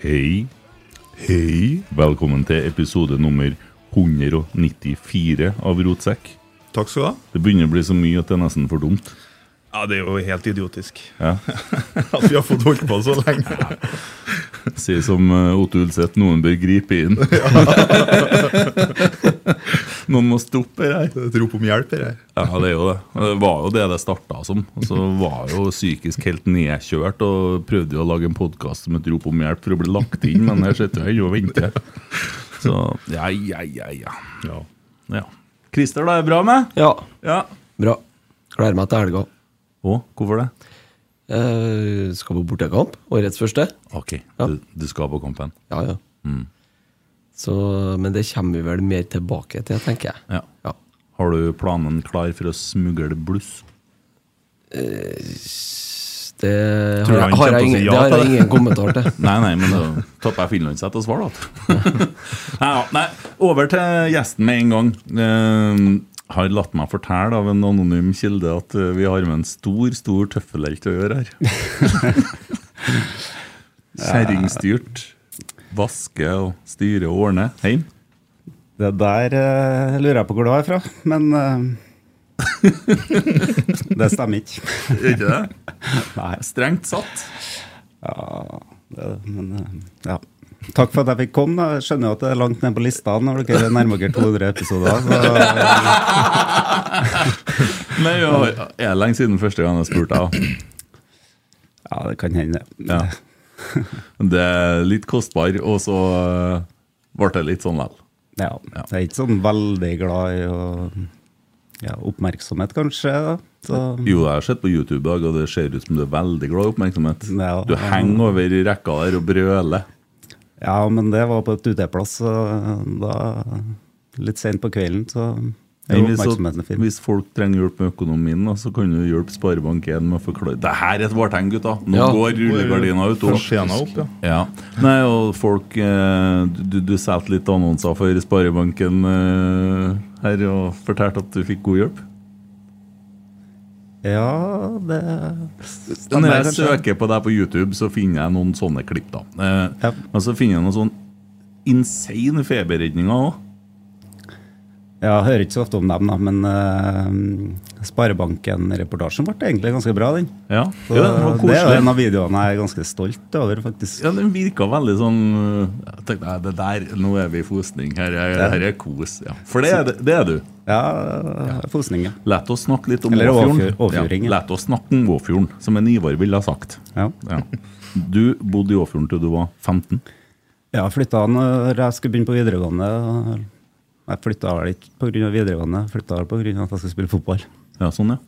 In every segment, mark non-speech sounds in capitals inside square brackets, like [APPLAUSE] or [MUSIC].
Hei. Hei. Velkommen til episode nummer 194 av Rotsekk. Takk skal du ha. Det begynner å bli så mye at det er nesten for dumt. Ja, det er jo helt idiotisk. Ja. [LAUGHS] At vi har fått holdt på så lenge. Si som eh, Otto Ulseth, noen bør gripe inn. [LAUGHS] [LAUGHS] noen må stoppe det her. Et rop om hjelp, det her. Ja, det er jo det. Det var jo det det starta som. Så var jo psykisk helt nedkjørt og prøvde jo å lage en podkast som et rop om hjelp for å bli lagt inn, men her sitter jeg og venter. Så ja, ja, ja, ja. Ja. ja. Christer, da er det bra med? Ja, Ja. bra. Gleder meg til helga. Å, hvorfor det? Eh, skal på bortekamp. Årets første. Ok, Ja. du, du skal på kampen. Ja, ja. Mm. Så, men det kommer vi vel mer tilbake til, tenker jeg. Ja. Ja. Har du planen klar for å smugle bluss? Det har, jeg, har jeg si ingen, ja det har jeg ingen kommentar til. [LAUGHS] Nei, nei, men da tapper jeg finlandshett og svar, da. [LAUGHS] nei, ja, nei, over til gjesten med en gang. Uh, har latt meg fortelle av en anonym kilde at uh, vi har med en stor, stor tøffelhelt å gjøre her. [LAUGHS] Kjerringstyrt. Vaske og styre og ordne. Heim. Det der eh, lurer jeg på hvor du er fra, men eh, [LAUGHS] Det stemmer ikke. Er [LAUGHS] ikke det? Nei. Strengt satt. Ja, det, men eh, ja. Takk for at jeg fikk komme. Jeg skjønner jo at det er langt ned på lista når dere nærmer dere 200 episoder. [LAUGHS] Nei, jo, er det lenge siden første gang jeg spurte deg? ja, det kan hende. Ja. [LAUGHS] Det er litt kostbar, og så eh, ble det litt sånn vel. Ja, Jeg er ikke sånn veldig glad i å ja, oppmerksomhet, kanskje. Så, Jo, jeg har sett på YouTube, i dag, og det ser ut som du er veldig glad i oppmerksomhet. Ja. Du henger over i rekka der og brøler. ja, men det var på et uteplass, så da Litt sent på kvelden, så Men hvis, at, hvis folk trenger hjelp med økonomien, da, så kan du hjelpe Sparebank1 med å forklare Det her er et vårtegn, gutta! Nå Ja. går rullegardina ut. og- opp, ja. Ja. Nei, og folk eh, Du, du satte litt annonser for Sparebanken eh, her og fortalte at du fikk god hjelp. Ja, det Når jeg søker på deg på YouTube, så finner jeg noen sånne klipp. da eh, Ja. Men så finner jeg noen sånn insane feberredninger òg. Ja, jeg hører ikke så ofte om dem, da, men uh, Sparebanken-reportasjen ble egentlig ganske bra, den. Ja, Så ja, den var det er en av videoene jeg er ganske stolt over, faktisk. Ja, Den virka veldig sånn Jeg tenkte, nei, det der, Nå er vi i fosning. Her er, her er kos. Ja. For det er, det, er du. Ja, Fosning, ja. La oss snakke litt om Eller Åfjorden. Åfjord- Åfjording, ja. La oss snakke om Åfjorden, som en Ivar ville ha sagt. ja. Ja. Du bodde i Åfjorden til du var 15. Jeg flytta når jeg skulle begynne på videregående. Jeg flytta vel ikke pga. videregående, jeg flytta vel pga. at jeg skulle spille fotball. Ja, sånn, ja.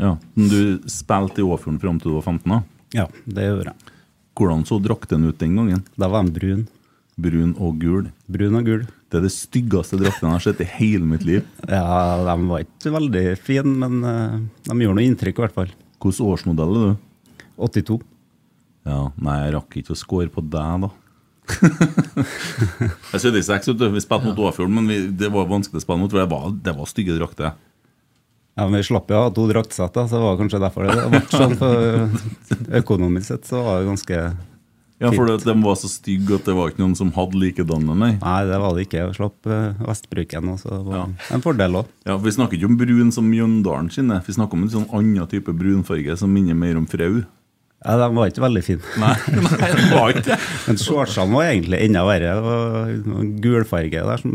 Ja. Du spilte i Åfjorden fram til du var 15? da? Ja, det gjorde jeg. Hvordan så drakten ut den gangen? Da var den brun. Brun og gul. Brun og gul. Det er det styggeste drakten jeg har sett i hele mitt liv. Ja, de var ikke veldig fine, men eh, de gjorde noe inntrykk i hvert fall. Hvilken årsmodell er du? 82. Ja, Nei, jeg rakk ikke å score på deg, da. Jeg 76, vet du. Vi spilte mot Åfjorden, men vi, det var vanskelig å spille mot, for det var, det var stygge drakter. Ja, men Vi slapp jo å ha to draktsett, da, så det var kanskje derfor det ble sånn. For økonomisk sett så var det ganske Ja, for det, de var så stygge at det var ikke noen som hadde likedanne? nei. Nei, det var det ikke. Jeg slapp eh, Vestbruken, så det var en fordel òg. Ja, Vi snakker ikke om brun som Mjøndalen sine, vi snakker om en sånn annen type brunfarge som minner mer om frau. Ja, de var ikke veldig fine. Nei, [LAUGHS] nei, de var ikke det. Men shortsene var egentlig enda verre. Det var gulfarge der som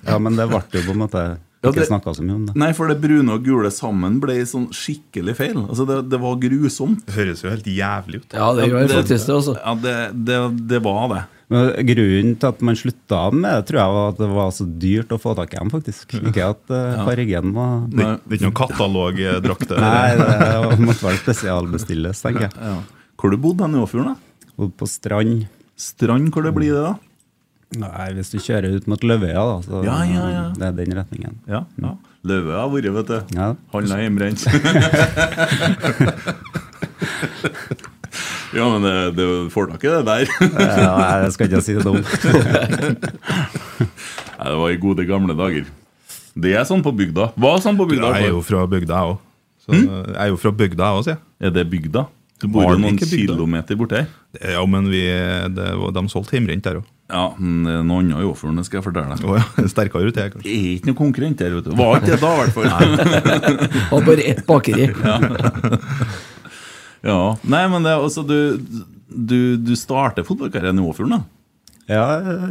Ja, men det ble jo på en måte Ja, det- ikke så mye om det. Nei, for det brune og gule sammen ble sånn skikkelig feil. Altså, det, det var grusomt. Det høres jo helt jævlig ut. Ja, det gjør faktisk det, Også. Ja, det, det, det var det. Men Grunnen til at man slutta med det, tror jeg var at det var så dyrt å få tak i dem, faktisk. Ikke at uh, fargen var Det, det er ikke noen katalogdrakter. Nei, det måtte vel spesialbestilles, tenker jeg. Ja. Hvor du bodde du i Åfjorden? da? Bodde på Strand. Strand, hvor det blir det, da? Nei, hvis du kjører ut mot Løvøya, da, så Ja, ja, ja. det er den retningen. Ja, ja. Løvøya har vært, vet du. Ja. Handla hjemmebrent. [LAUGHS] ja, men det, det får tak i det der. Ja, jeg skal ikke si det dumt. [LAUGHS] Nei, det var i gode gamle dager. Det er sånn på bygda. Hva er sånn på bygda? Jeg er jo fra bygda, jeg òg. Jeg er jo fra bygda, jeg òg, sier jeg. Er det bygda? Du bor jo noen kilometer borti her. Ja, men vi, det, var- de solgte hjemmebrent der òg. Ja, men det er noe annet i Åfjorden, skal jeg fortelle deg. Oh, ja, [LAUGHS] sterkere ut, jeg, kanskje. Det er ikke noen konkurrent der, vet du. Var ikke det da, i hvert fall. Og [LAUGHS] bare ett bakeri. [LAUGHS] Ja, Nei, men det er altså Du, du, du starter fotballkarrieren i Åfjorden, da? Ja,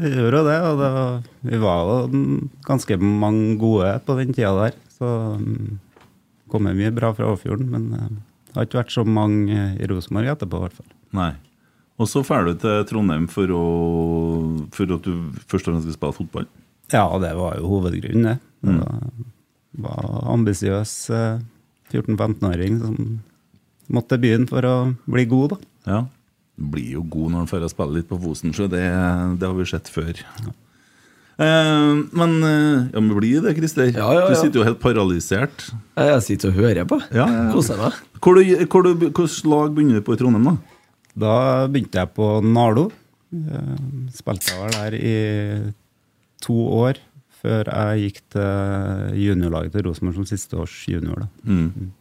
jeg gjorde jo det. Og det var, vi var jo mm, ganske mange gode på den tida der. Så mm, kom det mye bra fra Åfjorden, men eh, det har ikke vært så mange eh, i Rosenborg etterpå, i hvert fall. Nei. Og så drar du til Trondheim for, å, for at du først og fremst skal spille fotball. Ja, det var jo hovedgrunnen, det. Det var, var ambisiøs eh, 14-15-åring som måtte til byen for å bli god, da. Ja. Du blir jo god når han får spille litt på Fosen, så det, det har vi sett før. Eh, men eh, ja, men blir det, Christer? Ja, ja, Du sitter jo helt paralysert. Jeg sitter og hører på. Ja, ja, ja. Koser meg. Du, du, Hvilket lag begynner du på i Trondheim, da? Da begynte jeg på Nardo. Eh, Spilte jeg vel der i to år før jeg gikk til juniorlaget til Rosenborg som siste års junior. Mm.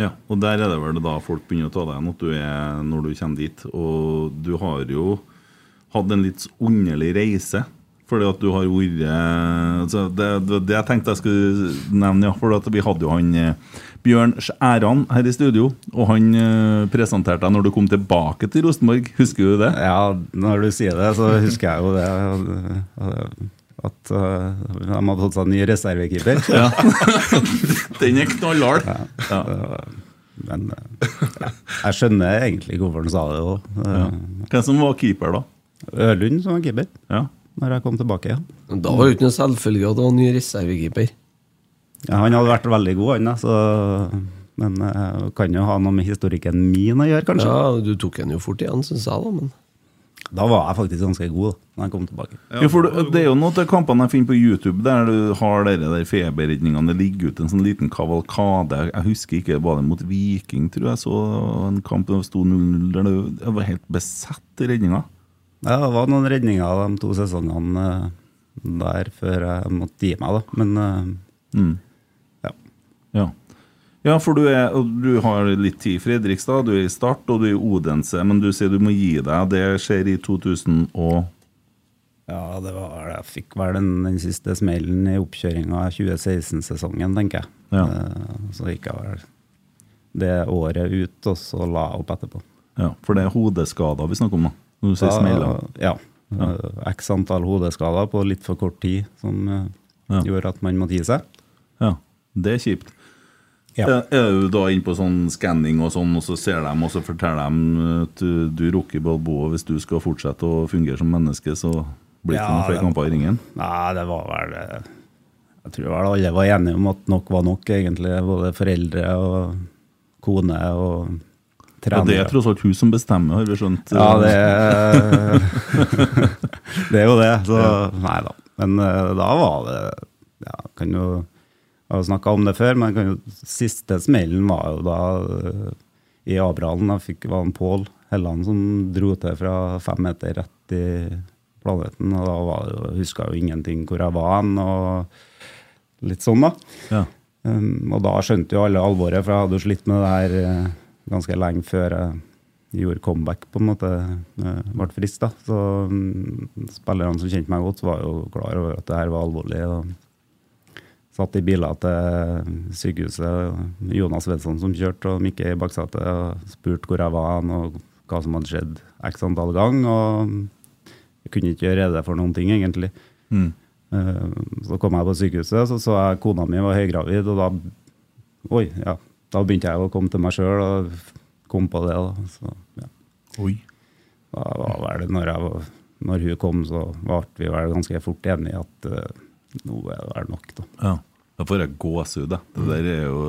Ja, og der er det vel da folk begynner å ta deg igjen når du kommer dit. Og du har jo hatt en litt underlig reise. Fordi at du har vært altså det, det, det jeg tenkte jeg skulle nevne, ja. For vi hadde jo han eh, Bjørn Skjæran her i studio. Og han eh, presenterte deg når du kom tilbake til Rosenborg. Husker du det? Ja, når du sier det, så husker jeg jo det. eh, At eh, de hadde fått seg ny reservekeeper. [LAUGHS] Ja. Den er knallhard. Ja. Men eh, jeg skjønner egentlig hvorfor han sa det òg. Hvem som var keeper, da? Ørlund som var keeper Ja. Når jeg kom tilbake. Ja. Men Da var det ikke noe selvfølge at det var ny reservekeeper. Ja, han hadde vært veldig god, han. Så, men eh, kan jo ha noe med historikken min å gjøre, kanskje. Ja, Du tok den jo fort igjen, syns jeg, da. Men Da var jeg faktisk ganske god da når jeg kom tilbake. Ja, for det, det er jo noen av kampene jeg finner på YouTube der du har dere der feberredningene. Det ligger ut en sånn liten kavalkade. Jeg husker ikke, var det mot Viking, tror jeg. Så en kamp der det sto 0-0 det- var helt besatt i redninga. Ja, det var noen redninger de to sesongene eh, der før jeg måtte gi meg, da. Men eh, Mm. ja. Ja. ja, for du, er, du har litt tid i Fredrikstad, du er i Start og du er i Odense, men du sier du må gi deg. Det skjer i 2000 og Ja, det var Jeg fikk vel den, den siste smellen i oppkjøringa av 2016-sesongen, tenker jeg. Ja. Eh, Så gikk jeg vel det året ut, og så la jeg opp etterpå. Ja, for det er hodeskader vi snakker om, da. Når du sier Da- smeller. Ja. Eh, X antall hodeskader på litt for kort tid, som eh, Ja. gjør at man måtte gi seg. Ja, det er kjipt. Ja. Er, du da inne på sånn skanning og sånn, og så ser de, og så forteller de at du, rukker Balboa hvis du skal fortsette å fungere som menneske, så blir det ikke Ja, noen flere det- kamper i ringen? Nei, det var vel eh, Jeg tror vel alle var enige om at nok var nok, egentlig. Både foreldre og kone og Ja, det er tross alt hun som bestemmer, har vi skjønt. Ja, det er, [LAUGHS] det er jo det. Så nei da. Men eh, da var det ja, kan jo, Jeg har snakka om det før, men kan jo, siste smellen var jo da eh, i Abrahallen. Da fikk var det Pål Helland som dro til fra fem meter rett i planeten. Og da var det huska jo ingenting hvor jeg var hen, og litt sånn, da. Ja. Um, og da skjønte jo alle alvoret, for jeg hadde jo slitt med det her eh, ganske lenge før jeg gjorde comeback, på en måte, eh, ble frisk. da. Så um, spillerne som kjente meg godt, var jo klar over at det her var alvorlig. og Satt i biler til sykehuset, Jonas Svensson som kjørte, og Mikke i baksetet, og spurte hvor jeg var og hva som hadde skjedd x antall ganger. Og jeg kunne ikke gjøre rede for noen ting, egentlig. Mm. Eh, Så kom jeg på sykehuset, så så jeg kona mi var høygravid, og da Oi, ja. Da begynte jeg å komme til meg sjøl og kom på det. da. Så, ja. Oi. Da var vel det når, jeg når hun kom, så ble vi vel ganske fort enige at uh, nå er det vel nok, da. Ja. Da får jeg gåsehud. Det der er jo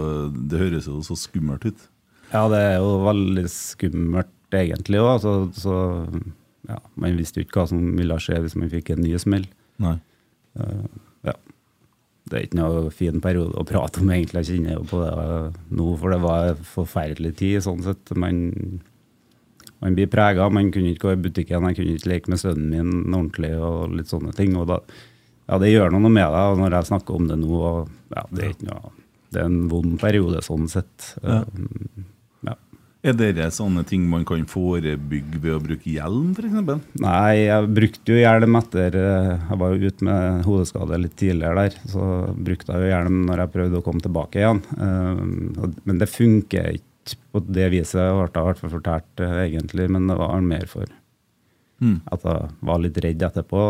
Det høres jo så skummelt ut. Ja, det er jo veldig skummelt egentlig òg. Så, så ja, man visste jo ikke hva som ville skje hvis man fikk en ny smell. Nei. Uh, ja. Det er ikke noe fin periode å prate om, egentlig. Jeg kjenner jo på det nå, for det var en forferdelig tid. sånn sett. Man, man blir prega. Man kunne ikke gå i butikken, jeg kunne ikke leke med sønnen min ordentlig og litt sånne ting. og da, ja, Det gjør noe med deg og når jeg snakker om det nå. og ja, Det er noe, det er en vond periode sånn sett. Ja. Ja. Er dere sånne ting man kan forebygge ved å bruke hjelm, f.eks.? Nei, jeg brukte jo hjelm etter eh, Jeg var jo ute med hodeskade litt tidligere der. Så brukte jeg jo hjelm når jeg prøvde å komme tilbake igjen. Eh, Men det funker ikke på det viset, ble jeg i hvert fall fortalt eh, egentlig. Men det var mer for Mm. at jeg var litt redd etterpå.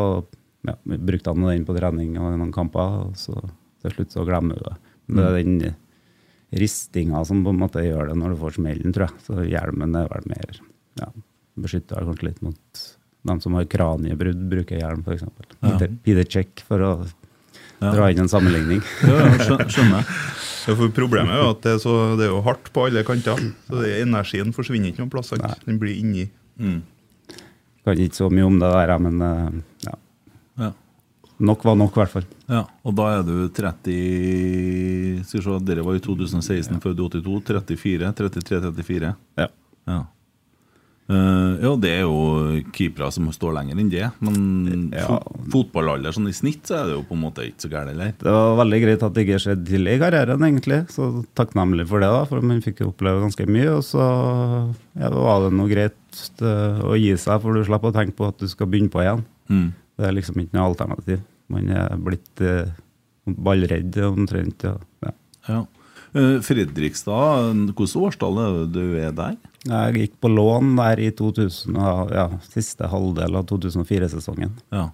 Ja, brukte han den på trening og noen kamper, og så til slutt så glemmer du det. Men Det er den ristinga som på en måte gjør det når du får smellen, tror jeg. Så hjelmen er vel mer ja, beskytta kanskje litt mot dem som har kraniebrudd, bruker hjelm f.eks. Ja. Peter, Peter Check, for å Ja. dra inn en sammenligning. [LAUGHS] Ja, ja, skjønner jeg. Ja, for Problemet er jo at det er, så, det er jo hardt på alle kanter. Så det, energien forsvinner ikke noen plass. Den blir inni. Mm. Kan ikke så mye om det der, men eh, ja. Ja. Nok var nok, i hvert fall. Ja, og da er du 30 Skal vi se, dere var i 2016, født i 82. 34, 33-34. Ja. Ja. Uh, ja, det er jo keepere som står lenger enn det. Men Ja. fot fotballalder sånn i snitt så er det jo på en måte ikke så gærent eller? Det var veldig greit at det ikke skjedde tidlig i karrieren, egentlig. Så takknemlig for det, da, for man fikk jo oppleve ganske mye. Og så ja, var det noe greit eh, å gi seg, for du slipper å tenke på at du skal begynne på igjen. Mm. Det er liksom ikke noe alternativ. Man er blitt eh, ballredd omtrent. Ja. Ja. Ja. Eh, Fredrikstad, hvilket årstall er det du er der? Jeg gikk på lån der i 2000, ja, siste halvdel av 2004-sesongen. Ja,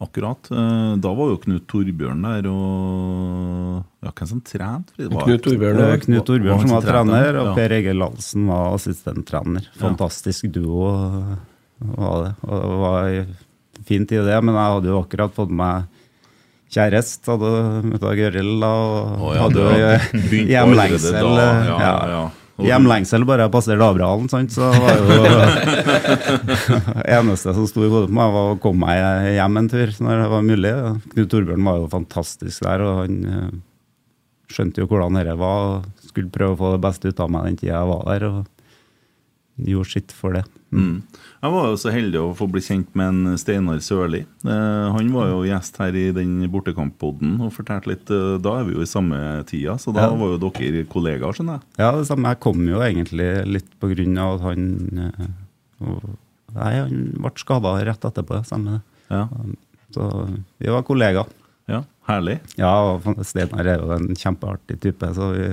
akkurat. Eh, Da var jo Knut Torbjørn der, og ja, hvem som trente? Knut Torbjørn, Det ja. var Knut Torbjørn som var trener, og ja. Per Egil Lalsen var assistenttrener. Fantastisk duo eh, var det. Og det var en i det, men jeg hadde jo akkurat fått meg kjæreste. Hadde møtt Gøril og oh, ja, hadde jo hjemlengsel. da, ja, ja. ja. Hjemlengsel bare jeg passerte Abrahalen, sant, så var jo [LAUGHS] eneste som sto i hodet på meg, var å komme meg hjem en tur når det var mulig. Knut Torbjørn var jo fantastisk der, og han eh, skjønte jo hvordan dette var. og Skulle prøve å få det beste ut av meg den tida jeg var der, og gjorde sitt for det. Mm. Jeg var jo så heldig å få bli kjent med en Steinar Sørli. Eh, han var jo gjest her i den bortekamppodden og fortalte litt eh, Da er vi jo i samme tida, så da Ja. var jo dere kollegaer, skjønner jeg. Ja, det samme. Jeg kom jo egentlig litt på grunn av at han eh, Nei, han ble skada rett etterpå, stemmer det. Ja. Så vi var kollegaer. ja, Herlig. Ja, og Steinar er jo en kjempeartig type, så vi,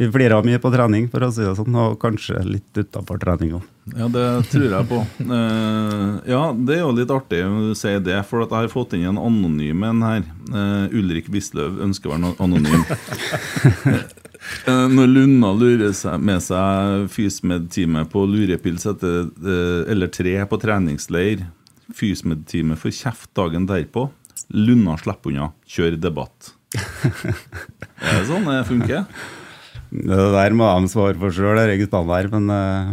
vi flirer mye på trening, for å si det sånn, og kanskje litt utafor trening òg. Ja, det tror jeg på. Uh, ja, det er jo litt artig å si det, for at jeg har fått inn en anonym en her. Uh, Ulrik Wisløv ønsker å være anonym. uh, [LAUGHS] når Lunna lurer seg med seg FysMed-time på lurepils etter, eller tre på treningsleir, FysMed-time får kjeft dagen derpå, Lunna slipper unna, kjør debatt. [LAUGHS] Er det sånn det funker? Det der må de svare for sjøl, det er eget der. Men eh,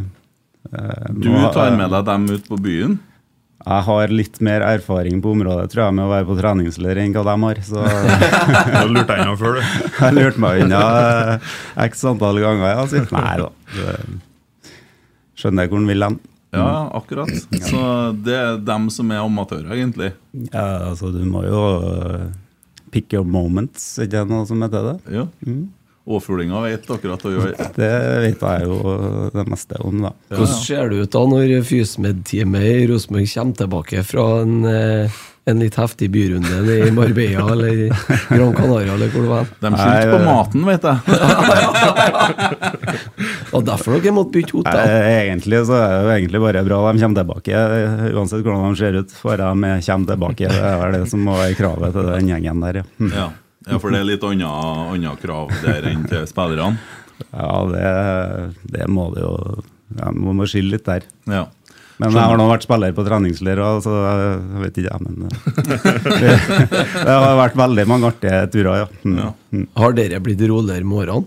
eh, Du tar med deg dem ut på byen? Jeg har litt mer erfaring på området tror jeg, med å være på treningsleir enn hva de har. Så [LAUGHS] Du lurte deg unna før, du. [LAUGHS] jeg lurte meg unna eh, x antall ganger. Ja, så. Nei da. Skjønner Skjønner hvor han vil hen. Ja, akkurat. Så det er dem som er amatører, egentlig. Ja, altså, du må jo uh, pick your moments, er ikke noe som heter det? Ja. Åfuglinga vet akkurat hva gjør. Det vet jeg jo det meste om, da. Hvordan ser det ut da når Fysmed-teamet i Rosenborg kommer tilbake fra en, eh, en litt heftig byrunde i Marbella eller Gran Canaria eller hvor det var? De skyldte på maten, vet jeg. [LAUGHS] Og derfor dere måtte bytte hotell? Nei, Egentlig så er det jo egentlig bare bra de kommer tilbake, eh, uansett hvordan de ser ut. får de kommer tilbake. Det er vel det som må være kravet til den gjengen der, ja. Ja. Ja, for det er litt annet annet krav der enn til spillerne. Ja, det, det må det jo ja, Man må skille litt der. Ja. Men jeg har nå vært spiller på treningsleir, òg, så jeg vet ikke jeg, men eh, [LAUGHS] det, det har vært veldig mange artige turer, ja. Hm. Ja. Har dere blitt roligere med årene?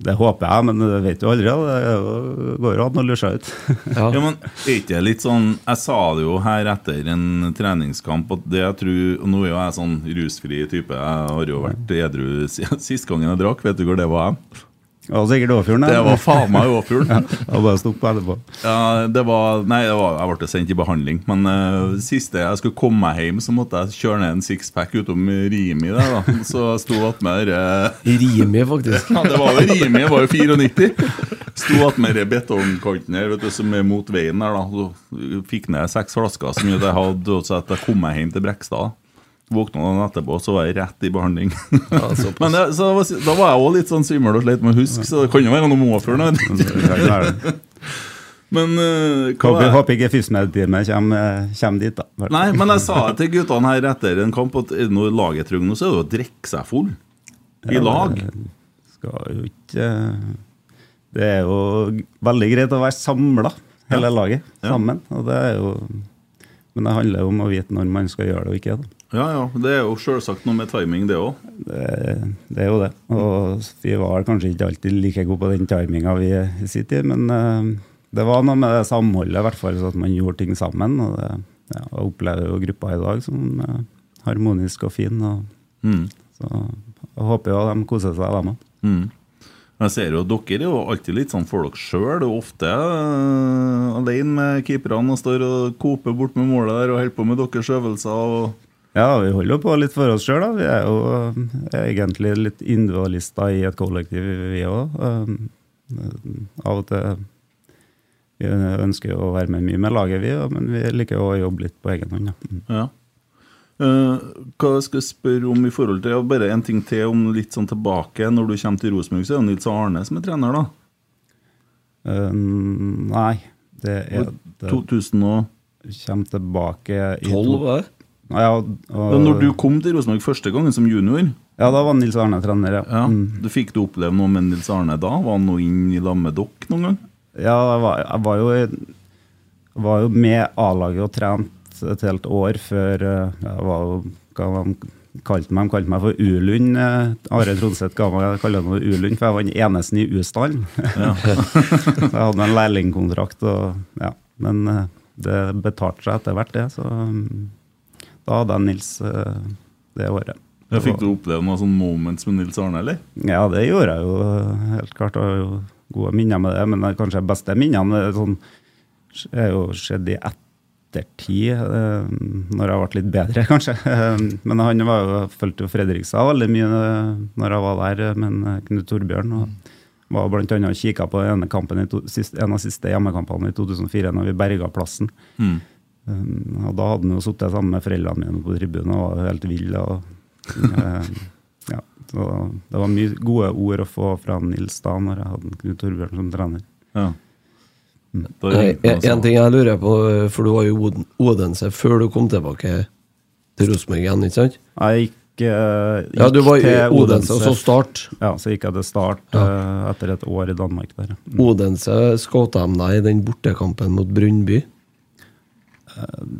Det håper jeg, men det vet du aldri. Det går jo an å lure seg ut. [LAUGHS] Ja. Ja, men ikke litt sånn Jeg sa det jo her etter en treningskamp at det jeg tror Nå er jo jeg sånn rusfri type. Jeg har jo vært edru sist gangen jeg drakk. Vet du hvor det var? Det var sikkert Åfjorden. Det var faen meg Åfjorden. [LAUGHS] ja, bare å på etterpå. Ja, det var Nei, det var, jeg ble sendt i behandling. Men uh, siste jeg skulle komme meg hjem, så måtte jeg kjøre ned en sixpack utom Rimi der, da. Så jeg sto attmed uh, Rimi, faktisk. [LAUGHS] Ja, det var jo Rimi, det var jo 94. Sto attmed betongkanten her, vet du, som er mot veien der, da. Så fikk ned seks flasker så mye jeg hadde, så at jeg kom meg hjem til Brekstad. Våkna dagen etterpå, så var jeg rett i behandling. Ja. [LAUGHS] Men det, så, da var jeg òg litt sånn svimmel og sleit med å huske, så det kan jo være noe før nå. [LAUGHS] Men uh, Håper, er- håper ikke FISMED-teamet kommer, kommer dit, da. [LAUGHS] Nei, men jeg sa til guttene her etter en kamp at når laget trenger noe, så er det å drikke seg full. I lag. Skal jo ikke Det er jo veldig greit å være samla, hele laget, Ja. sammen. Og det er jo Men det handler jo om å vite når man skal gjøre det og ikke. da. Ja, ja. Det er jo selvsagt noe med timing, det òg. Det, det er jo det. Og vi var kanskje ikke alltid like gode på den timinga vi sitter i men eh, det var noe med det samholdet, i hvert fall, så at man gjorde ting sammen. Og det, ja, jeg opplever jo gruppa i dag som eh, harmonisk og fin. Og, Mm. så jeg håper jo de koser seg, dem òg. Mm. Jeg ser jo at Dere er jo alltid litt sånn for dere sjøl. Ofte uh, alene med keeperne og står og koper bort med målet der og holder på med deres øvelser. og Ja, vi holder jo på litt for oss sjøl, da. Vi er jo eh, egentlig litt individualister i et kollektiv, vi òg. av og til Vi ønsker jo å være med mye med laget, vi, men vi liker jo å jobbe litt på egen hånd. Ja. Mm. Ja. Eh, hva skal jeg spørre om i forhold til Bare en ting til om litt sånn tilbake. Når du kommer til Rosenborg, så er det Nils Arne som er trener, da? Eh, nei, det er det 2000 og Kommer tilbake i Tolv, to- var det? Ja, og, og, Når du kom til Rosenborg første gangen som junior, ja, da var Nils Arne trener, ja. ja, Mm. du fikk du oppleve noe med Nils Arne da? Var han noe inn i lag med dere noen gang? Ja, jeg var, jeg var jo jeg var jo med A-laget og trent et helt år før eh, Jeg var jo hva de kalte meg, de kalte meg for U-Lund. eh, Are Tronseth ga meg kalte meg U-Lund, for jeg var den eneste i U-stallen. Ja. [LAUGHS] jeg hadde en lærlingkontrakt, og, ja. men eh, det betalte seg etter hvert, det. Så mm, da hadde jeg Nils eh, det året. Ja, fikk du oppleve noen sånne moments med Nils Arne, eller? Ja, det gjorde jeg jo eh, helt klart. Jeg har jo gode minner med det, men det kanskje beste minnene sånn, er jo skjedd i ettertid, eh, når jeg ble litt bedre, [LAUGHS] kanskje. Men han var jo, fulgte jo Fredrikstad veldig mye når jeg var der, med Knut Torbjørn. og var annet og kikka på en av siste hjemmekampene i 2004, når vi berga plassen. Mm. Um, og da hadde han jo sittet sammen med foreldrene mine på tribunen og var helt vill. Og, um, ja, så det var mye gode ord å få fra Nils da når jeg hadde Knut Torbjørn som trener. Ja. Mm. En ting jeg lurer på, for du var jo i Odense før du kom tilbake til Rosenborg igjen, ikke sant? Jeg gikk, eh, gikk Ja, du var i Odense, og så Start. Ja, så gikk jeg til Start eh, etter et år i Danmark der. Mm. Odense skåta de deg i den bortekampen mot Brøndby.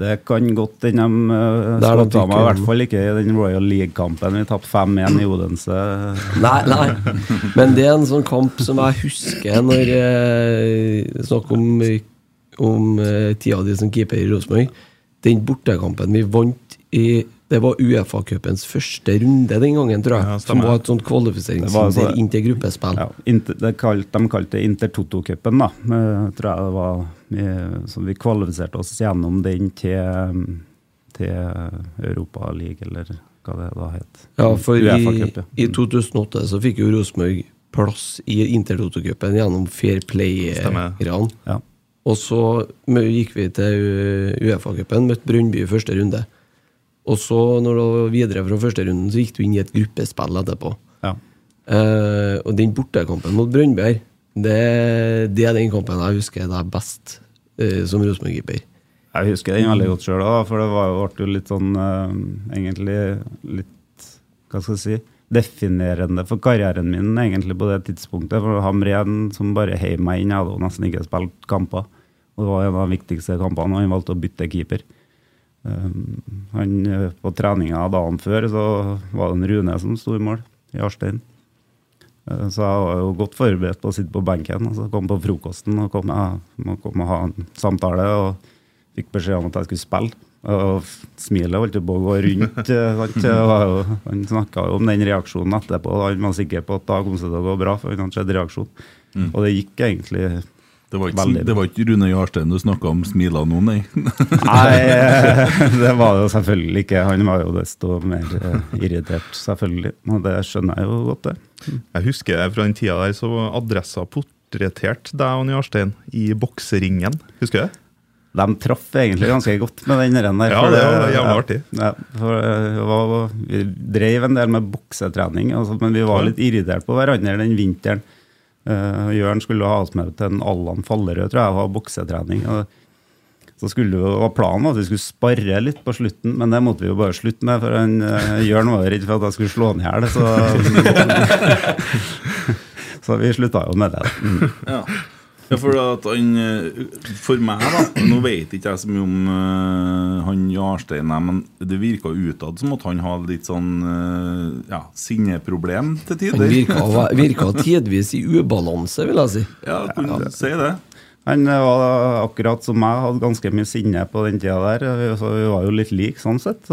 Det kan godt hende de uh, Der da meg, i hvert fall ikke i den Royal League-kampen. Vi tapte 5-1 i Odense. Nei, nei. Men det er en sånn kamp som jeg husker når jeg snakker om, om eh, tida di som keeper i Rosenborg. Den bortekampen vi vant i Det var Uefa-cupens første runde den gangen, tror jeg. Ja, som var et sånt så- inn til gruppespill. Ja, inter, de kalte det Intertoto-cupen, da. Eh, tror jeg det var. Vi, så vi kvalifiserte oss gjennom den til, til Europa League, eller hva det da het. Ja, for i, i 2008 så fikk jo Rosenborg plass i Intertoto-cupen gjennom Fair Play-ran. Ja. Og så gikk vi til Uefa-cupen, møtte Brøndby i første runde. Og så, når du var videre fra første runden, så gikk du inn i et gruppespill etterpå. Ja. Uh, og den bortekampen mot Brøndby det, det er den kampen jeg husker er best uh, som Rosenborg-keeper. Jeg husker den veldig godt sjøl, for det var ble jo litt sånn uh, Egentlig litt Hva skal jeg si Definerende for karrieren min egentlig på det tidspunktet. For Hamren som bare heiv meg inn, jeg hadde jo nesten ikke spilt kamper. Og det var en av de viktigste kampene, og han valgte å bytte keeper. Um, han, eh, på treninga dagen før så var det en Rune som sto i mål, i Arstein. Eh, Så jeg var jo godt forberedt på å sitte på benken. og så kom på frokosten og kom jeg, kom og ha en samtale. og Fikk beskjed om at jeg skulle spille. Og smilet holdt på å gå rundt. eh? Jo, han snakka jo om den reaksjonen etterpå. Han var sikker på at da kom det til å gå bra, for han hadde sett reaksjon. Og det gikk egentlig Det var ikke, det var ikke Rune Jarstein du snakka om smila nå, nei. Nei, [LAUGHS] eh, det var det jo selvfølgelig ikke. Han var jo desto mer eh, irritert, selvfølgelig. Og det skjønner jeg jo godt, det. Jeg husker fra den tida der så Adressa portretterte deg og Jarstein i bokseringen. Husker du det? De traff egentlig ganske godt med den der. Ja, det var jævlig artig. Ja, for var, vi drev en del med boksetrening, altså, men vi var litt irritert på hverandre den vinteren. Uh, Jørn skulle ha oss med til en Allan Fallerød, tror jeg, og ha boksetrening. og så skulle jo, og Planen var at vi skulle spare litt på slutten, men det måtte vi jo bare slutte med. For han, uh, Jørn var jo redd for at jeg skulle slå han i hjel. Så, [LAUGHS] [LAUGHS] så vi slutta jo med det. Mm. Ja. Ja, for, at han, eh, for meg, da Nå vet ikke jeg så mye om uh, han Jarstein, men det virka utad som at han hadde litt sånn uh, ja, sinneproblem til Han tider. virka, virka tidvis i ubalanse, vil jeg si. Ja, jeg ja. si det. Han var akkurat som meg, hadde ganske mye sinne på den tida der. Så vi var jo litt like sånn sett.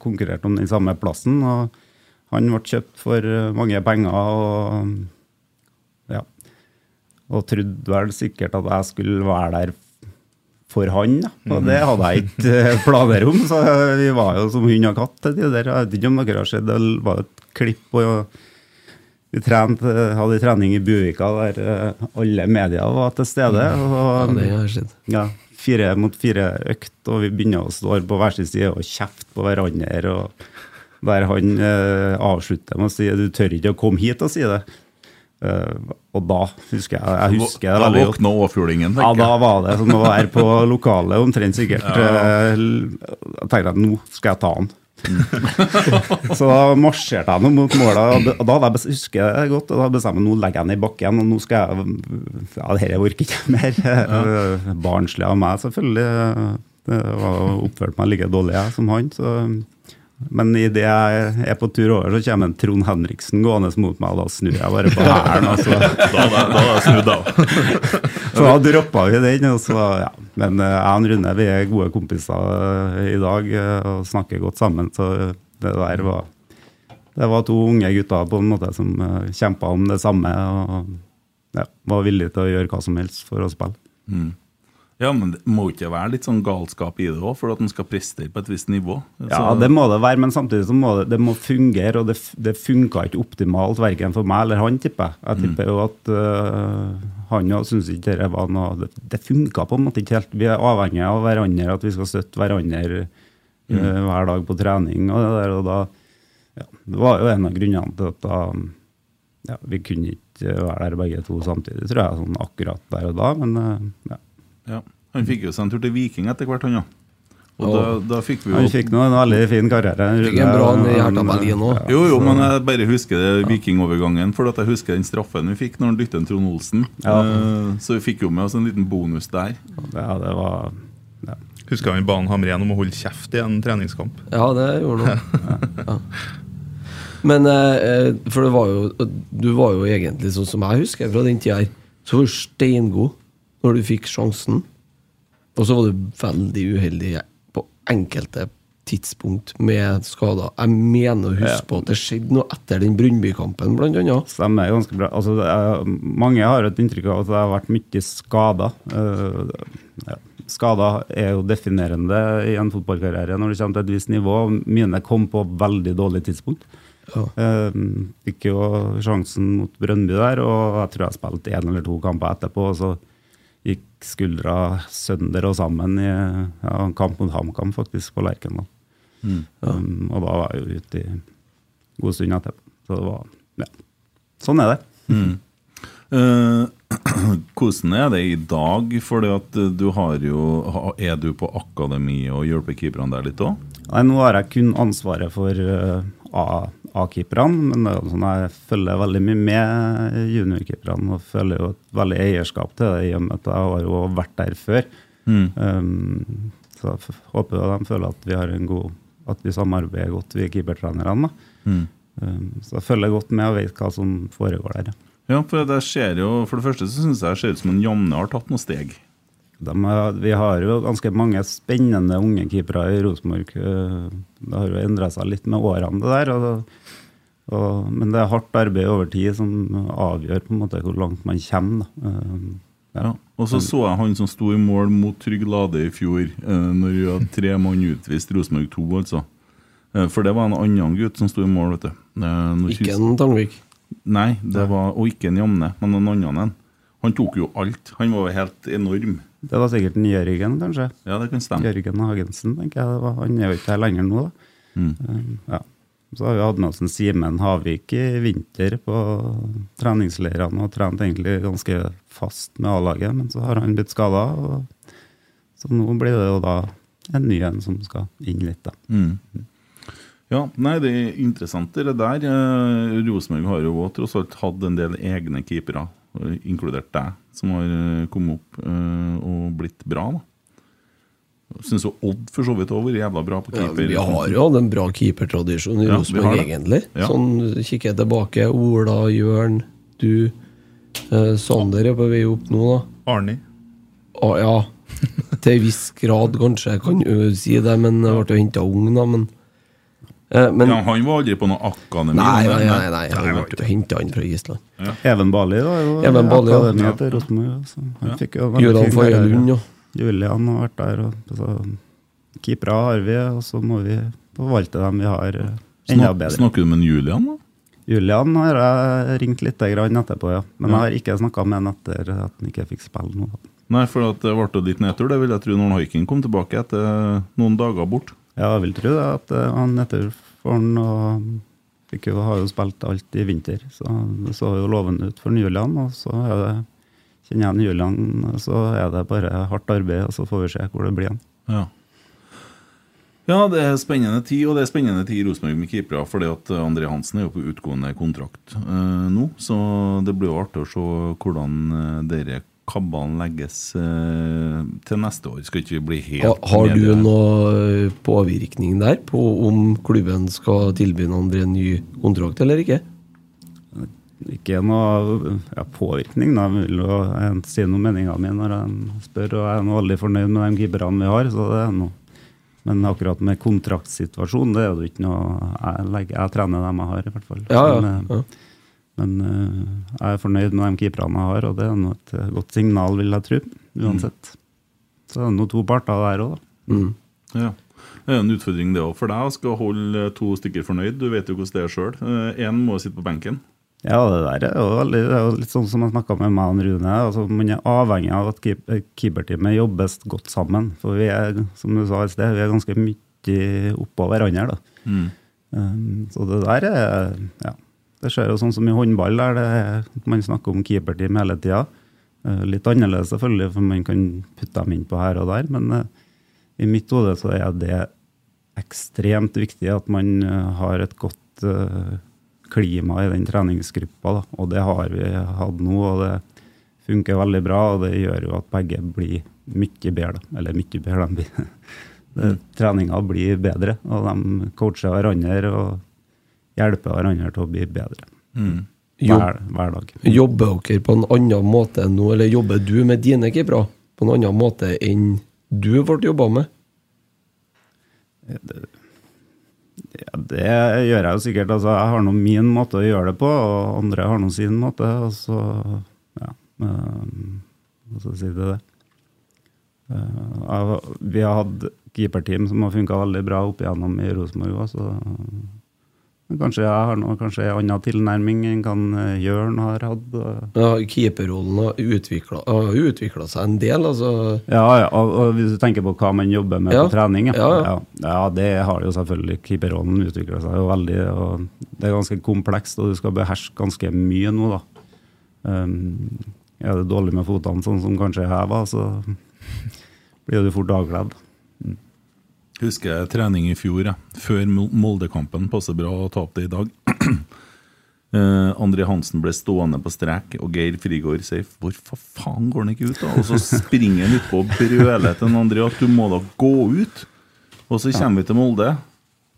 Konkurrerte om den samme plassen. og Han ble kjøpt for mange penger og. Og trodde vel sikkert at jeg skulle være der for han, da. og det hadde jeg ikke eh, [LAUGHS] planer om. Så vi var jo som hund og katt til tider. Jeg vet ikke om dere har sett, det var et klipp på vi trent, hadde trening i Buvika der eh, alle medier var til stede. Ja, Og, sett. ja, fire mot fire økt, og vi begynner å stå på hver sin side og kjefte på hverandre. og Der han eh, avslutter med å si 'du tør ikke å komme hit og si det'. Eh, og da husker jeg jeg husker Da våkna Åfjordingen, Ja, da var det som å være på [LAUGHS] lokalet omtrent sikkert. Ja. Eh, Jeg tenkte at nå skal jeg ta han. [LAUGHS] så da marsjerte jeg mot målet, og da hadde jeg husker jeg godt, og da bestemte jeg nå legger jeg den i bakken, og nå skal jeg Ja, dette orker ikke mer. Ja. [LAUGHS] Barnslig av meg, selvfølgelig. Det var jo oppført meg like dårlig jeg som han. så... Men idet jeg er på tur over, så kommer en Trond Henriksen gående mot meg, og da snur jeg bare på hælen. Altså. [LAUGHS] [LAUGHS] så- Da hadde da jeg snudd av. så da droppa vi den. Og så, ja. Men eh, jeg og Rune vi er gode kompiser eh, i dag eh, og snakker godt sammen. Så det der var Det var to unge gutter på en måte som kjempa om det samme og ja, var villige til å gjøre hva som helst for å spille. Ja, men det må ikke være litt sånn galskap i det òg, for at en skal prestere på et visst nivå? Ja, det må det være, men samtidig så må det, det må fungere, og det, det funka ikke optimalt verken for meg eller han, tipper jeg. Jeg tipper jo at uh, han òg syns ikke det var noe Det, det funka på en måte ikke helt. Vi er avhengig av hverandre, at vi skal støtte hverandre uh, hver dag på trening og det der, og da ja, Det var jo en av grunnene til at da ja, vi kunne ikke være der begge to samtidig, tror jeg, sånn akkurat der og da, men uh, ja. Ja. Han fikk jo seg en tur til Viking etter hvert, han ja. Og da, da fikk vi jo Han fikk nå en veldig fin karriere. Fikk en bra og- Berlin. Jo, jo, men jeg bare husker det Viking-overgangen, for at jeg husker den straffen vi fikk når han dytta Trond Olsen. Ja. Eh, Så vi fikk jo med oss en liten bonus der. Ja, det var ja. Husker han ba Hamren om å holde kjeft i en treningskamp. Ja, det gjorde han. [LAUGHS] ja. Men eh, eh, For det var jo Du var jo egentlig sånn som jeg husker fra den tida her. Så var du steingod når du fikk sjansen. Og så var du veldig uheldig på enkelte tidspunkt med skader. Jeg mener å huske på at det skjedde noe etter den Brøndby-kampen, blant annet. Stemmer ganske bra. Altså, er, mange har et inntrykk av at det har vært mye skada. Uh, ja. Skader er jo definerende i en fotballkarriere når det kommer til et visst nivå. Mine kom på veldig dårlig tidspunkt. Ja. Eh, fikk jo sjansen mot Brøndby der, og jeg tror jeg spilte én eller to kamper etterpå. og så gikk skuldra sønder og sammen i ja, en kamp mot HamKam, faktisk, på Lerkendal. Um, og da var jeg jo ute i god stund etterpå. Så det var Ja. Sånn er det. Eh, [CLEARS THROAT] hvordan er det i dag? Eh, du har jo Er du på akademi og hjelper keeperne der litt òg? Nei, Nå har jeg kun ansvaret for uh, A- A-keeperne, men det er jo sånn jeg følger veldig mye med juniorkeeperne og føler jo et veldig eierskap til det, i og med at jeg har jo vært der før. Um, så jeg håper jo de føler at vi har en god at vi samarbeider godt, vi keepertrenerne. Mm. Um, så jeg følger godt med og vet hva som foregår der. ja. Ja, for det skjer jo For det første så syns jeg det ser ut som en Janne har tatt noen steg. De er, vi har jo ganske mange spennende unge keepere i Rosenborg. Eh, Det har jo endra seg litt med årene, det der. Og, og, men det er hardt arbeid over tid som avgjør på en måte hvor langt man kommer. Da. Eh, Ja. Og så så jeg han som sto i mål mot Trygg Lade i fjor, eh, når vi hadde tre mann utvist, Rosenborg 2, altså. Eh, For det var en annen gutt som sto i mål, vet du. Eh, når Ikke en Tangvik. Nei, det var, og ikke en Jamne, men en annen en. Han tok jo alt. Han var jo helt enorm. Det var sikkert en Jørgen, kanskje. Ja, det kan stemme. Jørgen Hagensen, tenker jeg. Han er jo ikke her lenger nå, da. Mm. Eh, Ja. Så har vi hatt med oss en Simen Havik i vinter på treningsleirene og trent egentlig ganske fast med A-laget, men så har han blitt skada. Så nå blir det jo da en ny en som skal inn litt, da. Mm. Ja, nei, det er interessant det der. Eh, Rosenborg har jo tross alt hatt en del egne keepere, inkludert deg, som har eh, kommet opp eh, og blitt bra. da. Syns jo Odd for så vidt har vært jævla bra på Ja, keeper. vi har jo hatt en bra keepertradisjon i Ja, Rosenborg, egentlig. Ja. Sånn kikker jeg tilbake. Ola, Jørn, du, eh, Sander er på vei opp nå, da. Arnie. Ah, ja, til en viss grad, kanskje. Jeg kan jo si det, men jeg ble jo henta ung, da. Men, men Ja, Han var aldri på noe akademi. Nei, nei, nei, nei, han ble henta inn fra Island. Even Bali, da. Even Bali, ja. akademiet til Rosenborg. så Han fikk jo Julian Faye. Lund, ja. Julian har vært der. Og, så, keepere har vi, og så må vi forvalte dem vi har, eh, enda bedre. snakker du med Julian, da? Julian har jeg ringt litt grann etterpå, ja. Men Ja. jeg har ikke snakka med han etter at han ikke fikk spille nå. Nei, for at det ble litt nedtur. Det vil jeg tro når Haiking kom tilbake etter noen dager bort. Ja, jeg vil tro det, at eh, han etterfor han fikk jo, har jo spilt alt i vinter. Så det så jo lovende ut for Julian. Og så er det, kjenner jeg Julian, så er det bare hardt arbeid, og så får vi se hvor det blir. igjen. Ja. Ja, det er spennende tid, og det er spennende tid i Rosenborg med keepere. fordi at André Hansen er jo på utgående kontrakt eh, nå, så det blir jo artig å se hvordan eh, dere kabbene legges eh, til neste år. Skal ikke vi bli helt Ha, har du noe eh, påvirkning der på om klubben skal tilby andre en ny kontrakt eller ikke? Ikke noe ja, påvirkning. Da. Jeg vil jo si noe meninga mi når jeg spør, og jeg er nå veldig fornøyd med de keeperne vi har. så det er noe. Men akkurat med kontraktsituasjonen, det er jo ikke noe Jeg, legger, jeg trener dem jeg har, i hvert fall. Ja, ja, eh, ja. Men eh, jeg er fornøyd med de keeperne jeg har, og det er nå et eh, godt signal, vil jeg tro. Uansett. Så det er nå to parter der òg, da. Mm. Ja. Det er en utfordring det òg for deg å skal holde eh, to stykker fornøyd. Du vet jo hvordan det er sjøl. Én må sitte på benken. Ja, det der er jo, veldig, det er jo litt sånn som jeg snakka med meg og Rune. Altså, man er avhengig av at keeperteamet jobbes godt sammen. For vi er, som du sa i sted, vi er ganske mye oppå hverandre. da. Mm. Um, så det der er ja, Det skjer jo sånn som i håndball, der det man snakker om keeperteam hele tida. litt annerledes selvfølgelig, for man kan putte dem inn på her og der. Men eh, i mitt hode så er det ekstremt viktig at man eh, har et godt eh, klima i den treningsgruppa. Da. Og det har vi hatt nå, og det funker veldig bra, og det gjør jo at begge blir mye bedre. Eller mye bedre, de blir. [LAUGHS] Treninga blir bedre, og de coacher hverandre og hjelper hverandre til å bli bedre. Hver, hver dag. Jobber dere på en annen måte nå, eller jobber du med dine keepere på en annen måte enn du ble jobba med? Ja, det gjør jeg jo sikkert. Altså, jeg har nå min måte å gjøre det på, og andre har nå sin måte. Og så ja, um, hva skal jeg si det? Uh, vi har hatt keeperteam som har funka veldig bra opp igjennom i Rosenborg òg, så kanskje jeg har noe, kanskje en annen tilnærming enn kan eh, Jørn har hatt. Ja, Keeperrollen har utvikla seg en del, altså. Ja, ja og, og hvis du tenker på hva man jobber med Ja. på trening, ja. Ja, ja. Det har jo selvfølgelig. Keeperrollen utvikla seg jo veldig. Det er ganske komplekst, og du skal beherske ganske mye nå, da. Um, er det dårlig med fotene, sånn som kanskje jeg var, så blir du fort avkledd. Husker jeg trening i fjor, ja. før Mol- Moldekampen. Passer bra å ta opp det i dag. [CLEARS THROAT] Uh, André Hansen ble stående på strek, og Geir Frigård sier 'Hvorfor faen går han ikke ut?' da? Og så springer han utpå og brøler til André at 'du må da gå ut'. Og så kommer vi til Molde,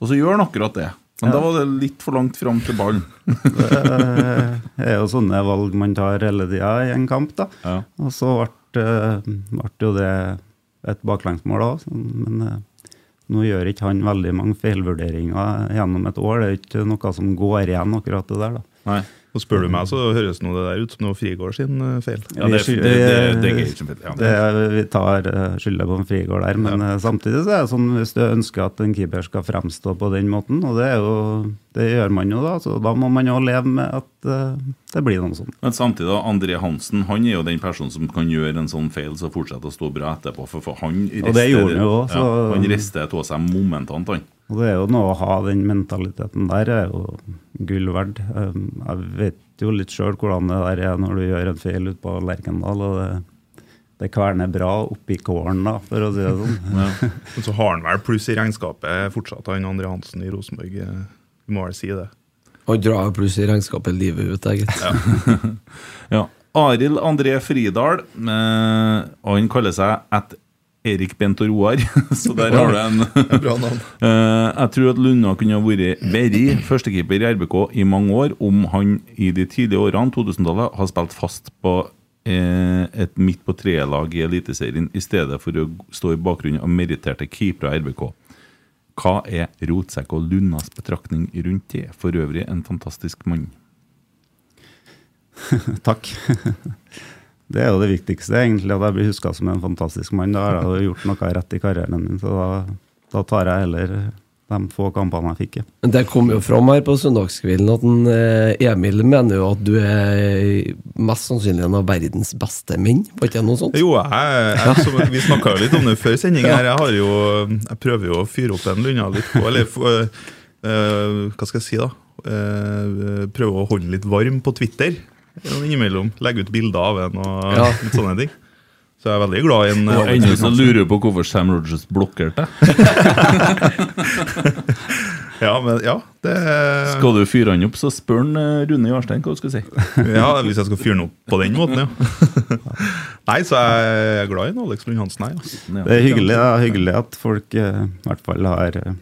og så gjør han akkurat det. Men da var det litt for langt fram til ballen. Det er jo sånne valg man tar hele tida i en kamp, da. Ja. Og så ble, ble jo det et baklengsmål òg, men eh, nå gjør ikke han veldig mange feilvurderinger gjennom et år. Det er ikke noe som går igjen, akkurat det der. da. Nei. Og spør du meg, så høres nå det der ut som noe Frigård sin eh, feil. Ja, det, det, det, det er som feil. Ja. Vi tar uh, skylda på en Frigård der, men ja. samtidig så er det sånn hvis du ønsker at en keeper skal fremstå på den måten, og det, er jo, det gjør man jo da, så da må man jo leve med at uh, det blir noe sånt. Men samtidig, André Hansen han er jo den personen som kan gjøre en sånn feil så fortsette å stå bra etterpå. For, for han Og det gjorde han jo også, ja, så- Han rister av seg momentant, han. Og det er jo noe å ha den mentaliteten der, er jo gull verdt. Um, Jeg vet jo litt sjøl hvordan det der er når du gjør en feil ute på Lerkendal, og det, det kverner bra oppi kålen, da, for å si det sånn. Men så har han vel pluss i regnskapet fortsatt, han Andre Hansen i Rosenborg. Du Vi må vel si det. Han drar pluss i regnskapet livet ut, jeg, gitt. Ja. [LAUGHS] Arild André Fridal. Eh, og han kaller seg at Erik Bent og Roar, [LAUGHS] så der har du en [LAUGHS] Bra navn. [LAUGHS] Eh, Jeg tror at Lunna kunne ha vært vært førstekeeper i RBK i mange år om han i de tidlige årene, 2000-tallet, har spilt fast på eh, et midt på treet-lag i Eliteserien i stedet for å stå i bakgrunnen av meritterte keepere i RBK. Hva er Rotsekk og Lunnas betraktning rundt det? For øvrig en fantastisk mann. Takk. Det er jo det viktigste, egentlig, at jeg blir huska som en fantastisk mann. Da har jeg jo gjort noe rett i karrieren min, så da, da tar jeg heller de få kampene jeg fikk. ja. Men Det kom jo fram her på søndagskvelden at en, eh, Emil mener jo at du er mest sannsynlig en av verdens beste menn. Var ikke det noe sånt? Jo, jeg, jeg, som, vi snakka jo litt om det før sending her. Jeg, har jo, jeg prøver jo å fyre opp den lunda litt på Eller uh, eh, hva skal jeg si, da? Uh, prøve å holde litt varm på Twitter innimellom. Legge ut bilder av en og Ja. [LAUGHS] litt sånne ting. Så jeg er veldig glad i en Og ennå så lurer du på hvorfor Sam Rogers blokkerte deg. [LAUGHS] Ja, men ja, det Skal du fyre han opp, så spør han eh, Rune Jarstein hva du skal si. [LAUGHS] Ja, Hvis jeg skal fyre han opp på den måten, ja. Nei, så jeg er glad i en Alex Lund Hansen her. Altså. Det er hyggelig, det er hyggelig at folk eh, i hvert fall har eh,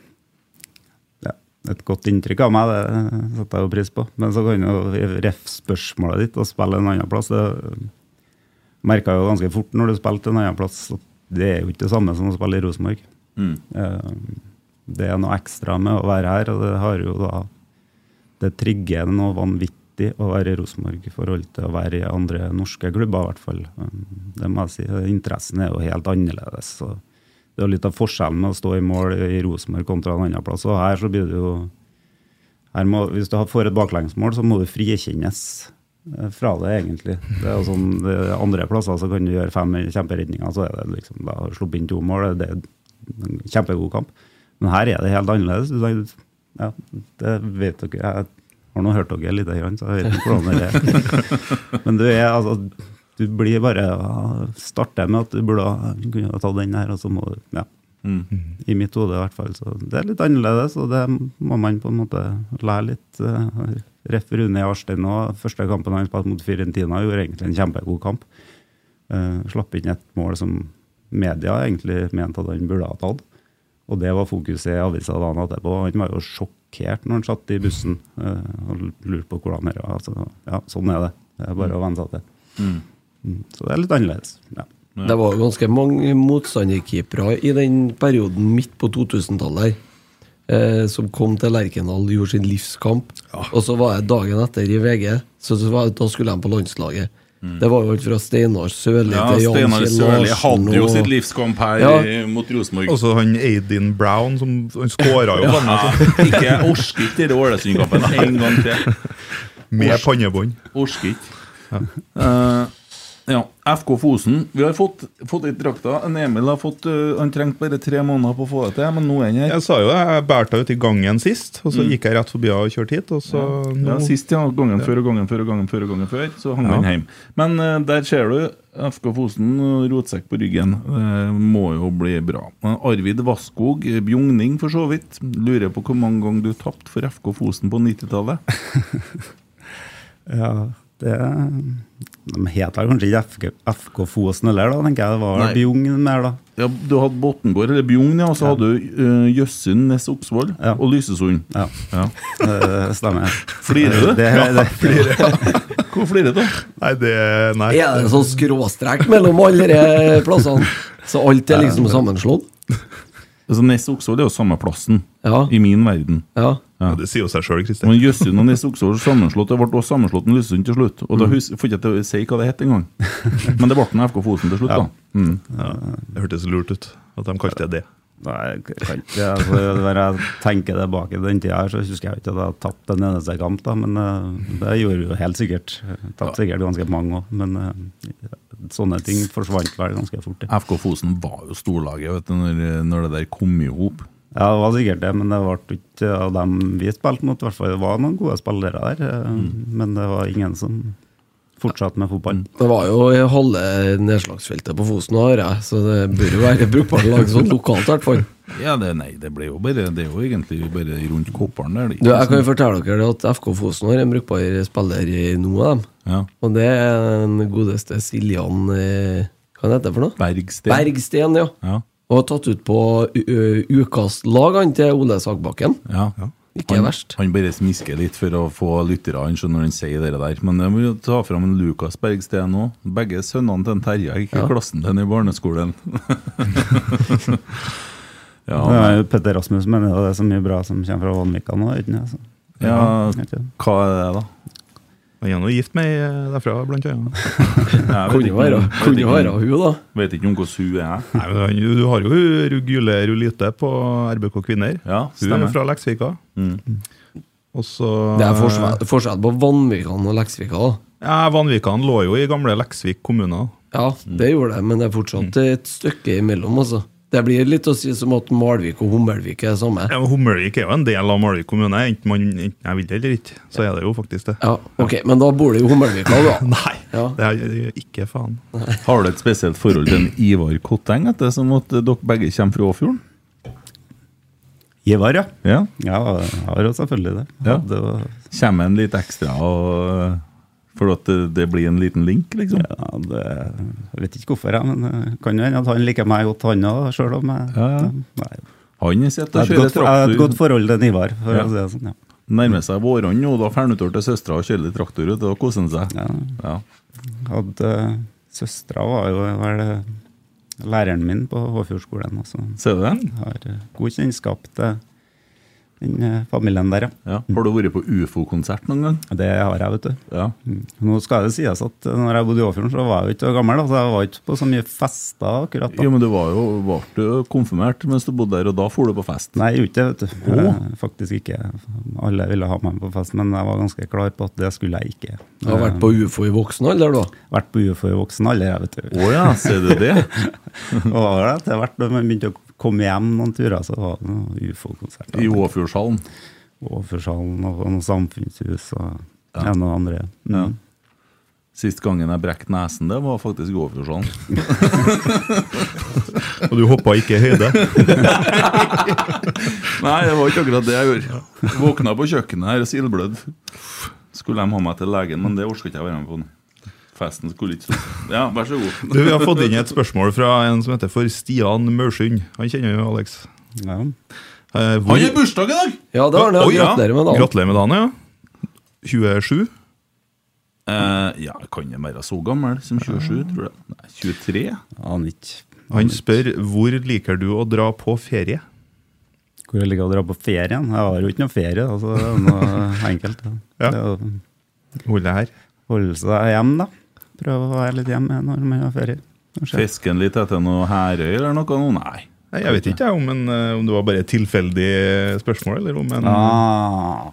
et godt inntrykk av meg. Det setter jeg jo pris på. Men så kan jo ref spørsmålet ditt og spille en annen plass. Det merka jo ganske fort når du spilte en annen plass, at det er jo ikke det samme som å spille i Rosenborg. Mm. Eh, Det er noe ekstra med å være her, og det har jo da Det trigger noe vanvittig å være i Rosenborg i forhold til å være i andre norske klubber, i hvert fall. Um, Det må jeg si. Interessen er jo helt annerledes. Så det er litt av forskjellen med å stå i mål i Rosenborg kontra en annen plass. Og her så blir det jo her må, Hvis du får et baklengsmål, så må du frikjennes eh, fra det, egentlig. Det er sånn, det er Andre plasser så kan du gjøre fem kjemperedninger, så er det liksom, da har du sluppet inn to mål. Det er en kjempegod kamp. Men her er det helt annerledes. Ja, det vet dere. Jeg har nå hørt dere lite grann, så jeg vet ikke hvordan det er. [LAUGHS] Men du er altså Du blir bare starter med at du burde kunne ta den her, og så må du Ja. I mitt hode, i hvert fall. Så det er litt annerledes, og det må man på en måte lære litt uh, Ref Rune Arstein òg. Første kampen han spilte mot Fiorentina, gjorde egentlig en kjempegod kamp. Uh, slapp inn et mål som media egentlig mente at han burde ha tatt. Og det var fokuset i avisa dagen etterpå. Han var jo sjokkert når han satt i bussen uh, og lurte på hvordan det var. Altså, ja, sånn er det. Det er bare å venne seg til. Mm, Så det er litt annerledes. Ja. Det var ganske mange motstanderkeepere i den perioden midt på 2000-tallet eh, som kom til Lerkendal og gjorde sin livskamp. Og så var jeg dagen etter i VG, så, så var, da skulle de på landslaget. Det var jo alt fra Steinar Sørli Ja, til Jan Steinar Kjell Sørli hadde jo og- sitt livskamp her Ja. i- mot Rosenborg. Også han Aidin Brown, som han skåra jo Ja, [LAUGHS] ikke jeg orker ikke denne Ålesund-kampen en gang til. [LAUGHS] med pannebånd. Orsker ikke. Eh, ja, FK Fosen. Vi har fått, fått litt drakter. En Emil har fått Han trengte bare tre måneder på å få det til, men nå er han her. Jeg sa jo det, jeg bærte ut i gangen sist, og så gikk jeg rett forbi og kjørte hit. Og så Mm. Ja, nå, Sist, ja. Gangen før og gangen før og gangen før. og gangen før Så hang han hjem. Men uh, der ser du FK Fosen, rotsekk på ryggen. Det må jo bli bra. Arvid Vasskog, Bjugning for så vidt, lurer på hvor mange ganger du tapte for FK Fosen på 90-tallet? [LAUGHS] Ja, det De heter kanskje ikke FK, FK Fosen heller, da, tenker jeg. Det var Nei. Bjugn mer, da. Ja, Du hadde Botnborg, eller Bjugn, ja, og så hadde du uh, Jøssund, Ness Oksvoll Ja. og Lysesund. Ja, Ja. [LAUGHS] det stemmer. Flirer du? Det, det, [LAUGHS] Hvor flirer du? Nei, det Nei. Er det sånn skråstrek mellom alle de plassene? Så alt er liksom sammenslått? Altså, Ness Oksvoll er jo samme plassen, Ja. i min verden. ja. Ja, det sier jo seg sjøl, Kristian. Men Jøssund og Nils Oksvold sammenslått. Det ble også sammenslått med Lysund til slutt. Og da hus, får jeg ikke til å si hva det het engang. Men det ble med FK Fosen til slutt, da. Mm. Ja, det hørtes lurt ut at de kalte det det. Nei, jeg kan ikke altså, Når jeg tenker tilbake til den tida, så husker jeg ikke at jeg har tapt en eneste kamp. da, Men eh, det gjorde vi jo helt sikkert. Jeg Tapt sikkert ganske mange òg, men eh, sånne ting forsvant vel ganske fort. Ja. FK Fosen var jo storlaget vet du, når, når det der kom i hop. Ja, det var sikkert det, men det ble ikke av dem vi spilte mot. i hvert fall. Det var noen gode spillere der, mm. men det var ingen som fortsatte med fotball. Det var jo i halve nedslagsfeltet på Fosen og Are, så det bør jo være brukbart lag sånn lokalt, i hvert fall. Ja, det, nei, det ble jo bare Det er jo egentlig bare rundt Kopperen der. er Du, jeg kan jo fortelle dere at FK Fosen har en brukbar spiller i noen av dem. ja. Og det er den godeste Siljan eh, Hva heter det for noe? Bergsten. Bergsten, ja. Ja. Og har tatt ut på utkastlag til Ole Sagbakken. ja. ja. Ikke han, verst. Han bare smisker litt for å få lytterne når han sier det der. Men jeg må jo ta fram en Lukas Bergsten òg. Begge sønnene til en Terje gikk i Ja. klassen til i barneskolen. [LAUGHS] ja, Det er jo Petter Rasmus mener det er så mye bra som kommer fra Vanvika nå. Uten, altså. Så- ja, hva er det, da? Han er nå gift med ei derfra, blant annet. [LAUGHS] Kunne være, hun, da. Vet ikke om hvordan hun er. Nei, men Du har jo hun Rugg Jule Rulite på RBK Kvinner. Ja, Hun stemmer. er fra Leksvika. Mm. Også, Det er forskjell, forskjell på Vanvikan og Leksvika. da. Ja, Vanvikan lå jo i gamle Leksvik kommune. Ja, det gjorde det, men det er fortsatt et stykke imellom. altså. Det blir litt å si som at Malvik og Hummelvik er det samme. Ja, Hummelvik er jo en del av Malvik kommune. Enten man enten jeg vil det eller ikke, så er det jo faktisk det. Ja, ok, Men da bor det jo Hummelvika, da. [LAUGHS] Nei, Ja. det er ikke faen. Har du et spesielt forhold til en Ivar Kotteng, etter som at dere begge kommer fra Åfjorden? Ivar, ja. Ja. Ja, jeg har jo selvfølgelig det. Ja. det var, Kommer en litt ekstra og, for at det, det blir en liten link, liksom? ja, det, jeg vet ikke hvorfor, jeg, men det kan jo hende at han liker meg godt, han òg, sjøl om jeg Ja, ja. Nei, Han sitter og kjører godt, jeg har et godt forhold til Ivar, for Ja. å si det sånn. ja. Nærmer seg vårene nå, da drar han utover til søstera og kjører litt traktor. vet Da koser han seg. Ja. Ja. Hadde Søstera var jo vel eh, læreren min på Håfjordskolen. Altså. Ser du det? Har eh, god kjennskap til den eh, familien der, ja. Ja. Har du vært på ufo-konsert noen gang? Det har jeg, vet du. Ja. Mm. Nå skal det sies at eh, når jeg bodde i Åfjorden, så var jeg jo ikke så gammel. Så jeg var ikke på så mye fester akkurat da. Ja, men du var jo ble du konfirmert mens du bodde der, og da for du på fest. Nei, jeg gjorde ikke det, vet du. Eh, Faktisk ikke. Alle ville ha meg på fest, men jeg var ganske klar på at det skulle jeg ikke. Du har vært på ufo i voksen alder, da. Vært på UFO i voksen alder, jeg, vet du. Å ja, ser du det? [LAUGHS] Og var det etter hvert da man begynte å komme hjem noen turer, så var det ufo-konserter. I Åfjordshallen. Åfershallen og noen samfunnshus og Ja. en og andre. Mm. Ja. Sist gangen jeg brekte nesen, det var faktisk i Åfjordshallen. [LAUGHS] Og du hoppa ikke i høyde. [LAUGHS] Nei, det var ikke akkurat det jeg gjorde. Våkna på kjøkkenet her og sildblødd. skulle de ha meg til legen, men det orker ikke jeg være med på nå. Festen skulle ikke sånn. Ja, vær så god. Du, Vi har fått inn et spørsmål fra en som heter for Stian Mørsund. Han kjenner jo Alex. Ja. Eh, hvor- Han har bursdag i dag! Ja, det var det. Oh, ja. Gratulerer med dagen. Gratulerer med dagen, ja. 27. Eh, ja, kan jeg være så gammel som 27, tror jeg. Nei, 23? Aner ikke. Han spør hvor liker du å dra på ferie? Hvor jeg liker å dra på ferien. Jeg har jo ikke noe ferie, altså det er noe [LAUGHS] enkelt. Ja. Å Holde her. holde seg hjemme, da. Prøve å være litt hjemme når man har ferie. Fiske Fisken litt etter noe Herøy eller noe? Nei. Nei, Jeg vet ikke jeg, om, en, eh, om det var bare et tilfeldig spørsmål, eller om en Ah,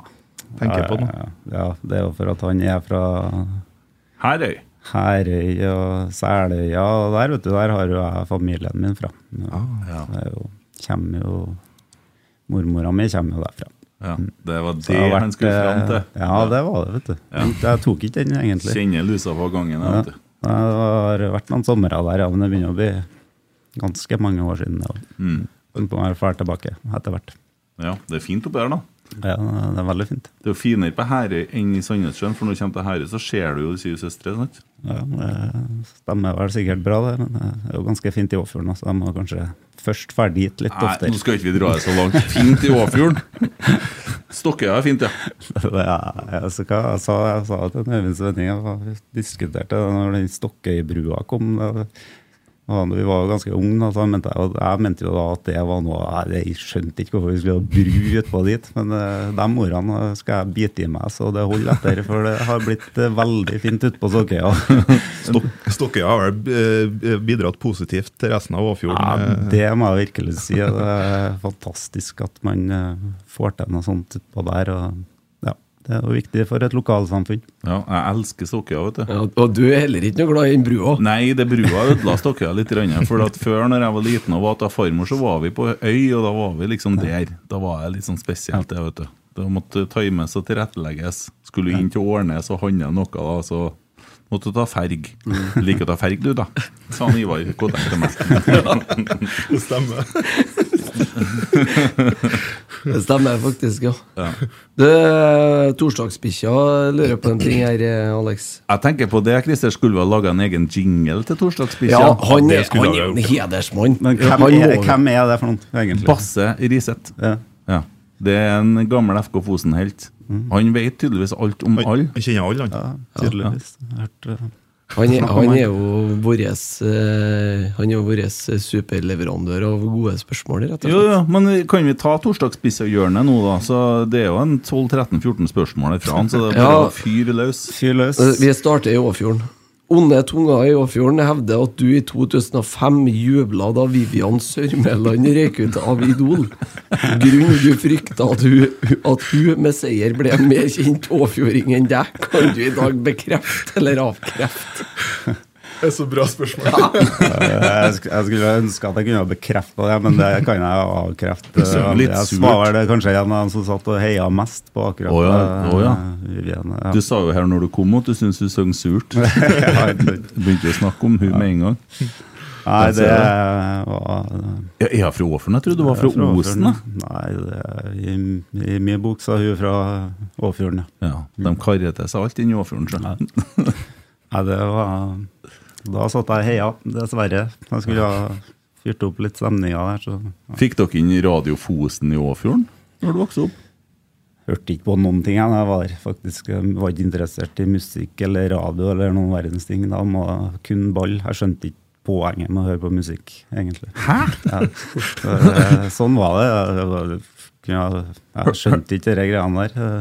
tenker ja, på noe. ja, ja, det er jo for at han er fra Herøy. Herøy og Seløya, og der vet du, der har jo jeg familien min fra. ja. Det er jo, kommer jo Mormora mi kommer jo derfra. Ja, det var det vært, han skulle fram til. eh, Ja, det var det, vet du. Ja. Jeg tok ikke den, egentlig. Kjenner lusa på gangen. Ja. vet du. Det har vært noen somre der, ja, men det begynner å bli ganske mange år siden. Ja. Mm. meg fær tilbake etter hvert. Ja, det er fint oppi her, da. Ja, det er veldig fint. Det er jo finere på Herøy enn i Sandnessjøen, for når du kommer til Herøy, så ser du jo de syv søstre. sant? Ja, det stemmer vel sikkert bra, det, men det er jo ganske fint i Åfjorden, også. De må kanskje først ferdig dit litt Nei, oftere. nå skal ikke vi dra det så langt. Fint i Åfjorden. Stokkøya er fint, ja. [LAUGHS] Ja, jeg, så hva, jeg, sa, jeg sa til en Øyvind Svenning jeg diskuterte det når den Stokkøybrua kom. Det, og vi var jo ganske unge, da, så jeg mente, jeg, jeg mente jo da at det var noe Jeg, skjønte ikke hvorfor vi skulle ha bru utpå dit, men eh, de ordene skal jeg bite i meg, så det holder etter. For det har blitt eh, veldig fint utpå Stokkøya. [LAUGHS] Stok Stokkøya har vel eh, bidratt positivt til resten av Åfjorden. Ja, eh. det må jeg virkelig si. Det er fantastisk at man eh, får til noe sånt utpå der. Og, det er jo viktig for et lokalsamfunn. ja. Jeg elsker Stokkøya, vet du. Ja, og du er heller ikke noe glad i den brua. Nei, det brua ødela Stokkøya litt. For at før, når jeg var liten og var til farmor, så var vi på øy, og da var vi liksom der. Da var jeg litt sånn spesielt, det, vet du. Det måtte times og tilrettelegges. Skulle inn til Årnes og handle noe, da, så måtte du ta ferg. Liker å ta ferg, du, da? Sa han Ivar Kodek til meg. [LAUGHS] Det stemmer. [LAUGHS] Det stemmer faktisk, ja. Ja. Du, Torsdagsbikkja lurer på en ting her, Alex. Jeg tenker på det, Christer. Skulle vi ha laga en egen jingle til Torsdagsbikkja? Ja, han er, han er jo en hedersmann. Men hvem Han er, hvem er det for noe, egentlig? Basse Riseth. Ja. Ja. Det er en gammel FK Fosen-helt. Han vet tydeligvis alt om alle. han kjenner alle, han. Ja, tydeligvis. Hørt, eh, Han er, han er jo vår eh, Han er jo vår superleverandør av gode spørsmål, rett og Jo, jo, men kan vi ta torsdagsspissehjørnet nå, da? Så Det er jo en 12-13-14 spørsmål herfra, så det er bare Ja. å fyre løs. Fyr løs. Eh, Vi starter i Åfjorden. Onde tunger i Åfjorden hevder at du i 2005 jubla da Vivian Sørmeland røyk ut av Idol. Grunnen du frykta at hun, at hun med seier ble en mer kjent åfjording enn deg, kan du i dag bekrefte eller avkrefte? Det er så bra spørsmål. [LAUGHS] Jeg sk- jeg skulle ønske at jeg kunne ha bekrefta det, men det kan jeg avkrefte. Det Jeg var kanskje en av dem som satt og heia mest på akkurat oh, ja, Oh, ja. Vivian. Ja. Du sa jo her når du kom at du syntes du sang surt. [LAUGHS] Begynte å snakke om hun med en gang. Nei, det var Ja, er hun fra Åfjorden? Jeg trodde du var fra Osen. Nei, det, i, i min bok så er hun fra Åfjorden, ja. Ja, De karrer til seg alt inni Åfjorden. jeg. Nei, det var Da satt jeg heia, dessverre. Jeg skulle ha fyrt opp litt stemninga der, så Fikk dere inn Radio Fosen i Åfjorden når du vokste opp? hørte ikke på noen ting. Jeg var faktisk var ikke interessert i musikk eller radio eller noen verdens ting. Da må kun ball. Jeg skjønte ikke poenget med å høre på musikk, egentlig. Hæ?! [LAUGHS] Ja. Eh, Sånn var det. Jeg, jeg skjønte ikke de greiene der.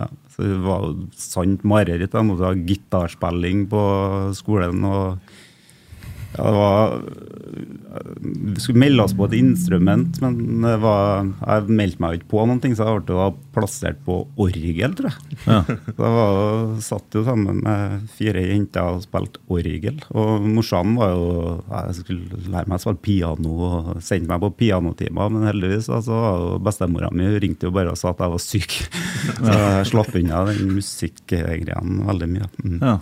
Ja. Var sant mareritt. Jeg måtte ha gitarspilling på skolen. og ja, det var Vi skulle melde oss på et instrument, men det var, jeg meldte meg ikke på noen ting, så jeg ble plassert på orgel, tror jeg. Ja. [LAUGHS] Så jeg var, satt jo sammen med fire jenter og spilte orgel. Og morsanen var jo Jeg skulle lære meg å spille piano og sendte meg på pianotimer, men heldigvis da, så var jo bestemora mi ringte jo bare og sa at jeg var syk. [LAUGHS] Så jeg slapp unna den musikkgreia veldig mye. Mm. Ja.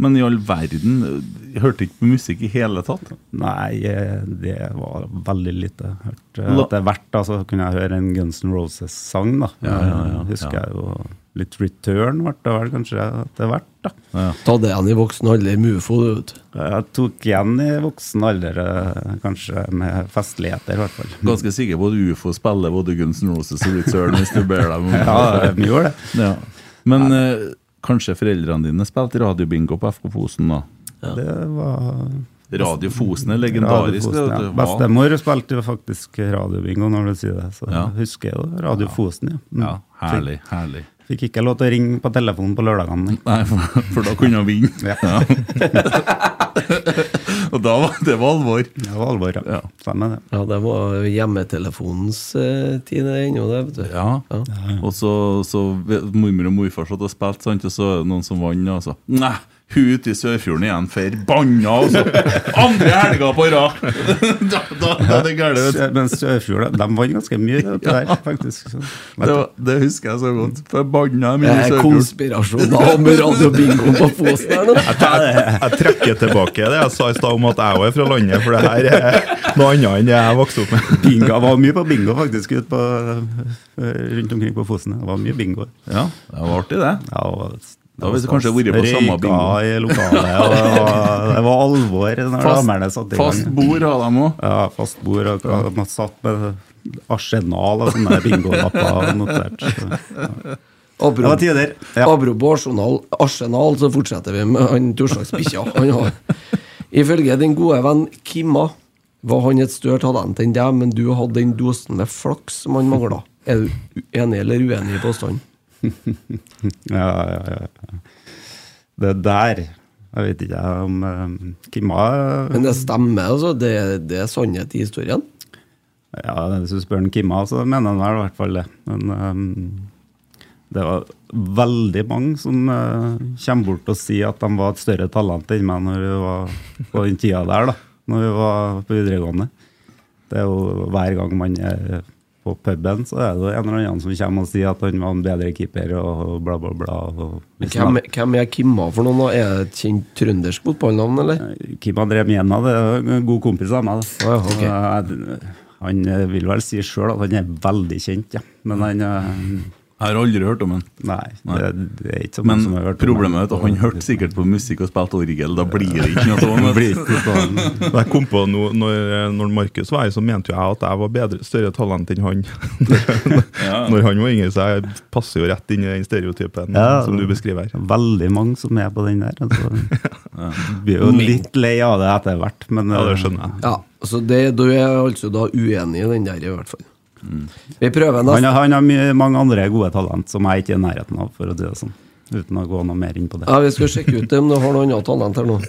Men i all verden, jeg hørte ikke på musikk i hele tatt? Nei, det var veldig lite. Hørte Etter hvert da, så kunne jeg høre en Guns N' Roses-sang. da. Ja, ja, ja, husker ja. jeg jo litt return ble det vel kanskje etter hvert. da. Ta det igjen i voksen alder, Mufo, du vet. Jeg tok igjen i voksen alder, eh, kanskje med festligheter, i hvert fall. Ganske sikker på at UFO spiller både Guns N' Roses og Return hvis du ber dem om [LAUGHS] Ja, de gjør det. Ja. Men eh, kanskje foreldrene dine spilte radiobingo på FK Fosen, da? Det var Radio Fosen er legendarisk. Radio Fosen, ja. Bestemor spilte jo faktisk radiobingo når du sier det, så Ja. jeg husker jo Radio Fosen. Ja. Mm. Ja, herlig, herlig. Fikk ikke lov til å ringe på telefonen på lørdagene. nei. For, for da kunne han vinne. Ja. Og da var det var alvor. Det var alvor, ja. Ja. Stemmer det. Ja, det var hjemmetelefonens eh, tid ennå, det, vet du. Ja. Og så, så mormor og morfar satt og spilte, sant? og så noen som vant. Og så Nei, hun ute i Sørfjorden igjen, forbanna! altså! andre helga på rad! [LAUGHS] da, da, da er det gærent, Men Sørfjord, de vant ganske mye det der, faktisk. Det, var, det husker jeg så godt. Forbanna mye Det i er Sørfjorden. konspirasjoner om radiobingo på Fosen her nå. [LAUGHS] Jeg trekker tilbake det jeg sa i stad om at jeg også er fra landet, for det her er noe annet enn det jeg vokste opp med. Bingo, jeg var mye på bingo faktisk ut på, eh, rundt omkring på Fosen. Det var mye bingo. Ja, det var artig, det. Ja, og, Da har vi kanskje vært på samme bingo. Røyka i lokalet, og det var, det var alvor når damene satt i gang. fast bord hadde de òg. Ja, fast bord. Og man satt med arsenal av sånne bingolapper notert. Så, ja. Det Apropos, var tider. Ja. apropos Arsenal, Arsenal, så fortsetter vi med han torsdagsbikkja. Han har Ifølge din gode venn Kimma var han et større talent enn deg, men du hadde den dosen med flaks som han mangla. Er du enig eller uenig i påstanden? [LAUGHS] Ja, ja, ja. Det der Jeg vet ikke om um, Kimma Men det stemmer, altså. Det, det er sannhet i historien. Ja, Hvis du spør Kimma, så mener han vel i hvert fall det. Men um, det var veldig mange som uh, kommer bort og sier at de var et større talent enn meg når vi var på den tida der, da. Når vi var på videregående. Det er jo hver gang man er på puben, så er det en eller annen som kommer og sier at han var en bedre keeper og bla, bla, bla. Hvem, hvem er Kimma for noen? da? Er det et kjent trøndersk fotballnavn, eller? Kim André Mjena det er en god kompis av meg. Da. Oh, ja, ok. Så Han eh, vil vel si sjøl at han er veldig kjent, ja. men han eh, Jeg har aldri hørt om han. Nei, Nei. Det, det er ikke så mange Men som har hørt om problemet er at han hørte sikkert på musikk og spilte orgel. Da blir det ikke noe Det [LAUGHS] sånn. blir ikke sånn. Da [LAUGHS] jeg kom på noe, når, når Markus var her, så mente jo jeg at jeg var bedre, større talent enn han. [LAUGHS] Når han var yngre, så jeg passer jo rett inn i den stereotypen Ja. som du beskriver her. Veldig mange som er på den der. Altså. Blir jo litt lei av det etter hvert, men Ja, det eh, skjønner jeg. Ja, så det, Du er altså da uenig i den der, i hvert fall. Vi prøver Han, har- han har mange andre gode talent som jeg ikke er i nærheten av, for å si det sånn. Uten å gå noe mer inn på det. Ja, Vi skal sjekke ut om du har noe annet talent her nå.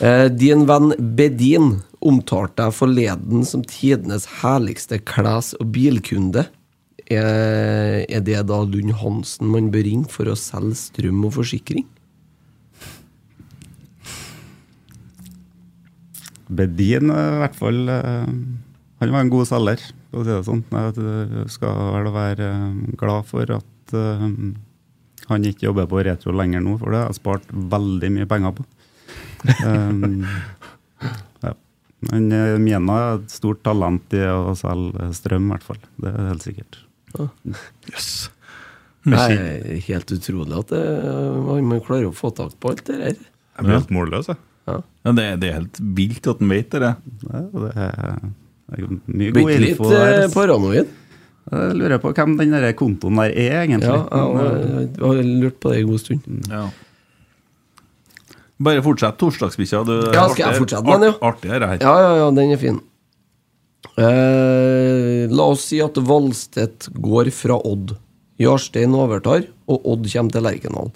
Eh, din venn Bedin omtalte deg forleden som tidenes herligste kles- og bilkunde. Er, er det da Lund Hansen man bør ringe for å selge strøm og forsikring? Bedin er i hvert fall eh, Han var en god selger, for å si det sånn. Jeg skal vel være eh, glad for at uh, han ikke jobber på Retro lenger nå, for det har jeg spart veldig mye penger på. Um, [LAUGHS] ja. Men eh, Mjena er et stort talent i å selge strøm, i hvert fall. Det er helt sikkert. Det er helt utrolig at det, man man klarer å få tak på alt det der. Jeg blir helt målløs, jeg. Ja, det, det er helt vilt at han vet det. Ja, det det er mye god litt info litt eh, altså. paranoid. Jeg lurer på hvem den der kontoen der er, egentlig. Ja, jeg har- eh, jeg lurt på det en god stund. Ja. Bare fortsett torsdagsbikkja. Ja, skal jeg fortsette den, ja? Artig er her. Ja, ja, ja, den er fin. Eh, la oss si at Valstedt går fra Odd. Jarstein overtar, og Odd kommer til Lerkendal.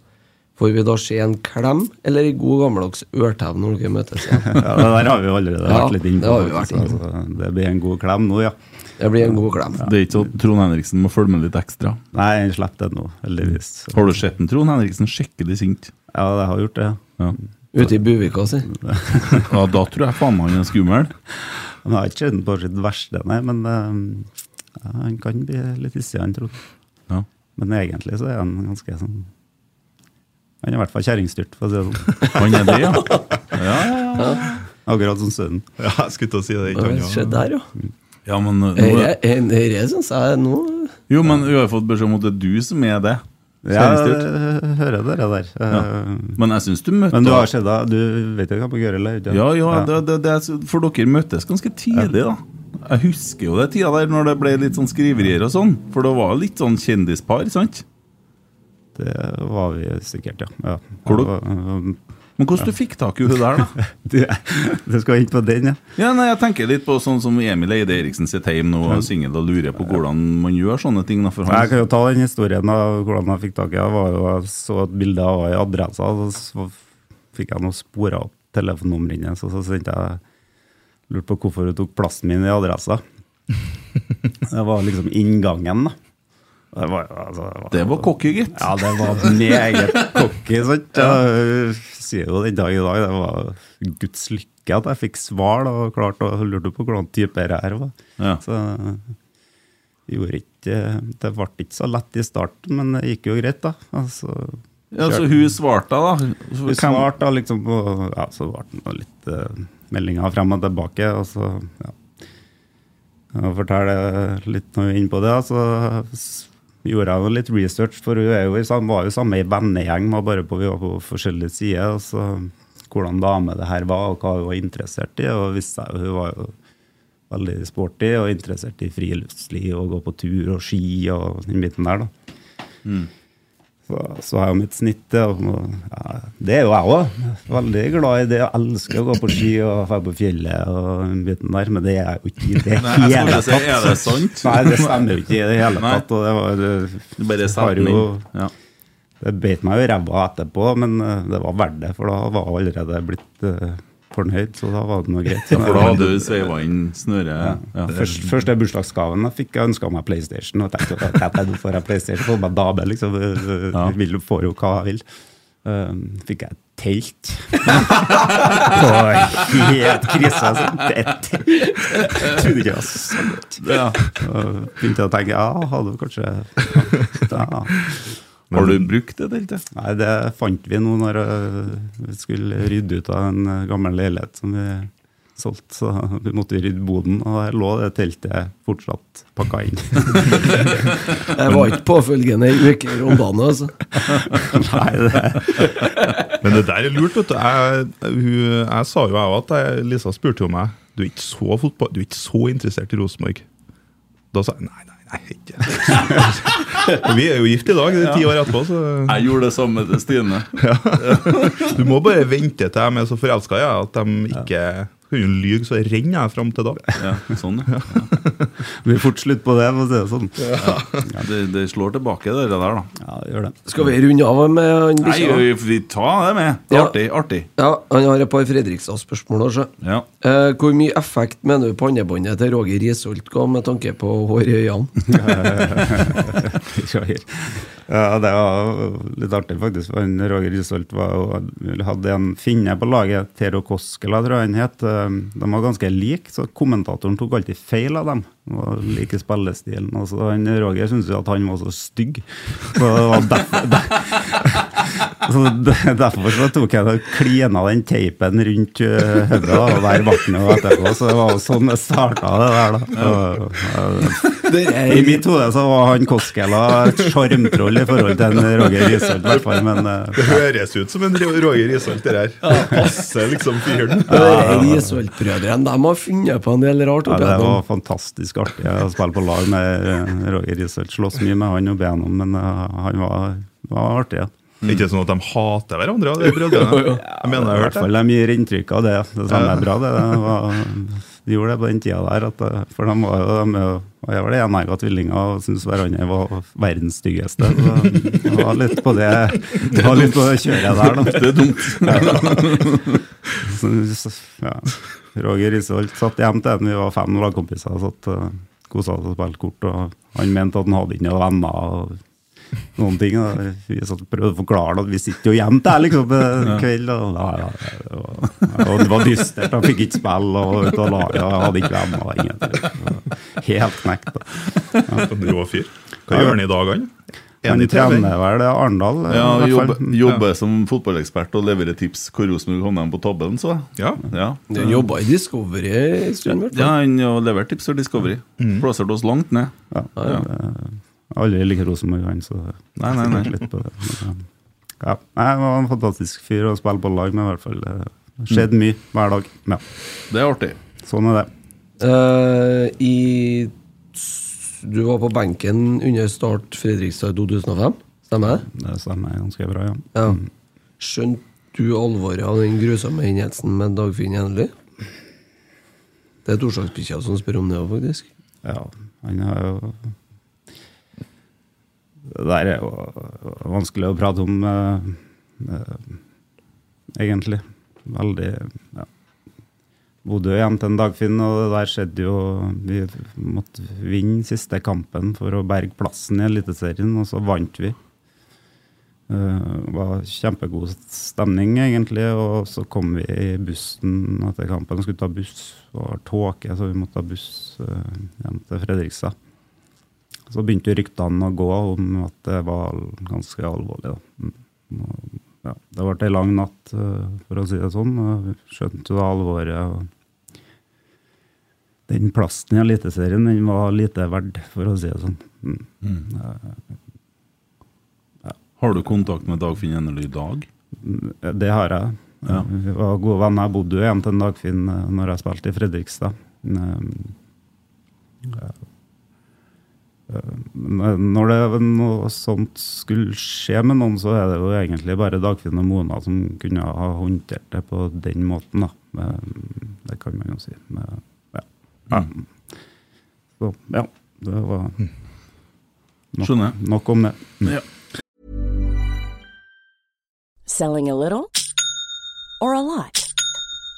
Får vi da se en klem eller en god gammeldags ørtev når dere møtes igjen? [LAUGHS] Ja, det der har vi allerede Ja, vært litt inne det på. har vi vært faktisk, på. altså. det blir en god klem nå, ja. Det blir en god klem. Det er ikke sånn Trond Henriksen må følge med litt ekstra. Nei, jeg slipper det nå, heldigvis. Har du sett en Trond Henriksen skikkelig sint? Ja, det har gjort det. Ja. Ute i Buvika si. [LAUGHS] ja, Da tror jeg faen meg han er skummel. Han har ikke kjent på sitt verste, nei, men ja, han kan bli litt hissig, han tror Ja. Men egentlig så er han ganske sånn Han er i hvert fall kjerringstyrt, for å si det sånn. Han er det, ja. ja, ja, ja. Akkurat som sønnen. Ja, jeg skulle til å si det. ikke han, ja. der, ja. ja men, nå, Dette syns jeg nå jo, men vi har fått beskjed om at det er du som er det. Ja, jeg hører dere der. Ja. Eh, Men jeg syns du møtte Men du har sett? Du vet jo hva man gjør, eller? Ja, Ja, ja, det, det, det, er- for dere møttes ganske tidlig, da. Jeg husker jo det tida der når det ble litt sånn skriverier og sånn. For det var litt sånn kjendispar, sant? Det var vi sikkert, ja. ja. Hvor du- og- Men hvordan du fikk tak i hun der, da? [LAUGHS] det, skal inn på den, ja? Ja, nei, Jeg tenker litt på sånn som Emil Eide Eriksen sitt hjem nå, og singel og lurer på hvordan man gjør sånne ting. Da, for Jeg kan jo ta den historien av hvordan jeg fikk tak i henne. Jeg så et bilde av henne i adressa, så fikk jeg noe spora opp telefonnummeret hennes. Og så sendte jeg lurte på hvorfor hun tok plassen min i adressa. [LAUGHS] Det var liksom inngangen, da. Det var, altså, det var, det var cocky, gitt. Ja, det var meget cocky. sant? [LAUGHS] Jeg sier jo den dag i dag det var Guds lykke at jeg fikk svar da, og klarte å lurte på hvordan type det her var. Ja. Så det gjorde ikke Det ble ikke så lett i starten, men det gikk jo greit, da. Altså, Ja, så hun svarte da? Hun svarte da liksom og, Ja, så ble det litt uh, meldinger frem og tilbake, og så ja. Jeg forteller litt når vi er inne på det, så gjorde jeg litt research, for hun var jo samme i vennegjeng, bare på, vi var på forskjellige sider. så Hvordan dame det her var, og hva hun var interessert i. og visste jeg Hun var jo veldig sporty og interessert i friluftsliv og gå på tur og ski og den biten der. da. Så, så har jeg jo mitt snitt. og, Ja, det er jo jeg òg. Veldig glad i det. Jeg elsker å gå på ski og dra på fjellet og den biten der, men det er jeg jo ikke i det [LAUGHS] Nei, hele tatt. er det sant? [LAUGHS] Nei, det stemmer jo ikke i det hele Nei. tatt. Og det var, det, bare jo- Ja. det beit meg jo i ræva etterpå, men eh, det var verdt det, for da var jeg allerede blitt eh, fornøyd, så da var det noe greit. For da hadde du sveiva inn snøret? Ja. Først, første bursdagsgaven da fikk, jeg ønska meg PlayStation. Og tenkte at jeg, jeg får jeg PlayStation, får meg dame, liksom. Ja. Vil, får jo hva jeg vil. Um, fikk jeg telt. [LAUGHS] På helt krise. Altså. Et telt! Trodde ikke det var sant. Ja. Og begynte å tenke ja, hadde kanskje ja. Har du brukt det teltet? Nei, det fant vi nå når øh, vi skulle rydde ut av en øh, gammel leilighet som vi solgte. Så [LAUGHS] vi måtte rydde boden, og der lå det teltet fortsatt pakka inn. [LAUGHS] jeg var ikke påfølgende i uker om dagen, altså. [LAUGHS] Nei, det Men det der er lurt, vet du. Jeg, hun, jeg sa jo jeg at jeg, Lisa spurte jo meg Du er ikke så, fotball, du er ikke så interessert i Rosenborg. Da sa jeg nei, nei, nei, ikke. [LAUGHS] Vi er jo gift i dag, det er ti år etterpå, så Jeg gjorde det samme til Stine. du må bare vente til de er så forelska i ja, at de ikke kan jo lyge, så renner jeg fram til da. Ja, sånn, ja. [LAUGHS] ja. blir fort slutt på det, for å si det sånn. ja. Det, det slår tilbake, det der, da. Ja, det gjør det. Skal vi runde av med han Nei, bikkja? vi- vi tar det med. Det er Ja. artig. artig. Ja, han har et par Fredrikstad-spørsmål. også. Ja. Eh, hvor mye effekt mener du pannebåndet til Roger Risholt ga med tanke på hår i øynene? [LAUGHS] [LAUGHS] Ja, det var litt artig, faktisk. han Roger Risholt var hadde en finne på laget, Tero Koskela, tror jeg han het. Eh, De var ganske like, så kommentatoren tok alltid feil av dem. De var like spillestilen. Og han Roger syntes jo at han var så stygg. Så det var derfor, [LAUGHS] så derfor så tok jeg og klina den teipen rundt eh, hodet, og der ble den jo etterpå. Så det var jo sånn det starta, det der, da. Og, eh, I mitt hode så var han Koskela et sjarmtroll i forhold til en Roger Risholt, i hvert fall. Men eh, Det høres ut som en Roger Risholt, det her. Passer liksom fyren. Risholt-brødrene de har funnet på en del rart. ja, det var fantastisk artig å spille på lag med eh, Roger Risholt. Slåss mye med han opp igjennom, men han var, var artig. Ja. Ikke sånn at de hater hverandre, de brødrene. [LAUGHS] Jeg mener jeg I har hvert hørt det. fall de gir inntrykk av det. Det samme er bra. Det, det var, de gjorde det på den tida der. At, eh, for de var jo de, jo- jeg var det enegga tvillinger og syntes hverandre var verdens styggeste. Så det var litt på det det var litt på det kjøret der, da. Det er dumt. Så, så, ja. Roger Risholt satt hjem til en, vi var fem lagkompiser. Satt uh, kosa oss og spilte kort. Og han mente at han hadde ikke noen venner. og noen ting. Da. Vi prøvde å forklare at vi sitter jo hjemme der liksom en kveld. Og, ja, ja, det, var, og det var dystert. Han fikk ikke spille og av laget. og Hadde ikke venner. og ingenting. Helt knekt. Ja. Du var fyr. Hva gjør han i dag, han? Han trener vel Arendal, Ja, jobber, jobber som fotballekspert og leverer tips hvor Rosenborg havner på tabellen, så jeg. Ja. Ja. Du jobba i Discovery en stund, Ja, han leverte tips for Discovery. Plassert oss langt ned. Ja, det- aldri likt Rosenborg, han, så Nei, nei, nei. Litt på det. Men, ja. Nei, han var en fantastisk fyr å spille på lag med, i hvert fall. Det skjedde Mm. mye hver dag. Ja. Det er artig. Sånn er det. Uh, I Du var på benken under Start Fredrikstad 2005, stemmer det? Det stemmer ganske bra, ja. Ja. Skjønte du alvoret av den grusomme hendelsen med Dagfinn Gjenli? Det er torsdagsbikkja som spør om det òg, faktisk. Ja, han har jo Det er jo vanskelig å prate om, eh, eh, egentlig. Veldig ja. Bodø hjem til en Dagfinn, og det der skjedde jo Vi måtte vinne siste kampen for å berge plassen i Eliteserien, og så vant vi. Eh, Det var kjempegod stemning, egentlig, og så kom vi i bussen etter kampen. Vi Skulle ta buss, det var tåke, så vi måtte ta buss eh, hjem til Fredrikstad. Så begynte ryktene å gå om at det var ganske alvorlig. Mm. Ja, det ble ei lang natt, eh, for å si det sånn. Vi skjønte jo alvoret. Den plassen i Eliteserien den var lite verd, for å si det sånn. Mm. Har du kontakt med Dagfinn Enerly i dag? Det har jeg. Ja. Vi var gode venner. Jeg bodde jo igjen til Dagfinn eh, når jeg spilte i Fredrikstad. Ja. Når det noe sånt skulle skje med noen, så er det jo egentlig bare Dagfinn og Mona som kunne ha håndtert det på den måten. da. Det kan man jo si. Men, ja. Ja. Så ja, det var nok, nok om det. Ja. Selling a little or a lot?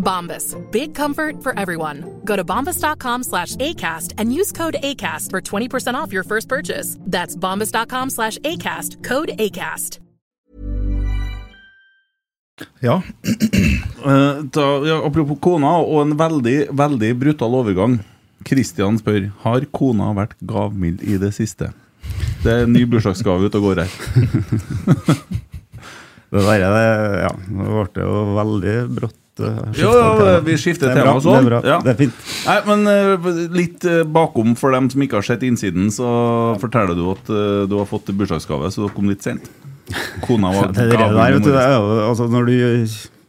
Bombas. Big comfort for everyone. Go to bombas.com slash ACAST and use code ACAST for 20% off your first purchase. That's bombas.com slash ACAST. Code ACAST. Ja. [CLEARS THROAT] Eh, da, ja, apropos kona, og en veldig, veldig brutal overgang. Kristian spør Har kona vært gavmild i det siste. Det er en ny bursdagsgave ute og går her. [LAUGHS] Det der er det, ja, det ble jo veldig brått. Skiftet Jo, jo, tema. vi skifter er tema og sånn. Det er bra, Ja. det er fint. Nei, men eh, litt eh, bakom for dem som ikke har sett innsiden, så forteller du at eh, du har fått bursdagsgave, så du kom litt sent. Kona var [LAUGHS] Det, er det, der, vet du, det er altså, når du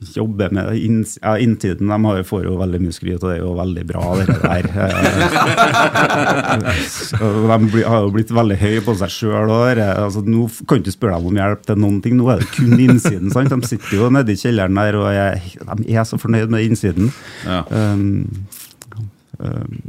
jobber med inns, ja, innsiden, de får jo veldig mye skryt, og det er jo veldig bra, det der. [LAUGHS] De har jo blitt veldig høye på seg sjøl. Altså, nå kan du ikke spørre dem om hjelp til noen ting, nå er det kun innsiden. Sant? De sitter jo nede i kjelleren der, og jeg, de er så fornøyd med innsiden. Ja. Um, um,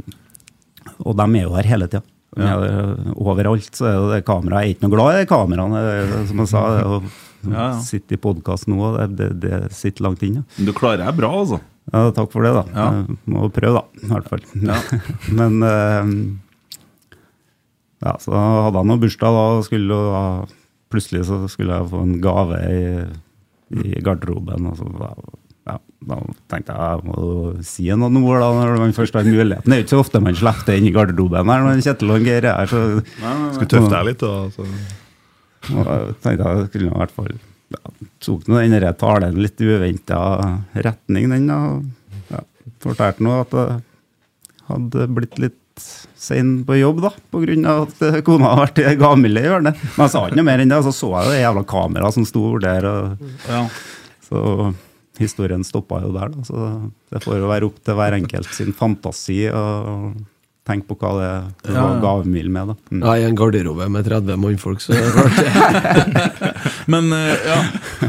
og de er jo her hele tida. Er Overalt så er det kameraet. Jeg er ikke noe glad i kameraene, som jeg sa. det er Å Ja, ja. sitte i podkast nå, det, det, det sitter langt inne. Men Du klarer deg bra, altså. Ja, takk for det, da. Ja. Jeg må prøve, da. I hvert fall. Ja. [LAUGHS] Men eh, Ja, så hadde jeg noe bursdag, da. og Skulle, da plutselig så skulle jeg få en gave i, i garderoben. Og så, da- ja, da tenkte jeg jeg må si noen ord da, når man først har muligheten. Det er jo ikke så ofte man slipper det inn i garderoben her når Kjetil og Geir er her. Så, Skulle tøffe deg litt, da. Så. Og tenkte jeg skulle i hvert fall ja, Tok nå den talen litt uventa retning, den. Og ja, fortalte nå at jeg hadde blitt litt sein på jobb, da, pga. at kona har vært gammel i hjørnet. Men jeg sa ikke noe mer enn det, så så jeg det jævla kameraet som sto der. Og, Ja. Så historien stoppa jo der, da. Så det får jo være opp til hver enkelt sin fantasi og tenke på hva det det Ja, gaven vil med, da. Mm. Ja, I en garderobe med 30 mannfolk, så er det klart det. [LAUGHS] Men eh, ja,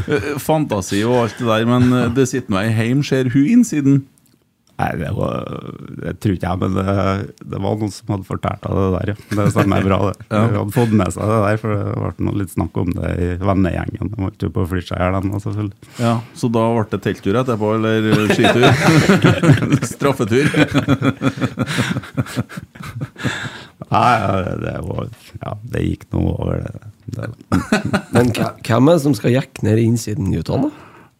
eh, fantasi og alt det der, men eh, det sitter nå ei heim, ser hun innsiden? Nei, det, var, det tror ikke jeg, men det, det var noen som hadde fortalt av det der, ja. Det stemmer bra, det. Ja. De hadde fått med seg det der, for det ble noe litt snakk om det i vennegjengen. De var ikke på de, da, selvfølgelig. Ja, Så da ble det telttur etterpå, eller eh, skitur? [LAUGHS] Straffetur? [LAUGHS] Nei, ja, det var Ja, det gikk noe over, det. det. Men hvem er det som skal jekke ned innsiden Newton, da?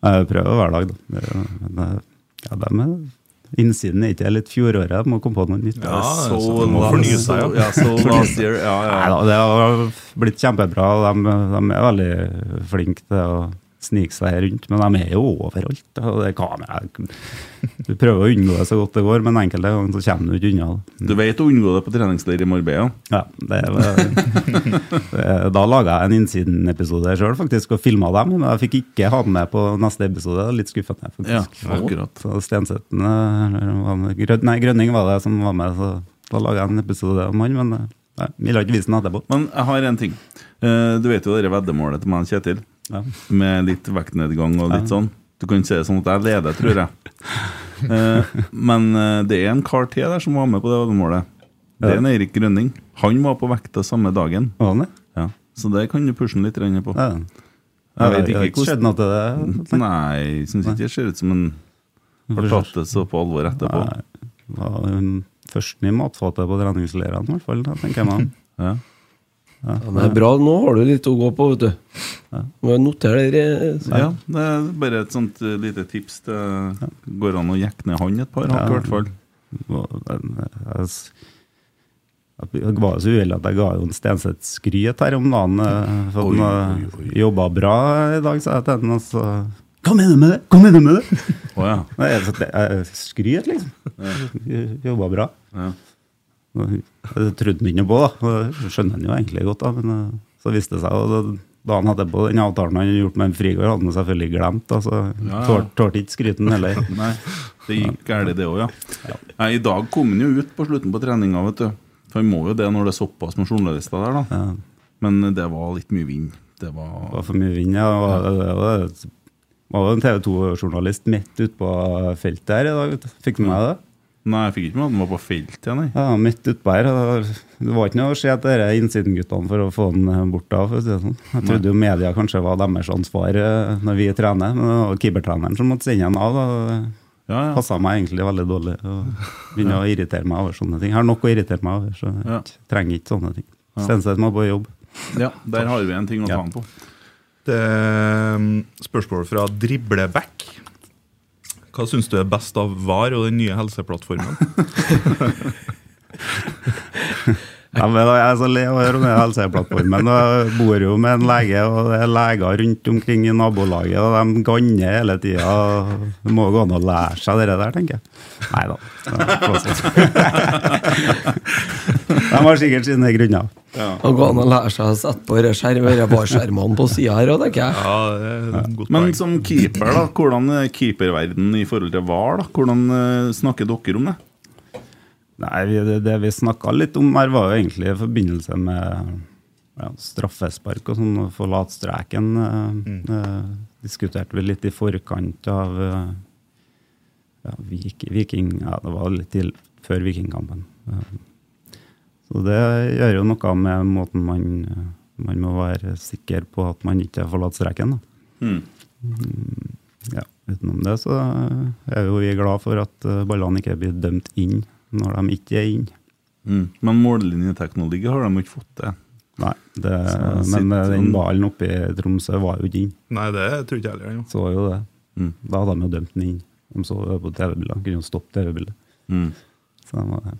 Jeg prøver hver dag, da. Det- Men, ja, dem er Innsiden er ikke litt fjoråret, Jeg må komme på noe nytt. Ja, så de må fornye seg, ja. Ja, så [LAUGHS] last year, ja, ja. Nei da, det har blitt kjempebra. De, de er veldig flinke til å snike seg rundt, men de er jo overalt. Og det kan kamera. Du prøver å unngå det så godt det går, men enkelte ganger så kommer du ikke unna det. Du vet å unngå det på treningsleir i Marbella? Ja, det det, [LAUGHS] da laga jeg en Innsiden-episode sjøl faktisk, og filma dem. Men jeg fikk ikke ha den med på neste episode. Litt skuffende, faktisk. Ja, akkurat. Så Stenseten Grøn, Nei, Grønning var det som var med, så da laga jeg en episode om han. Men eh, nei, ville ikke vise den etterpå. Men jeg har en ting. Eh, Du vet jo det veddemålet til meg og Kjetil, Ja. med litt vektnedgang og litt Ja. sånn. Du kan si det sånn at jeg leder, tror jeg. [LAUGHS] Eh, Men eh, det er en kar til der som var med på det veddemålet. Det er en Eirik Grønning. Han var på vekta samme dagen. Var han det? Ja. Så det kan du pushe litt på. Ja. Jeg vet ikke ikke skjedd noe til det. Nei, jeg syns ikke det ser ut som en har tatt det så på alvor etterpå. Nei, var hun førsten i matfatet på treningsleirene, i hvert fall. Tenker jeg meg. [LAUGHS] Ja. Ja, men det er bra, nå har du litt å gå på, vet du. Må notere det. eh, Ja, det er bare et sånt eh, lite tips. Det går an å jekke ned han et par hakk, i hvert fall. Jeg var så uheldig at jeg ga Jon Stenseth skryt her om dagen. eh, For Oi, han eh, jobba bra i dag, sa jeg til ham. Og så Hva mener du med det?! Hva mener du med det?! Oh, ja. [LAUGHS] Nei, jeg, jeg, jeg skryt, liksom. Jobba bra. Ja. Jeg trodde han ikke på, da. Skjønner han jo egentlig godt, da. Men eh, så viste det seg og da- Dagen etterpå, den avtalen han hadde gjort med en Frigård, hadde han selvfølgelig glemt. altså Så Ja, ja. tålte ikke skryten heller. [LAUGHS] Nei, det gikk galt, det òg, ja. Nei, I dag kom han jo ut på slutten på treninga, vet du. For han må jo det når det er såpass med journalister der, da. Ja. Men det var litt mye vind. Det Det var var for mye vind, ja. Det var, det var, var en TV 2-journalist midt ute på feltet her i dag. vet du. Fikk du med deg det? Nei, jeg fikk ikke med at han var på feltet, nei. Ja, midt utpå her. Det var ikke noe å se etter innsidenguttene for å få den eh, bort da. For å si det sånn. Jeg trodde jo media kanskje var deres ansvar eh, når vi trener, men det var keepertreneren som måtte sende den av. da. Ja, ja. Passa meg egentlig veldig dårlig. og Begynner å irritere meg over sånne ting. Jeg har nok å irritere meg over, så jeg Ja. trenger ikke sånne ting. Ja. Stenseth må på jobb. ja, der har vi en ting å ta Ja. han på. Det er um, spørsmål fra Dribleback. Hva syns du er best av VAR og den nye helseplattformen? [LAUGHS] Ja, men Jeg er så lei av å høre om den helseplattformen. Jeg bor jo med en lege, og det er leger rundt omkring i nabolaget, og de ganner hele tida. Det må gå an å lære seg det der, tenker jeg. Nei da. De har sikkert sine grunner. Og gå an å lære seg å sette på barskjermene på sida her òg, tenker jeg. Ja, det er godt Men som keeper, da, hvordan er keeperverdenen i forhold til VAR? da? Hvordan eh, snakker dere om det? Nei, det, det vi snakka litt om her, var jo egentlig i forbindelse med ja, straffespark og sånn, forlate streken. Mm. eh, diskuterte vi litt i forkant av eh, ja, Vik- Viking Ja, det var litt til før Vikingkampen. Eh, så det gjør jo noe med måten man eh, Man må være sikker på at man ikke har forlatt streken. Da. Mm. Ja, utenom det så er jo vi glad for at eh, ballene ikke blir dømt inn når de ikke er inn. Mm. Men mållinjeteknologi har de ikke fått til. Nei, det, men eh, sitter den de- ballen oppe i Tromsø var jo ikke inn. Nei, det tror ikke jeg heller. Så Så jo det. Mm. Da hadde de jo dømt den inn. De så det på TV-bildet. Kunne jo stoppe TV-bildet. Mm. Så de var, ja.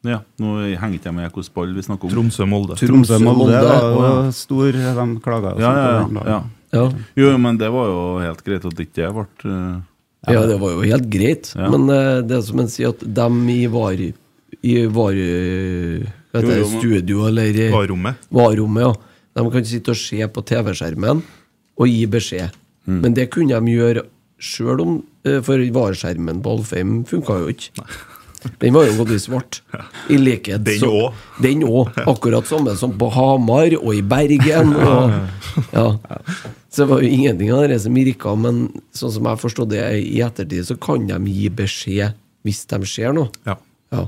Ja, Nå henger ikke jeg med hvilken ball vi snakker om. Tromsø-Molde. Tromsø-Molde Molde, var stor, de klaga jo Ja, sånn ja, ja, ja. Ja. Jo, men det var jo helt greit at ikke det ble eh, Ja, det var jo helt greit. Ja. Men uh, det er som en sier, at dem i var I var heter det, studio eller i Varrommet. varerommet, ja. De kan sitte og se på TV-skjermen og gi beskjed. Mm. Men det kunne de gjøre sjøl om eh, For varskjermen på Alfheim funka jo ikke. Den var jo gått i svart. I likhet Den så- også. Den òg. Akkurat samme som på Hamar og i Bergen. Og, ja. Så det var jo ingenting av det som virka, men sånn som jeg forstod det i ettertid, så kan de gi beskjed hvis de ser noe. Ja. Ja.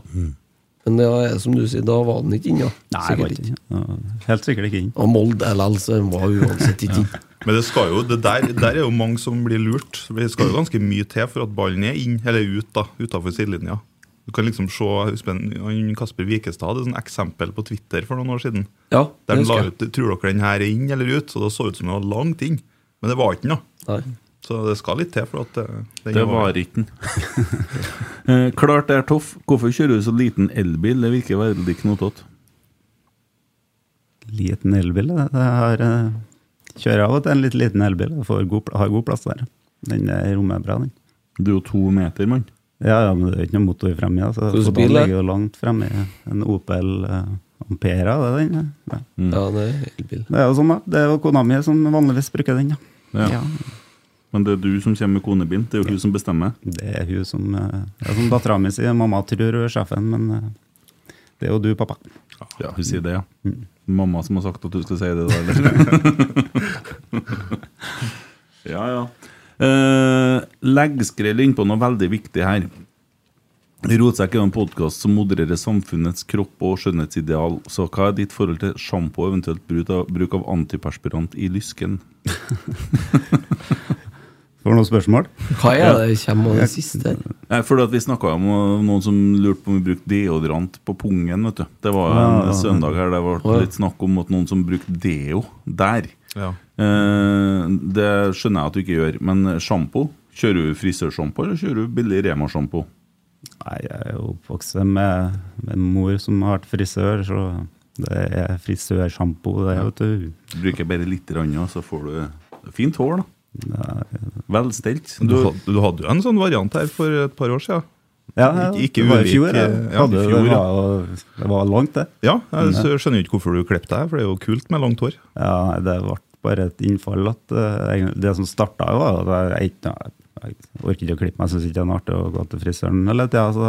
Men det er som du sier, da var den ikke inne. Nei, Sikkert ikke, ja, helt sikkert ikke inn. Og Molde LL, så den var uansett ikke inne. [LAUGHS] Men det skal jo, det der, der er jo mange som blir lurt. Det skal jo ganske mye til for at ballen er inn, eller ut, da, utafor sidelinja. Du kan liksom se husk på en- han Kasper Wikestad hadde et eksempel på Twitter for noen år siden. Ja, Der det han la husker jeg. ut, Tror dere den her er inn eller ut? Så Det så ut som den var langt inn. Men det var ikke noe. Nei. Så det skal litt til for at eh, den Det var ikke den. [LAUGHS] Eh, Klart det er toff. Hvorfor kjører du så liten elbil? Det virker veldig knotete. Liten elbil. det- det har, eh, kjører av og til en litt liten elbil. får god, har god plass der. Den er rommet bra, den. Du er jo to meter, mann. Ja, ja, men det er ikke noe motor fremme. Ja, så er? ligger jo langt fremme. En Opel uh, Ampera, det er den. Ja. Ja, det er elbil. Det er jo sånn, da. Det er jo kona mi som vanligvis bruker den. Ja. Ja. Men det er du som kommer med konebilen. Det er jo hun som bestemmer. Det er hun som eh, det er Som dattera mi sier, mamma tror hun er sjefen, men eh, det er jo du, pappa. Ja, hun sier det, ja. Mamma som har sagt at du skal si det, da, eller? [LAUGHS] [LAUGHS] ja, ja. Eh, Leggskrell innpå noe veldig viktig her. Rotsekk er en podkast som modererer samfunnets kropp og skjønnhetsideal. Så hva er ditt forhold til sjampo og eventuelt bruk av, bruk av antiperspirant i lysken? [LAUGHS] For noen spørsmål? Hva er det kommer av det siste? Jeg føler at Vi snakka om uh, noen som lurte på om vi brukte deodorant på pungen. vet du Det var en Ja, ja, ja. søndag her det var ble litt snakk om at noen som brukte deo der. Ja. Eh, det skjønner jeg at du ikke gjør. Men sjampo? Kjører du frisørsjampo, eller kjører du billig Rema-sjampo? Nei, jeg er jo oppvokst med, med en mor som har vært frisør, så det er frisørsjampo. Det vet du. Bruker bare litt, rann, så får du fint hår. da Velstelt. Du, du hadde jo en sånn variant her for et par år siden. Ja, ja, Ikke, ikke det var i fjor, ja. Hadde, i fjor, det, ja. var, det var langt, det. ja, jeg s- skjønner ikke hvorfor du klippet deg, for det er jo kult med langt hår. Ja, det ble bare et innfall. At, eh, det som starta, var at jeg, ikke, jeg orker ikke å klippe meg, jeg syns ikke det er artig å gå til frisøren hele tida. Så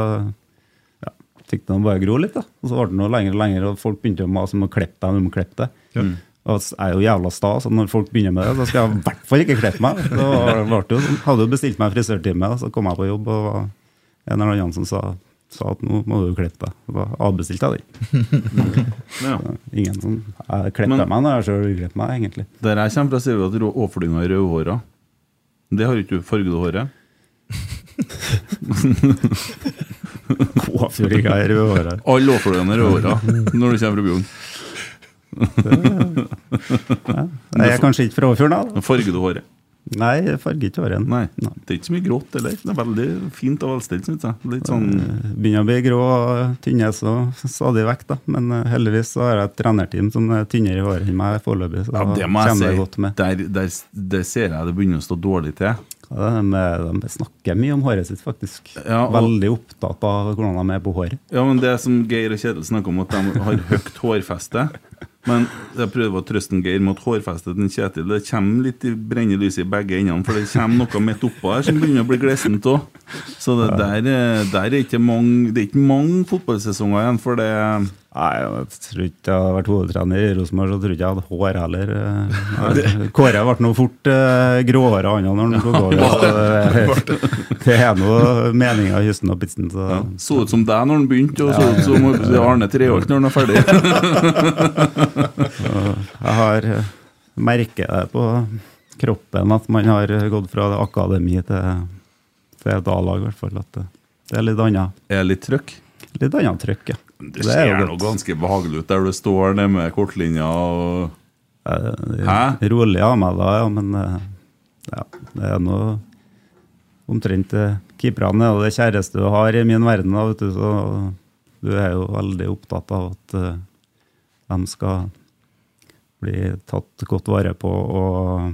ja, fikk det bare gro litt, da. Og så ble det noe lenger og lenger, og folk begynte å mase om å klippe deg. Du må klippe deg. Og jeg er jo jævla sta, så når folk begynner med det, så skal jeg i hvert fall ikke klippe meg. Så sånn. Hadde jo bestilt meg frisørtime, og så kom jeg på jobb, og var en eller annen som sa, sa at nå må du klippe deg. Da avbestilte jeg den. [LAUGHS] Ja. Ingen som Men- meg når jeg sjøl klippet meg, egentlig. Der jeg kommer fra, sier vi at åflinga er rødhåra. Det har ikke du fargede håret. Påfyringa røde rødhåret. Alle åflingene er rødhåra når du kommer fra byen. Jeg er kanskje ikke fra Åfjorden, da? Fargede håret? Nei, jeg farger ikke håret. Nei. Det er ikke så mye grått heller. Det er veldig fint og velstelt, syns jeg. Litt sånn Begynner å bli grå og tynnes og stadig vekk, da. Men eh, heldigvis så har jeg et trenerteam som er tynnere i håret enn meg foreløpig. Så Ja, det må jeg si. Der, der, der ser jeg det begynner å stå dårlig til. De, de snakker mye om håret sitt, faktisk. Ja, og- Veldig opptatt av hvordan de er på håret. Ja, men det som Geir og Kjetil snakker om, at de har høyt hårfeste. Men jeg prøver å trøste Geir med at hårfestet til Kjetil Det kommer litt i brennende lys i begge endene, for det kommer noe midt oppå her som begynner å bli glissent òg. Så det der, er- der er ikke mange Det er ikke mange fotballsesonger igjen, for det Nei, jeg tror ikke jeg hadde vært hovedtrener i Rosenborg, så tror ikke jeg hadde hår heller. eh. [LAUGHS] Kåre ble nå fort uh, gråhåra han når han tok over. Det, [LAUGHS] det er noe meninga i kysten og pitsen. Så. ja, så ut som deg når han begynte, og så ut som [LAUGHS] Arne Treholt når han er ferdig. Jeg har eh, merker det på kroppen at man har gått fra akademi til, til et A-lag, i hvert fall. At det, det er litt annet. Er litt trøkk? Litt annet trykk, ja. Det ser nå ganske behagelig ut der du står nede med kortlinja og Hæ? Rolig av meg da, ja, men eh, ja, det er noe omtrent eh, Keeperne er det kjæreste du har i min verden, da, vet du, så Du er jo veldig opptatt av at uh, de skal bli tatt godt vare på og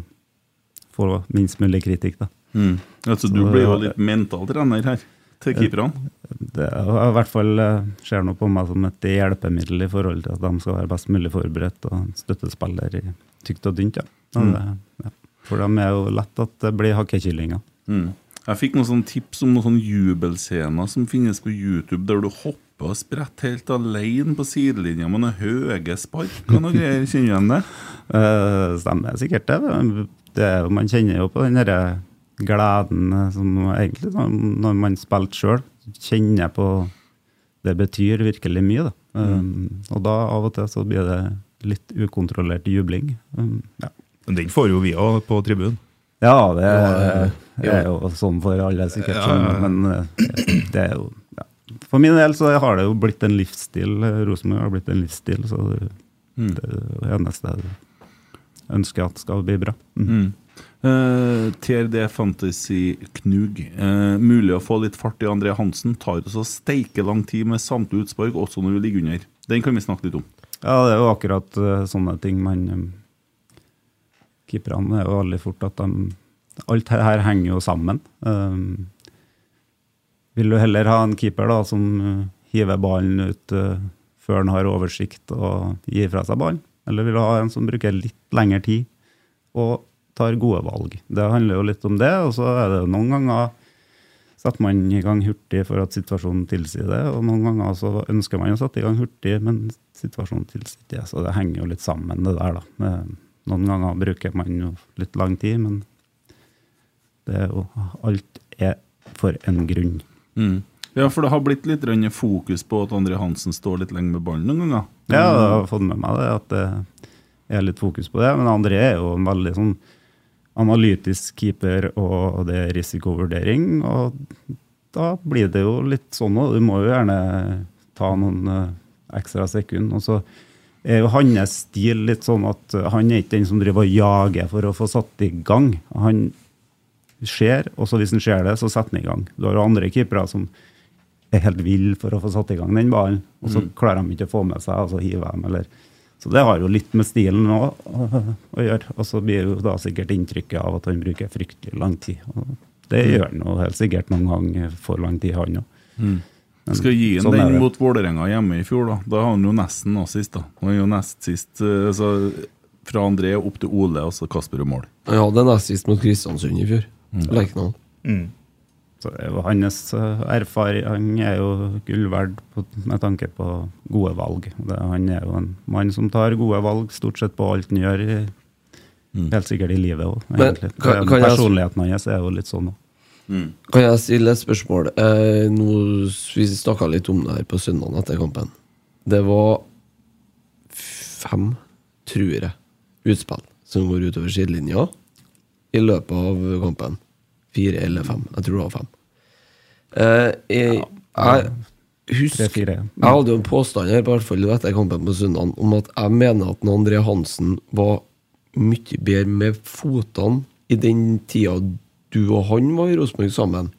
få minst mulig kritikk. da. Mm. Altså, du blir jo litt mental trener her til keeperne. Det i hvert fall eh, ser noe på meg som et hjelpemiddel i forhold til at de skal være best mulig forberedt og støttespiller i tykt og dynt. Ja. Mm. ja. For dem er jo lett at det blir hakkekyllinger. Mm. Jeg fikk noen tips om noen jubelscener som finnes på YouTube, der du hopper og spretter helt alene på sidelinja med noen høye spark og noe greier. [LAUGHS] Kjenner du igjen det? Eh, stemmer sikkert det. det er, man kjenner jo på den derre gleden eh, som egentlig når man spilte sjøl, kjenner på Det betyr virkelig mye, da. Um, og da av og til så blir det litt ukontrollert jubling. Um, ja. Men den får jo vi òg på tribunen. Ja, det Ja, er jo sånn for alle, sikkert. Ja. Men eh, det er jo ja. For min del så har det jo blitt en livsstil. eh, Rosenborg har blitt en livsstil, så det, Mm. det er det eneste jeg ønsker at skal bli bra. Mm. Eh, TRD Fantasy Knug. Uh, mulig å få litt fart i André Hansen. Tar også steike lang tid med samte utspark, også når du ligger under. Den kan vi snakke litt om. Ja, det er jo akkurat uh, sånne ting man um, Keeperne er jo veldig fort at de Alt her, her henger jo sammen. Um, vil du heller ha en keeper da som uh, hiver ballen ut uh, før han har oversikt og gir fra seg ballen? Eller vil du ha en som bruker litt lengre tid og tar gode valg? Det handler jo litt om det, og så er det noen ganger setter man i gang hurtig for at situasjonen tilsier det, og noen ganger så ønsker man å sette i gang hurtig, men situasjonen tilsier det. Så det henger jo litt sammen, det der, da. Noen ganger bruker man jo litt lang tid, men det er jo Alt er for en grunn. Mm. Ja, for det har blitt litt fokus på at André Hansen står litt lenge med ballen noen ganger. Ja, jeg har fått med meg det, at det er litt fokus på det. Men André er jo en veldig sånn analytisk keeper, og det er risikovurdering. Og da blir det jo litt sånn òg. Du må jo gjerne ta noen eh, ekstra sekunder. Og så er jo hans stil litt sånn at eh, han er ikke den som driver og jager for å få satt i gang. Han ser, og så hvis han ser det, så setter han i gang. Du har jo andre keepere som er helt vill for å få satt i gang den ballen, og så Mm. klarer de ikke å få med seg, og så hiver de, eller Så det har jo litt med stilen òg å gjøre. Og så blir jo da sikkert inntrykket av at han bruker fryktelig lang tid. Og det Mm. gjør han jo helt sikkert noen gang for lang tid, han òg. Mm. Skal gi han sånn den mot Vålerenga hjemme i fjor, da. Da har han jo nesten nå sist, da. Han er jo nest sist eh, altså, Fra André opp til Ole, og så Kasper og mål. Ja, det er nest sist mot Kristiansund i fjor. Mm. Lerkendal. Så hans eh, erfaring er jo gull verdt med tanke på gode valg. Det, han er jo en mann som tar gode valg stort sett på alt han gjør, i, helt sikkert i livet òg, Mm. Personligheten hans er jo litt sånn òg. Kan jeg stille et spørsmål? Eh, nå, vi snakka litt om det her på søndag etter kampen. Det var fem, tror jeg, utspill som går utover sidelinja i løpet av kampen. Fire eller fem. Jeg tror det var fem. Uh, jeg, jeg husker. Jeg hadde jo en påstand her, i hvert fall etter kampen på søndag, om at jeg mener at André Hansen var mye bedre med fotene i den tida du og han var i Rosenborg sammen.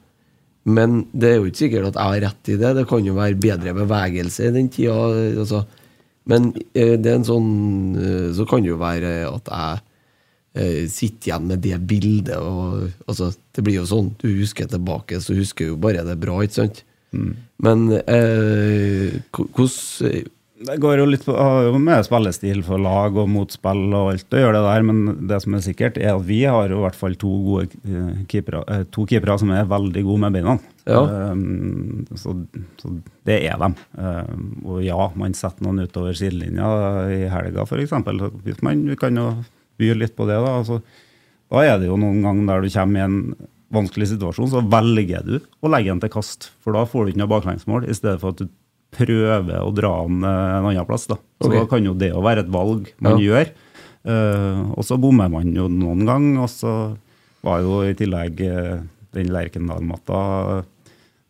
Men det er jo ikke sikkert at jeg har rett i det. Det kan jo være bedre bevegelse i den tida. Altså. Men eh, det er en sånn eh, Så kan det jo være at jeg eh, sitter igjen med det bildet. Og, altså, det blir jo sånn. Du husker tilbake, så husker jo bare det bra, ikke sant? Men eh, hvordan Det går jo litt på, har jo med spillestil for lag og motspill og alt å gjøre det der, men det som er sikkert, er at vi har jo i hvert fall to gode eh, keepere, eh, to keepere som er veldig gode med beina. Ja. Um, så, så det er dem. Um, og ja, man setter noen utover sidelinja i helga, f.eks. Hvis man kan jo by litt på det, da. Altså, da er det jo noen ganger der du kommer i en vanskelig situasjon, så velger du å legge den til kast. For da får du ikke noe baklengsmål, i stedet for at du prøver å dra den eh, en annen plass. Da. Så okay. da kan jo det jo være et valg man Ja. gjør. Uh, og så bommer man jo noen gang, og så var jo i tillegg eh, den Lerkendal-matta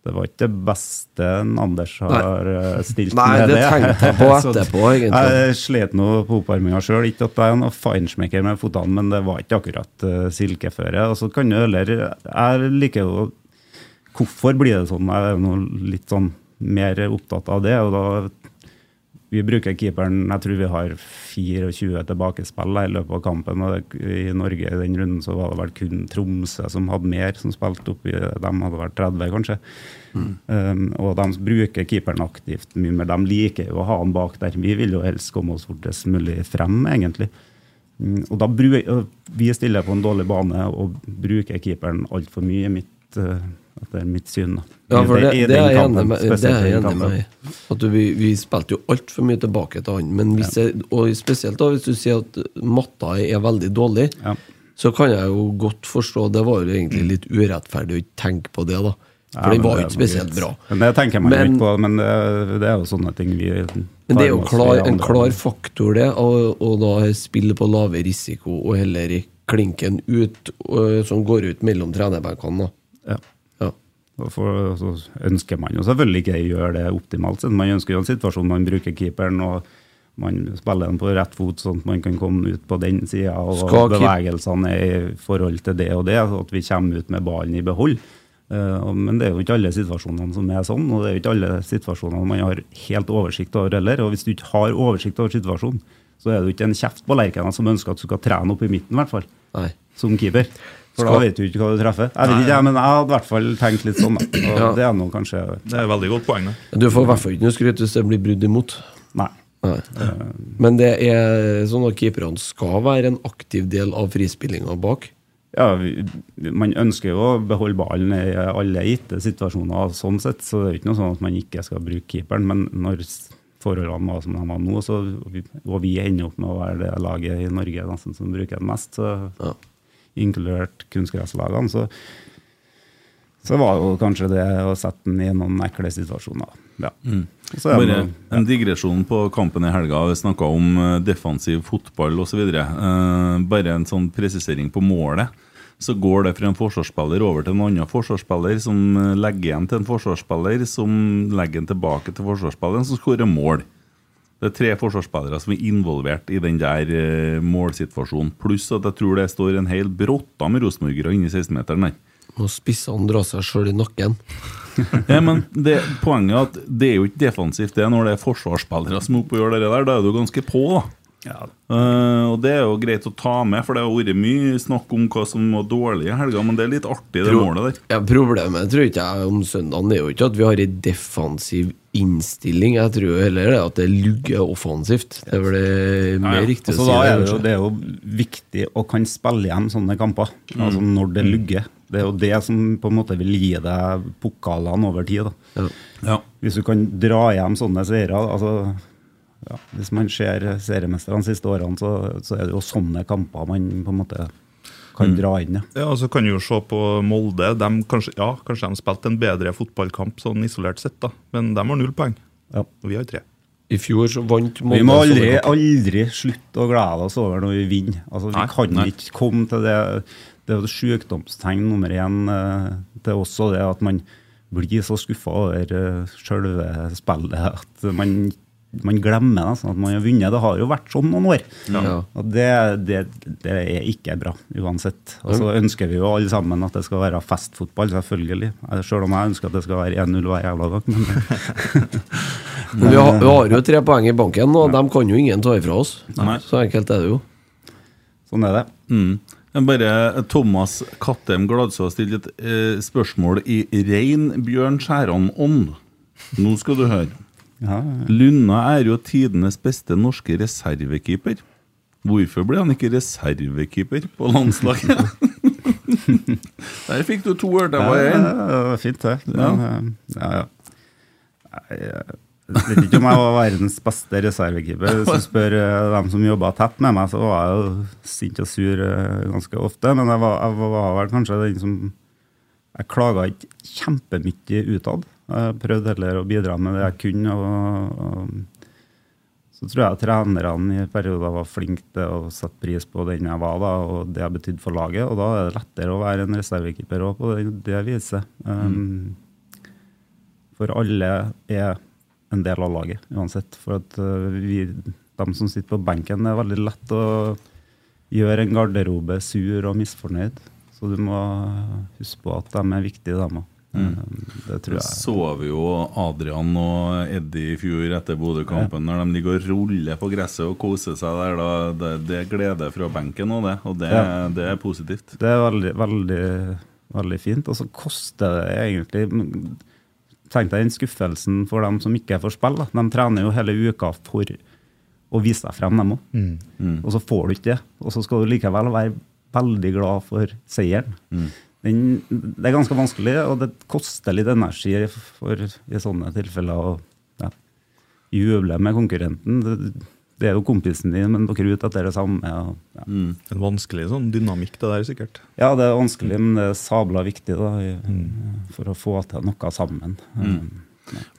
det var ikke det beste en Anders har Nei. stilt Nei, med det Nei, det tenkte jeg på [LAUGHS] etterpå, egentlig. Jeg slet nå på oppvarminga sjøl. Ikke at jeg er noe feinschmecker med fotene, men det var ikke akkurat uh, silkeføre. Og så kan du heller Jeg liker jo Hvorfor blir det sånn? Jeg er nå litt sånn mer opptatt av det. og da vi bruker keeperen Jeg tror vi har 24 tilbakespill i løpet av kampen. og I Norge i den runden så var det vel kun Tromsø som hadde mer, som spilte oppi De hadde vært 30, kanskje. Um, og de bruker keeperen aktivt mye mer. De liker jo å ha han bak der. Vi vil jo helst komme oss fortest mulig frem, egentlig. Um, og da bruker Vi stiller på en dårlig bane og bruker keeperen altfor mye, i mitt, eh, er mitt syn. da. Ja, for I det, det er jeg enig med, det er jeg i enig med. At du, vi, vi spilte jo altfor mye tilbake til han. Men hvis jeg, og spesielt da hvis du sier at matta er veldig dårlig, så kan jeg jo godt forstå Det var jo egentlig litt urettferdig å ikke tenke på det, da. For Ja, den var jo ikke spesielt bra. Men Det tenker man jo Men- ikke på, men det, det er jo sånne ting vi Men det er jo klar, en klar faktor, det. Og, og da spille på lave risiko, og heller klinken ut, og, som går ut mellom trenerbenkene. Ja. For, så ønsker man jo selvfølgelig ikke å gjøre det optimalt. Man ønsker jo en situasjon man bruker keeperen og man spiller den på rett fot, sånn at man kan komme ut på den sida. Og Skal bevegelsene er i forhold til det og det, at vi kommer ut med ballen i behold. Eh, men det er jo ikke alle situasjonene som er sånn, og det er jo ikke alle situasjonene man har helt oversikt over heller. Og hvis du ikke har oversikt over situasjonen, så er det jo ikke en kjeft på Lerkena som ønsker at du skal trene opp i midten, i hvert fall. Som keeper. For da vet du ikke hva du treffer. Jeg vet ikke, men jeg hadde i hvert fall tenkt litt sånn. Da. Og Ja. Det er noe kanskje Det er et veldig godt poeng. Da. Du får i hvert fall ikke noe skryt hvis det blir brudd imot. Nei. Nei. Men det er sånn at keeperne skal være en aktiv del av frispillinga bak. Ja, vi, Man ønsker jo å beholde ballen i alle gitte situasjoner, sånn sett, så det er ikke noe sånn at man ikke skal bruke keeperen. Men når forholdene var som de var nå, så, og vi ender opp med å være det laget i Norge nesten som bruker den mest, så, inkludert kunstgresslagene, så, så var jo kanskje det å sette den i noen ekle situasjoner. Ja. Så er det Bare noe- en digresjon på kampen i helga. Vi snakka om eh, defensiv fotball osv. Uh, bare en sånn presisering på målet. Så går det fra en forsvarsspiller over til en annen forsvarsspiller, som eh, legger igjen til en forsvarsspiller, som legger den tilbake til forsvarsspilleren, som skårer mål. Det er tre forsvarsspillere som er involvert i den der eh, målsituasjonen. Pluss at jeg tror det står en hel brotta med rosenborgere inni 16-meteren der. Og spissene drar seg sjøl i nakken. [LAUGHS] Ja, men det, Poenget er at det er jo ikke defensivt det når det er forsvarsspillere som er oppe og gjør det der. Da er du ganske på, da. Eh, og det er jo greit å ta med, for det har vært mye snakk om hva som var dårlig i helga, men det er litt artig, det Pro- målet der. Ja, problemet tror ikke jeg om søndagen er jo ikke at vi har en defensiv innstilling. Jeg tror heller det at det lugger offensivt. Det er vel det mer riktig Altså, å si. da er det, jo, det er jo viktig å kan spille igjen sånne kamper. Altså når det lugger. Det er jo det som på en måte vil gi deg pokalene over tid. Da. Hvis du kan dra hjem sånne seire altså, ja, Hvis man ser seriemesterne de siste årene, så, så er det jo sånne kamper man på en måte kan dra inn. Ja. Ja, og så kan du jo se på Molde. De, kanskje, ja, kanskje de spilte en bedre fotballkamp sånn isolert sett, da. men de har null poeng. Ja. Og vi har tre. I fjor så vant Molde. Vi må aldri, aldri slutte å glede oss over når vi vinner. Altså, vi Nei, kan nei. ikke komme til det Det er sykdomstegn nummer én eh, til oss og det at man blir så skuffa over sjølve spillet at man, man glemmer nesten at man har vunnet. Det har jo vært sånn noen år. Ja. Og det, det, det er ikke bra, uansett. Og så ønsker vi jo alle sammen at det skal være festfotball, selvfølgelig. Selv om jeg ønsker at det skal være 1-0 hver jævla dag. Men [LAUGHS] Men vi har, vi har jo tre poeng i banken, og dem kan jo ingen ta ifra oss. Nei. Så enkelt er det jo. Sånn er det. Mm. Men Bare Thomas Kattem Gladså stilte et eh, spørsmål i rein Bjørn Skjæran-ånd. Nå skal du høre. Ja, Lunna er jo tidenes beste norske reservekeeper. Hvorfor ble han ikke reservekeeper på landslaget? [LAUGHS] Der fikk du to ord Det var Ja, én. ja, det var fint, det. Ja. Eh, ja, ja. Jeg vet ikke om jeg var verdens beste reservekeeper. Hvis du spør eh, dem som jobba tett med meg, så var jeg jo sint og sur eh, ganske ofte. Men jeg var, jeg var vel kanskje den som Jeg klaga ikke kjempemye utad. Jeg prøvde heller å bidra med det jeg kunne. Og, og så tror jeg trenerne i perioder var flinke til å sette pris på den jeg var, da, og det jeg betydde for laget. Og da er det lettere å være en reservekeeper òg, på det, det viset. Um, For alle er en del av laget, uansett. For at uh, vi, de som sitter på benken, det er veldig lett å gjøre en garderobe sur og misfornøyd. Så du må huske på at de er viktige, dem òg. Mm. Det tror jeg. Så vi jo Adrian og Eddie i fjor etter Bodø-kampen, når de ligger og ruller på gresset og koser seg der. Da, det, det er glede fra benken og det, og det, Ja. det er positivt. Det er veldig, veldig, veldig fint. Og så koster det egentlig Tenk deg den skuffelsen for dem som ikke får spille. De trener jo hele uka for å vise seg frem, dem òg. Mm. Mm. Og så får du ikke det. Og så skal du likevel være veldig glad for seieren. Mm. Den, det er ganske vanskelig, og det koster litt energi for i sånne tilfeller å ja, juble med konkurrenten. Det, det er jo kompisen din, men dere er ute etter det samme. Og, ja. Mm. En vanskelig sånn dynamikk, det der, sikkert. Ja, det er vanskelig, men det er sabla viktig da, i, for å få til noe sammen. Mm.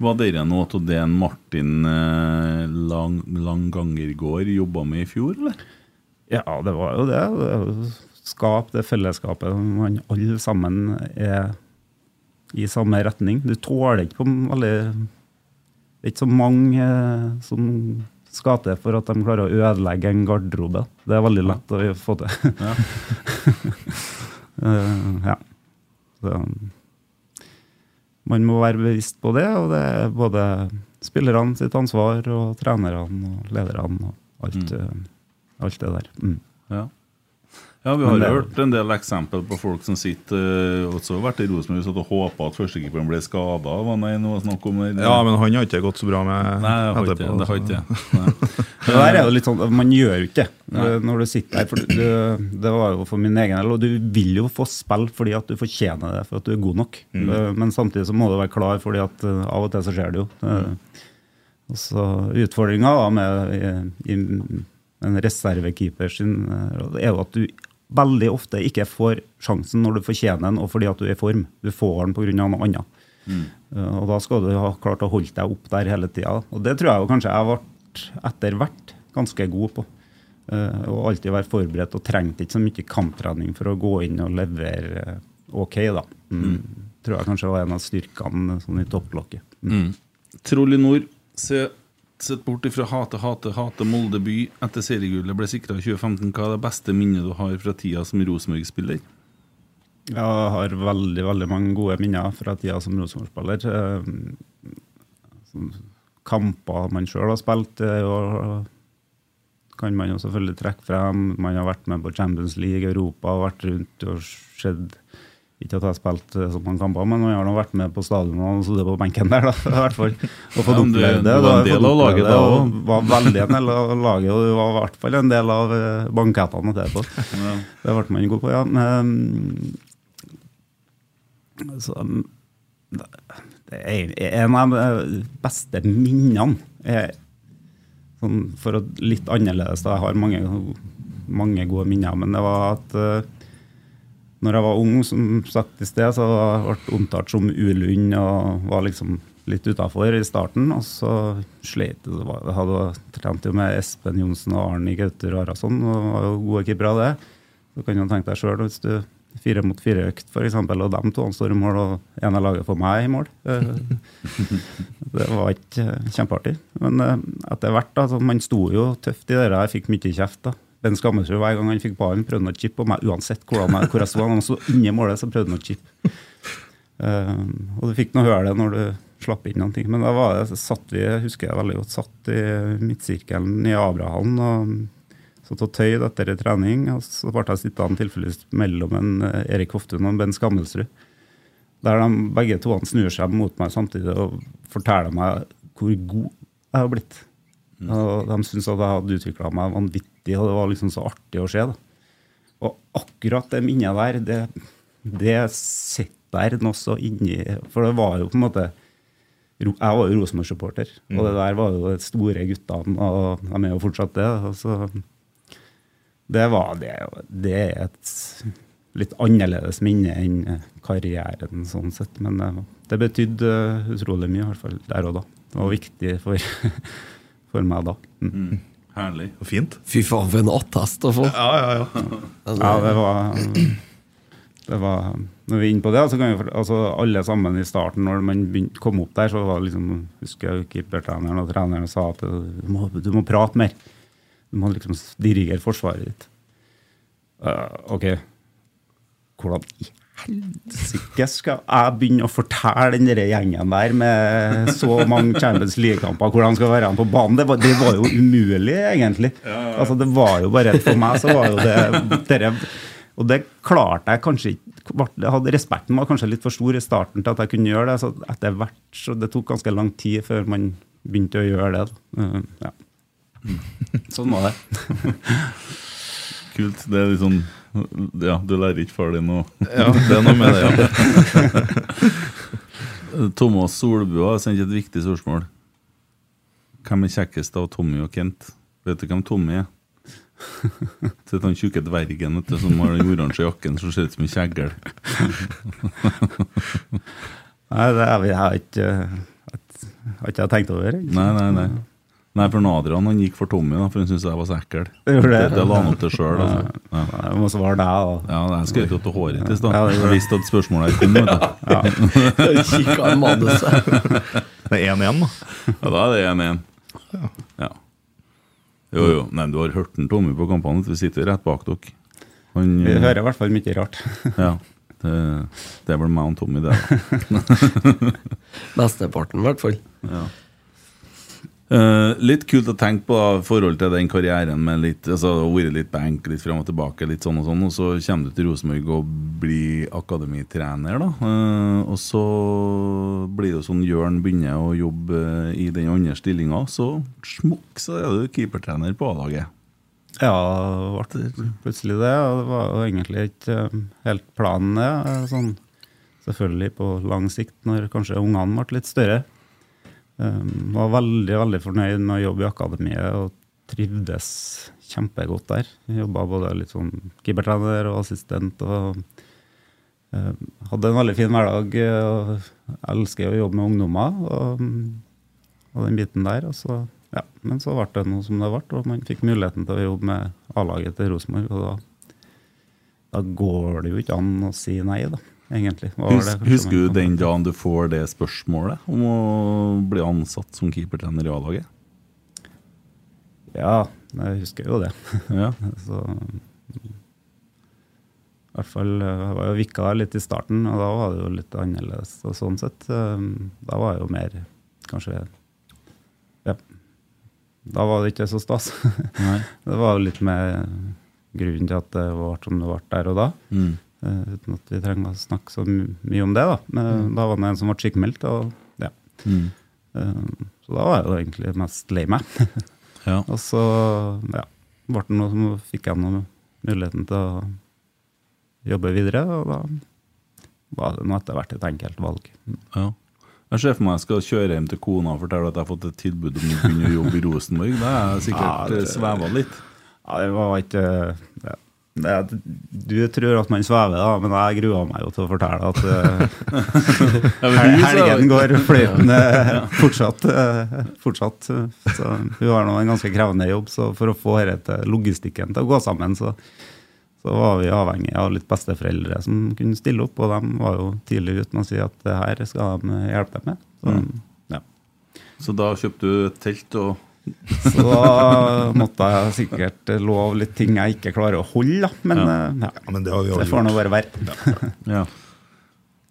Var dere noe av det Martin eh, Lang, Langangergård jobba med i fjor, eller? Ja, det var jo det. det er jo skap det fellesskapet. Man alle sammen er i samme retning. Du tåler ikke på veldig Det er ikke så mange eh, som skal til for at de klarer å ødelegge en garderobe. Det er veldig lett å få til. Ja. [LAUGHS] Eh, ja. Så, man må være bevisst på det, og det er både spillerne sitt ansvar og trenerne og lederne og alt, mm. alt det der. Mm. Ja. Ja, Vi har det- hørt en del eksempel på folk som sitter og også har vært i Rosenborg og håpa at førstekeeperen ble skada. Ja, men han har ikke gått så bra med Nei, det har ikke, det har så- ikke Nei. [LAUGHS] Det der er jo litt sånn, Man gjør jo ikke det når du sitter der. For du, det var jo for min egen del, og du vil jo få spill fordi at du fortjener det, for at du er god nok. Mm. Eh, Men samtidig så må du være klar, fordi at eh, av og til så skjer det jo. Eh, Og så Utfordringa med i, i en reservekeeper sin eh, er jo at du veldig ofte ikke får sjansen når du fortjener den, og fordi at du er i form. Du får den pga. noe annet. Mm. Eh, Og da skal du ha klart å holde deg opp der hele tida. Og det tror jeg jo kanskje jeg ble etter hvert ganske god på. Eh, Og alltid være forberedt og trengte ikke så mye kamptrening for å gå inn og levere eh, OK, da. Mm. Tror jeg kanskje var en av styrkene sånn i topplokket. Mm. Troll i nord, se, sett bort ifra hate, hate, hate Molde by etter seriegullet ble sikra i 2015. Hva er det beste minnet du har fra tida som Rosenborg-spiller? Jeg har veldig veldig mange gode minner fra tida som Rosenborg-spiller. Eh, Kamper man sjøl har spilt, er kan man jo selvfølgelig trekke frem. Man har vært med på Champions League, Europa, vært rundt og sett Ikke at jeg har spilt eh, så mange kamper, men jeg har nå vært med på stadion og sittet på benken der, da, [LAUGHS] i hvert fall. Og fått Ja, oppleve det. du var en del av laget da òg? Var veldig en del av laget, og du var i hvert fall en del av eh, bankettene etterpå. [LAUGHS] Ja. Det ble man god på, ja. Men, så, det det er en av de beste minnene er sånn, For å litt annerledes, da. Jeg har mange, mange gode minner, men det var at eh, når jeg var ung, som sagt i sted, så ble jeg omtalt som ulund og var liksom litt utafor i starten. Og så slet jeg. Jeg hadde trent jo med Espen Johnsen og Arne Gauter Arason, og var jo gode keepere av det. Så kan du tenke deg sjøl hvis du fire mot fire-økt, f.eks., og de to står i mål, og en av laget får meg i mål. Eh, [LAUGHS] Det var ikke kjempeartig. Men eh, etter hvert, da, man sto jo tøft i det der. Jeg fikk mye kjeft. da. Ben Skammelsrud, hver gang han fikk ballen, prøvde han å chippe på meg, uansett hvordan jeg, hvor jeg sto. Han sto inni målet, så prøvde han å chippe. Um, og du fikk nå høre det når du slapp inn noen ting. Men da var det, satt vi, husker jeg veldig godt, satt i midtsirkelen i Abrahallen og satt og tøyd etter trening. Og så ble jeg sittende tilfeldigvis mellom en eh, Erik Hoftun og en Ben Skammelsrud. Der de begge to snur seg mot meg samtidig og forteller meg hvor god jeg har blitt. Og De syntes at jeg hadde utvikla meg vanvittig, og det var liksom så artig å se. da. Og akkurat det minnet der, det, det sitter der noe så inni For det var jo på en måte Jeg var jo Rosenborg-supporter, og det der var jo de store guttene, og de er jo fortsatt det. så det var det, det er et litt annerledes minne enn eh, karrieren, sånn sett. Men det, det betydde eh, utrolig mye, i hvert fall der og da. Det var viktig for, [LAUGHS] for meg da. Mm. Herlig. Og fint. Fy faen, for en attest å få! Ja, ja, ja. Ja, det var, det var Når vi er inne på det, så kan vi, altså alle sammen i starten, når man begynte, kom opp der, så var det liksom husker jeg keepertreneren og treneren sa at du må, du må prate mer. Du må liksom dirigere forsvaret ditt. Uh, OK, hvordan i helsike skal jeg begynne å fortelle den der gjengen der med så mange Champions League-kamper hvordan skal være på banen? Det var, det var jo umulig, egentlig. Altså, det var jo bare For meg så var jo det dere, Og det klarte jeg kanskje ikke hadde, Respekten var kanskje litt for stor i starten til at jeg kunne gjøre det. Så etter hvert så det tok ganske lang tid før man begynte å gjøre det. Eh, Ja. Sånn var det. [LAUGHS] Kult. Det er litt sånn Ja, du lærer ikke far din noe. Ja, det er noe med det, ja. [LAUGHS] Thomas Solbua har sendt et viktig spørsmål. Hvem er kjekkest av Tommy og Kent? Vet du hvem Tommy er? [LAUGHS] Sitter han tjukke dvergen vet du, som har den oransje jakken som ser ut som en kjeggel. [LAUGHS] Nei, det har jeg har ikke, har ikke tenkt over. det Nei, nei, nei. Nei, for Adrian han gikk for Tommy, da, for han syntes jeg var så ekkel. Det? Det, det la han opp til sjøl. Altså. Ja. Jeg må svare deg, da. Ja, jeg skrøt jo til håret ditt i stad. Ja, det gjorde Jeg visste at spørsmålet kom. Kikka i manuset. Det er 1-1, da. Ja, da er det 1-1. Ja. Jo, jo. Nei, du har hørt den Tommy på kampene. Vi sitter rett bak dere. Han, Vi hører i hvert fall mye rart. Ja. Det, det er vel meg og Tommy, det. [LAUGHS] Mesteparten, i hvert fall. Ja. Eh, litt kult å tenke på da, forhold til den karrieren med litt altså, vært litt bank, litt fram og tilbake, litt sånn og sånn, og så kommer du til Rosenborg og blir akademitrener, da. Uh, og så blir det sånn Jørn begynner å jobbe eh, i den andre stillinga, så smukk, så er du keepertrener på A-laget. Ja, det ble plutselig det. Og det var egentlig ikke helt planen, det. Sånn, selvfølgelig på lang sikt, når kanskje ungene ble litt større. Um, var veldig veldig fornøyd med å jobbe i akademiet og trivdes kjempegodt der. Jobba både litt sånn keepertrener og assistent. og uh, Hadde en veldig fin hverdag. eh, og elsker å jobbe med ungdommer og, og den biten der. Og så, ja, men så ble det noe som det ble, og man fikk muligheten til å jobbe med A-laget til Rosenborg. og da, da går det jo ikke an å si nei, da, egentlig. Husk, det husker du den dagen du får det spørsmålet om å bli ansatt som keepertrener i A-laget? Ja, jeg husker jo det. [LAUGHS] Ja. så i hvert fall eh, Jeg var jo vikar litt i starten, og da var det jo litt annerledes. Og sånn sett, eh, da var jeg jo mer kanskje Ja. Da var det ikke så stas. Nei. [LAUGHS] det var jo litt med grunnen til at det ble som det ble der og da. Mm. Eh, uten at vi trenger å snakke så my mye om det, da. Men da var det en som ble sykemeldt, og ja. Mm. Eh, så da var jeg jo egentlig mest lei meg. [LAUGHS] Ja. Og så ja, ble det noe som fikk jeg noe muligheten til å jobbe videre, og da var det nå etter hvert et enkelt valg. Ja. Jeg ser for meg jeg skal kjøre hjem til kona og fortelle at jeg har fått et tilbud om å begynne å jobbe i Rosenborg. Da har jeg sikkert Ja, det- eh, sveva litt. Ja, det var ikke ja, det, Du tror at man svever, da, men jeg gruer meg jo til å fortelle at [LAUGHS] svever. helgen går [LAUGHS] fløytende fortsatt. Uh, fortsatt. Så hun har nå en ganske krevende jobb, så for å få dette logistikken til å gå sammen, så, så var vi avhengig av litt besteforeldre som kunne stille opp, og de var jo tidlig ute med å si at det her skal de hjelpe dem med. Så, Mm. ja. Så da kjøpte du et telt og så da måtte jeg sikkert love litt ting jeg ikke klarer å holde, da. Men, Ja. Ja. ja. Men det har vi det får nå bare være. Ja.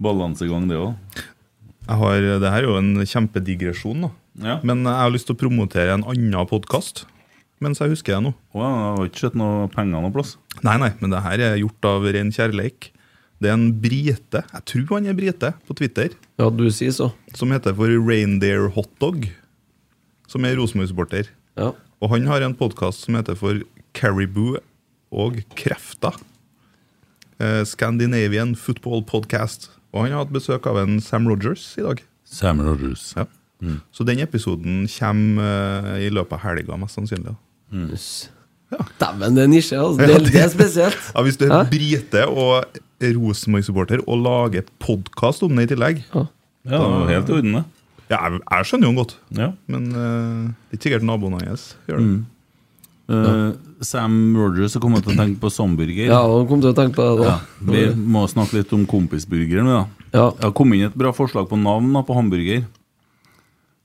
Balansegang, det òg. Det her er jo en kjempedigresjon, da. Ja. Men jeg har lyst til å promotere en annen podkast mens jeg husker det nå. Å, jeg har ikke sett noe penger noe plass. Nei, nei, men det her er gjort av ren kjærleik. Det er en brite, jeg tror han er brite, på Twitter, Ja, du sier så. som heter for Reindeer Hotdog, som er Rosenborg-supporter. Ja. Og han har en podkast som heter for Caribou og krefter. Eh, Scandinavian Football Podcast. Og han har hatt besøk av en Sam Rogers i dag. Sam Rogers. Ja. Så den episoden kommer eh, i løpet av helga, mest sannsynlig. da. Dæven, det er nisje. Altså. Det, det er spesielt. Ja, Hvis du er brite og Rosenborg-supporter og lager podkast om det i tillegg Ja, det var helt i orden, det. Ja, jeg, jeg skjønner jo han godt, Ja. men eh, det er ikke sikkert naboen hans gjør det. Mm. Eh, Sam Rogers har kommet til å tenke på Samburger. Ja, han kom til å tenke på det da. Ja, vi må snakke litt om kompisburger nå, da. Ja. Det har kommet inn et bra forslag på navn da, på hamburger.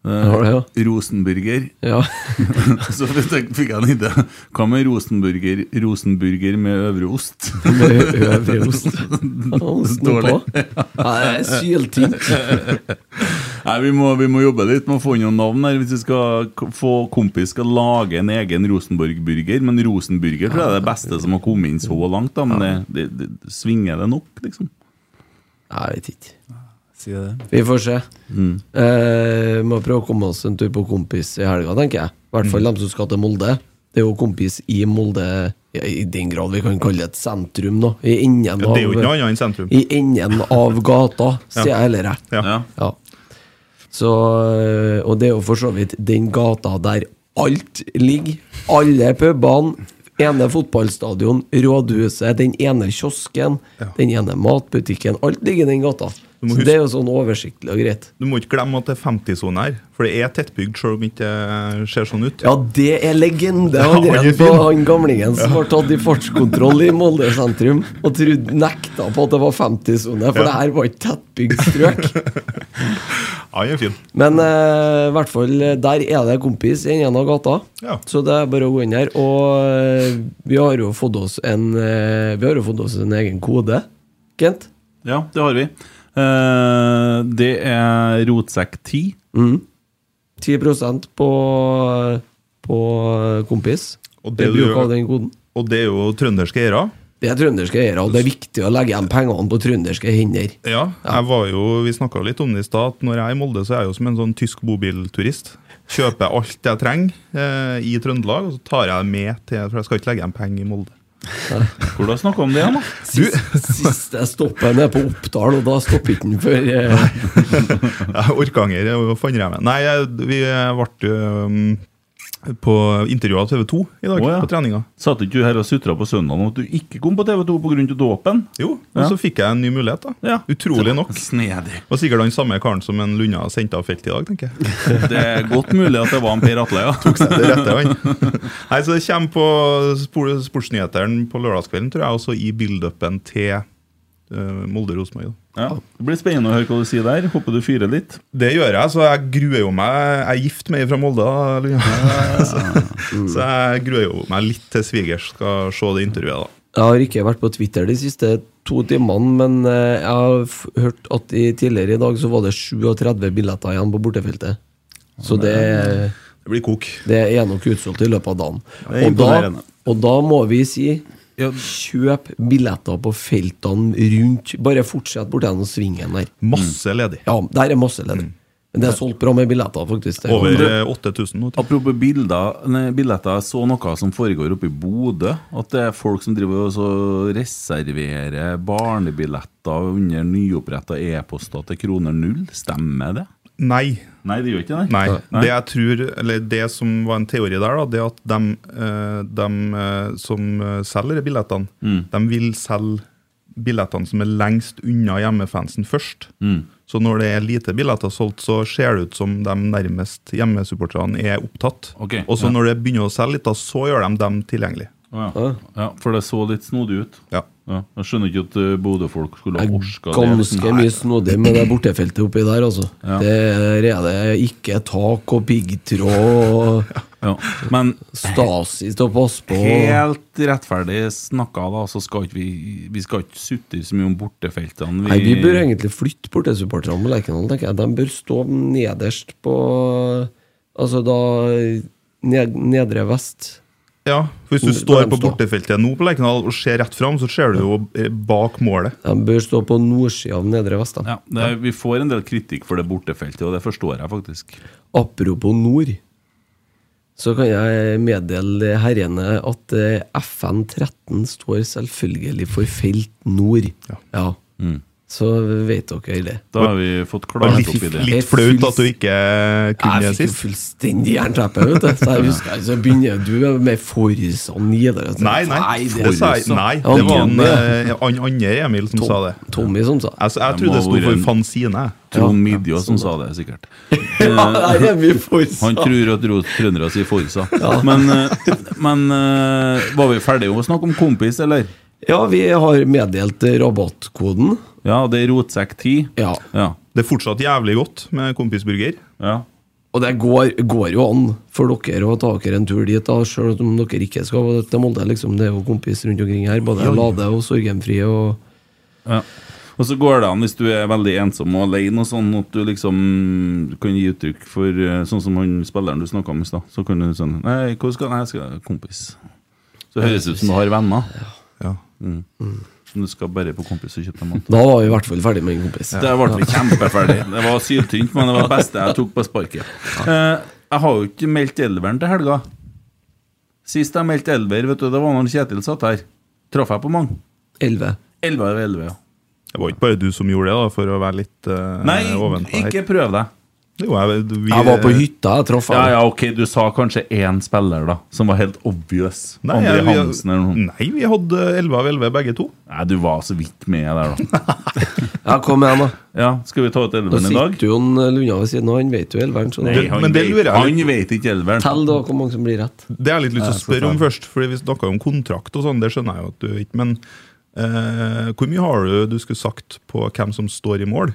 Eh, Har det, ja. Rosenburger. Ja. [LAUGHS] så fikk jeg- fikk jeg en idé. Hva med rosenburger, rosenburger med øvre ost? Med øvre ost. [LAUGHS] Osten Dårlig. Nei, det er syltynt. [LAUGHS] Nei, vi må, vi må jobbe litt med å få inn noen navn her. Hvis vi skal få kompis skal lage en egen Rosenborg-burger. Men Rosenburger tror jeg er det beste som har kommet inn så langt. Da. Men det, det, det, svinger det nok, liksom? Jeg vet ikke. Si det. Vi får se. Mm. Eh, må prøve å komme oss en tur på kompis i helga, tenker jeg. I hvert Mm. fall dem som skal til Molde. Det er jo kompis i Molde, i den grad vi kan kalle det et sentrum, da. I enden Ja, det er jo ikke noe annet enn sentrum. I enden av gata, sier jeg heller. Ja. Ja. Ja. Så, øh, og det er jo for så vidt den gata der alt ligger. Alle pubene, ene fotballstadion, rådhuset, den ene kiosken, den ene matbutikken. Alt ligger i den gata. Du må Så huske- det er jo sånn oversiktlig og greit. Du må ikke glemme at det er 50-sone her, for det er tettbygd selv om det ikke ser sånn ut. Ja, det er legende Ja, han er på han gamlingen som Ja. var tatt i fartskontroll i Molde sentrum og trodde, nekta på at det var 50-sone, for Ja. det her var ikke tettbygd strøk. [LAUGHS] ja, Han er fin. Men eh, i hvert fall eh, der er det kompis i enden av gata. Ja. Så det er bare å gå inn her. Og eh, vi har jo fått oss en eh, Vi har jo fått oss en egen kode, Kent. Ja, det har vi. Eh, det er rotsekk10. Mm. 10 på, på kompis. Og det det bruker den koden. Og det er jo trønderske eiere. Det er trønderske eiere, og det er viktig å legge igjen pengene på trønderske hender. Ja, jeg var jo, Vi snakka litt om det i stad, at når jeg er i Molde, så er jeg jo som en sånn tysk bobilturist. Kjøper alt jeg trenger eh, i Trøndelag, og så tar jeg det med til For jeg skal ikke legge igjen penger i Molde. Hvor da snakka om det, da? Sist, jeg stoppet er på Oppdal, og da stopper ikke den før eh, Orkanger og Fannremmen. Nei, vi ble um, på intervju av TV 2 i dag, Oh, ja. på treninga. Satt ikke du her og sutra på søndag om at du ikke kom på TV2 pga. dåpen? Jo, og Ja. så fikk jeg en ny mulighet. da Ja. Utrolig nok. Snedig. Var sikkert han samme karen som en Lunna sendte av felt i dag, tenker jeg. [LAUGHS] Det er godt mulig at det var en Per Atle, ja. Tok seg til rette, han. Nei, så Det kommer på spor- Sportsnyhetene på lørdagskvelden, tror jeg, også i build-upen til Molde-Rosenborg. ja. Det blir spennende å høre hva du sier der. Håper du fyrer litt. Det gjør jeg, så jeg gruer jo meg. Jeg er gift med ei fra Molde, da, Lunna. [LAUGHS] så, så jeg gruer jo meg litt til svigers skal se det intervjuet. da Jeg har ikke vært på Twitter de siste to timene, men eh, jeg har f hørt at i, tidligere i dag så var det 37 billetter igjen på bortefeltet. Så det, Det blir kok. det er nok utsolgt i løpet av dagen. det Og da, og da må vi si kjøp billetter på feltene rundt. Bare fortsett bort bortennom svingen der. Masse ledig. Ja, der er masse ledig. Men det er solgt bra med billetter, faktisk. Det er Over eh, 8000 nå. Apropos bilder, billetter, jeg så noe som foregår oppe i Bodø. At det er folk som driver og så reserverer barnebilletter under nyoppretta e-poster til kroner null. Stemmer det? Nei. Nei, det gjør ikke det? Nei. Det jeg tror, eller det som var en teori der, da, det er at de, eh, de eh, som eh, selger billettene, Mm. de vil selge billettene som er lengst unna hjemmefansen først. Mm. Så når det er lite billetter solgt, så ser det ut som de nærmest hjemmesupporterne er opptatt. Okay, Og så ja. når det begynner å selge litt, da, så gjør de dem tilgjengelig. Å ja. ja, For det så litt snodig ut. Ja. Ja, jeg skjønner ikke at uh, Bodø-folk skulle ha orska det. ganske mye snodig med det bortefeltet oppi der, altså. Ja. Der er det ikke tak og piggtråd Ja. Men Stasi til å passe på. helt rettferdig snakka, da, så skal ikke vi Vi skal ikke sutre så mye om bortefeltene. Nei, vi bør egentlig flytte bortesupporterne på Lerkendal, tenker jeg. De bør stå nederst på Altså da ned, Nedre vest. Ja, for Hvis du står på bortefeltet nå på Lerkendal og ser rett fram, så ser du jo eh, bak målet. De bør stå på nordsida av Nedre vest. Ja, det, Vi får en del kritikk for det bortefeltet, og det forstår jeg faktisk. Apropos nord, så kan jeg meddele herrene at eh, FN13 står selvfølgelig for felt nord. Ja. Mm. Så vet dere det. Da har vi fått klart opp i det. litt flaut at du ikke kunne Jeg fikk jo fullstendig jernteppe, vet du. Så jeg husker Så begynner du med Forsa Nidar. Nei, nei, det, det sa jeg, nei, det var en, eh, andre Emil som Tom- sa det. Tommy som sa Altså, jeg trodde det sto for fanzine. Trond Midjå som sa det, sikkert. [LAUGHS] Ja, vi Forsa. Han tror at trøndere sier Forsa. Men, eh, men eh, var vi ferdige med å snakke om kompis, eller? Ja, vi har meddelt rabattkoden. Ja, det er rotsekk 10. Ja. Ja. Det er fortsatt jævlig godt med kompisburger. ja. Og det går, går jo an for dere å ta dere en tur dit, da, selv om dere ikke skal til Molde. Liksom. Det er jo kompis rundt omkring her, både Ja, ja. Lade og Sorgenfrie. Og Ja. Og så går det an hvis du er veldig ensom og alene, og sånn at du liksom kan gi uttrykk for eh, Sånn som han spilleren du snakka om i stad. Så kan du sånn Nei, hvor skal Nei, jeg skal kompis. Så høres det ut som du har venner. Ja. Mm. Men du skal bare på kompis og kjøpe deg mat. da var vi i hvert fall ferdig med en kompis. Det ble vi kjempeferdig. Det var syltynt, men det var det beste jeg tok på sparket. Eh, jeg har jo ikke meldt elveren til helga. Sist jeg meldte elver, vet du, det var når Kjetil satt her. Traff jeg på mange? Elleve. Elleve av elleve, ja. Det var ikke bare du som gjorde det, da, for å være litt uh, Nei, ovenpå her. ikke prøv deg. Jo, jeg, vi, Jeg var på hytta, jeg traff Ja, ja, ok, du sa kanskje én spiller, da, som var helt obvious. Nei, André vi- Hansen eller noe. Nei, vi hadde 11 av 11 begge to. Nei, du var så vidt med der, da. [LAUGHS] Ja, kom igjen, da. Ja, Skal vi ta ut elveren i dag? sitter jo Lunda Lunja ved siden av, han vet jo elveren. Så Nei, han, men det lurer vet, jeg han vet ikke elveren. Tell da hvor mange som blir rett. Det har jeg litt lyst til å spørre om først, Fordi vi snakka om kontrakt og sånn, det skjønner jeg jo at du ikke Men uh, hvor mye har du du skulle sagt på hvem som står i mål?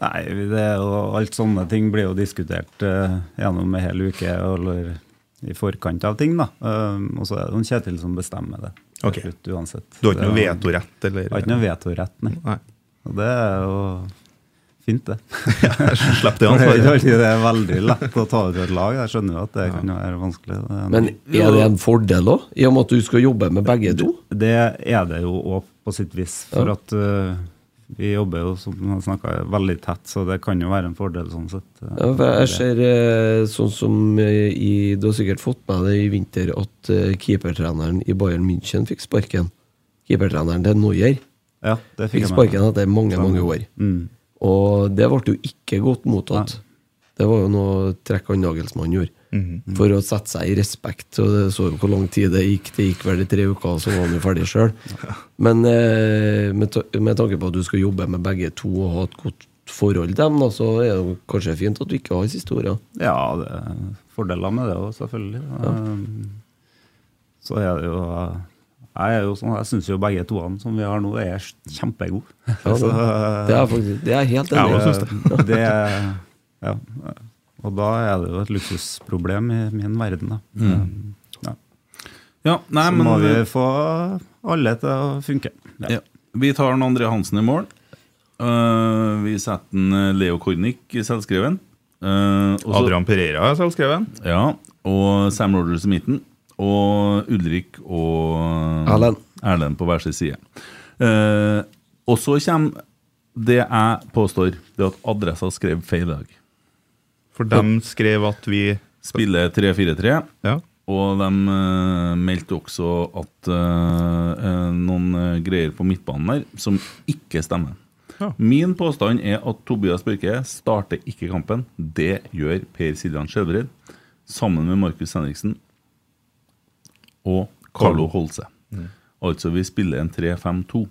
Nei, det er jo, alt sånne ting blir jo diskutert uh, gjennom en hel uke eller i forkant av ting. da. Um, og så er det noen Kjetil som bestemmer det. Okay. Ok. slutt, uansett. Du har ikke noe er- vetorett, eller? Jeg har ikke noe vetorett, nei. Nei. Og det er jo fint, det. [LAUGHS] Slipp det [LAUGHS] ansvaret. det er veldig lett å ta ut et lag. Jeg skjønner jo at det kan være vanskelig. Det er- Men er det en fordel òg, i og med at du skal jobbe med begge to? Det er det jo òg, på sitt vis. For Ja. at uh, vi jobber jo som jeg snakket, veldig tett, så det kan jo være en fordel sånn sett. Ja, for jeg ser eh, sånn som eh, i, Du har sikkert fått med det i vinter at eh, keepertreneren i Bayern München fikk sparken. Keepertreneren til Neuer Ja, det fikk med sparken etter mange, mange år. Mm. Og det ble jo ikke godt mottatt. Det var jo noe trekk han Nagelsmann gjorde. Mhm. For å sette seg i respekt. Og det så jo hvor lang tid det gikk. Det gikk vel i tre uker, så var han jo ferdig sjøl. Men eh, med, ta- med tanke på at du skal jobbe med begge to og ha et godt forhold til dem, da, så er det kanskje fint at du ikke har siste ordet. Ja, det er fordeler med det òg, selvfølgelig. Ja. Så er det jo Jeg er jo sånn, jeg syns jo begge toene som vi har nå, er kjempegode. Ja, det, [LAUGHS] det er faktisk Det er helt Ja, enig jeg i. det. [LAUGHS] det er- ja. Og da er det jo et luksusproblem i min verden, da. Mm. ja. Ja, nei, Så men må vi få alle til å funke. ja. Vi tar den André Hansen i mål. Uh, vi setter en eh, Leo Kornic i selvskreven. Uh, Adrian Pereira er selvskreven. Ja, og Sam Rogers i midten. Og Ulrik og Erlend. Erlend på hver sin side. Uh, og så kommer det jeg påstår, det at Adressa skrev feil i dag. For de skrev at vi Spiller 3-4-3. Ja. Og de uh, meldte også at uh, eh, noen eh, greier på midtbanen der som ikke stemmer. Ja. Min påstand er at Tobias Børke starter ikke kampen. Det gjør Per Siljan Skjelbred sammen med Markus Henriksen og Carlo Holse. Altså vi spiller en 3-5-2.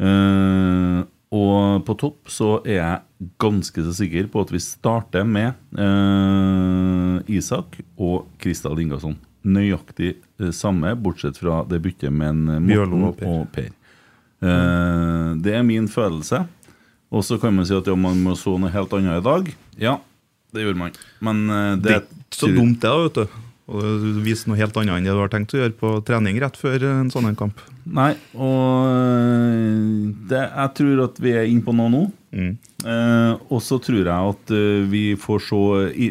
Eh, og på topp så er jeg ganske så sikker på at vi starter med eh, Isak og Kristal Ingasson. Nøyaktig eh, samme, bortsett fra det byttet med en eh, Morten og Per. Eh, det er min følelse. Og så kan man si at ja, man må så noe helt annet i dag. Ja, det gjorde man. Men eh, Det det, er ikke så dumt, det, vet du. Og du viser noe helt annet enn det du har tenkt å gjøre på trening rett før en sånn kamp. Nei, og øh, det, jeg tror at vi er inne på noe nå. Mm. Eh, og så tror jeg at øh, vi får se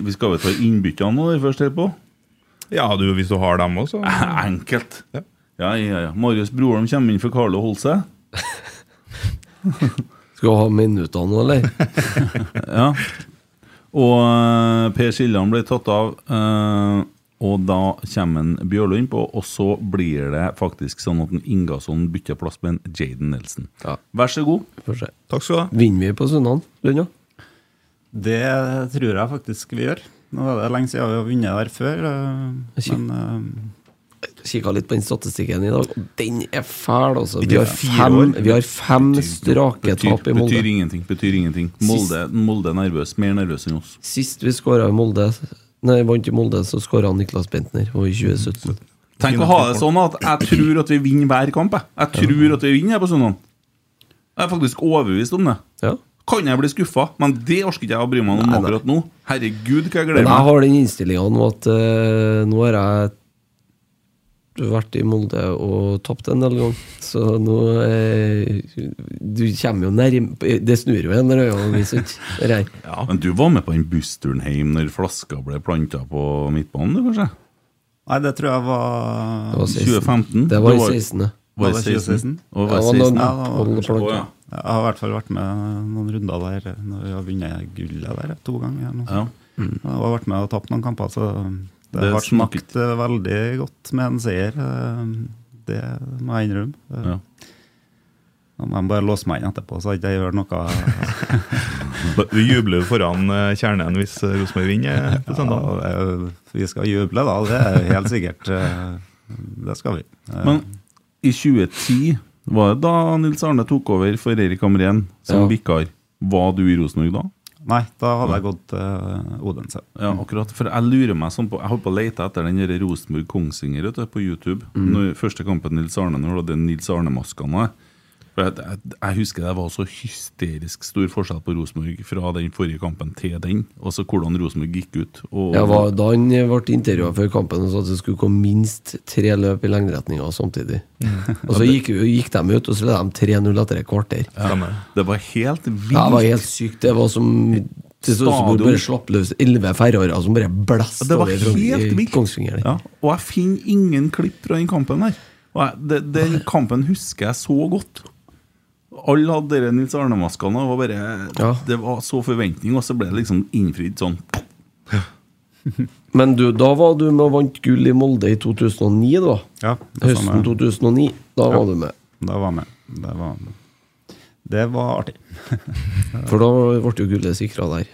Vi skal vel ta innbyttene nå, først første her på? Ja, du, hvis du har dem også. [LAUGHS] Enkelt. Ja. Ja, ja, ja. Marius Broholm kommer inn for Carlo Holse. [LAUGHS] Skal ha minutter nå, eller? [LAUGHS] Ja. Og øh, Per Siljan ble tatt av. øh, og da kommer en Bjørlo innpå, og så blir det faktisk sånn at en Ingasson bytter plass med en Jaden Nelson. Ja. Vær så god. Takk skal du ha. Vinner vi på Sunnan, Lunna? Det tror jeg faktisk vi gjør. Nå er det lenge siden vi har vunnet der før, eh, men eh, Kikka litt på den statistikken i dag, og den er fæl, altså. Vi har fem, vi har fem strake tap i Molde. betyr ingenting. betyr ingenting Molde, Molde er nervøs, mer nervøs enn oss. Sist vi skåra i Molde Nei, vant i Molde, så skåra Niklas Bentner, i 2017. Tenk å ha det sånn at jeg tror at vi vinner hver kamp. Jeg, jeg tror at vi vinner her på søndag. Jeg er faktisk overbevist om det. Ja. kan jeg bli skuffa, men det orker ikke jeg å bry meg om akkurat nå. Herregud, hva jeg gleder meg. jeg har den innstillinga nå at uh, nå har jeg vært i Molde og tapt en del ganger. Så nå eh, Du kommer jo nærme Det snur jo en hvis ikke. Ja, men du var med på den bussturen hjem når flaska ble planta på midtbanen, du, kanskje? Nei, det tror jeg var Det var 2015? Det var i Du 16. Var det det 16? 2016? Og var Ja, det det var 16? Ja, var- noen planker. Å, ja. Jeg har i hvert fall vært med noen runder der når vi har vunnet gullet der to ganger. Ja. Mm. Jeg har vært med og tapt noen kamper, så det, Det har smakt eh, veldig godt med en seier. eh, Det må jeg innrømme. Eh, Ja. Om jeg bare låse meg inn etterpå, så hadde jeg gjør noe [LAUGHS] Du jubler foran kjernen hvis Rosenborg vinner på søndag. Ja, Vi skal juble, da. Det er helt sikkert. Det skal vi. Men i 2010, var det da Nils Arne tok over for Erik Amrén som Ja. vikar? Var du i Rosenborg da? Nei, da hadde jeg gått til Odense. Ja, akkurat. For jeg lurer meg sånn på Jeg holdt på å lete etter den Rosenborg-Kongsvinger på YouTube. Mm. Når, første kampen Nils Arne, når det hadde Nils Arne-maskene. For jeg, jeg, jeg husker det var så hysterisk stor forskjell på Rosenborg fra den forrige kampen til den. Og så hvordan Rosenborg gikk ut. Og, ja, var, da han ble intervjua før kampen og sa at det skulle komme minst tre løp i lengderetninga samtidig. Og så gikk, gikk de ut, og så ledet de 3-0 etter et kvarter. ja, det var helt vilt. Ja, det var helt sykt. Det var som Det så ut som Stadion. bare slapp løs elleve ferrere som bare blæste Det var over i. Kongsvinger. Ja, og jeg finner ingen klipp fra den kampen der. Og jeg, det, den kampen husker jeg så godt. Alle hadde de Nils Arne-maskene. Ja. Det var så forventning, og så ble det liksom innfridd sånn. Men du, da var du med og vant gull i Molde i 2009, da. Ja, Høsten samme. 2009. Da Ja. var du med. Da var jeg med. Det var, det var artig. [LAUGHS] For da ble jo gullet sikra der.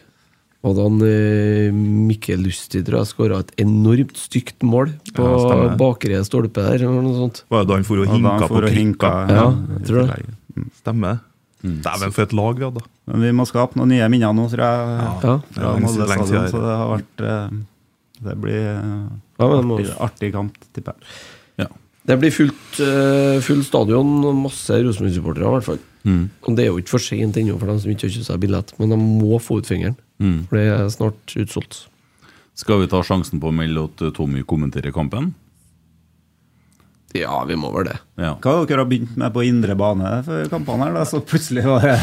Og da eh, Mikkel Lustig tror jeg skåra et enormt stygt mål på Ja, bakre stolpe der. Eller noe sånt. Var det da han for og hinka på krikka? Ja, jeg tror det. Tillegg. Mm. Stemmer. Dæven, for et lag vi hadde. Men vi må skape noen nye minner nå, tror jeg. Ja. Fra Ja, Molde lenge stadion, siden. så det har vært eh, Det blir eh, Ja, må- artig, artig kamp, tipper jeg. Ja. Det blir fullt, eh, full stadion og masse Rosenborg-supportere, i hvert fall. Mm. Og det er jo ikke for sent ennå for dem som ikke har kjøpt seg billett, men de må få ut fingeren. Mm. For det er snart utsolgt. Skal vi ta sjansen på å melde at Tommy kommenterer kampen? Ja, vi må vel det. Ja. Hva har dere har begynt med på indre bane før kampene her? da? Så plutselig var det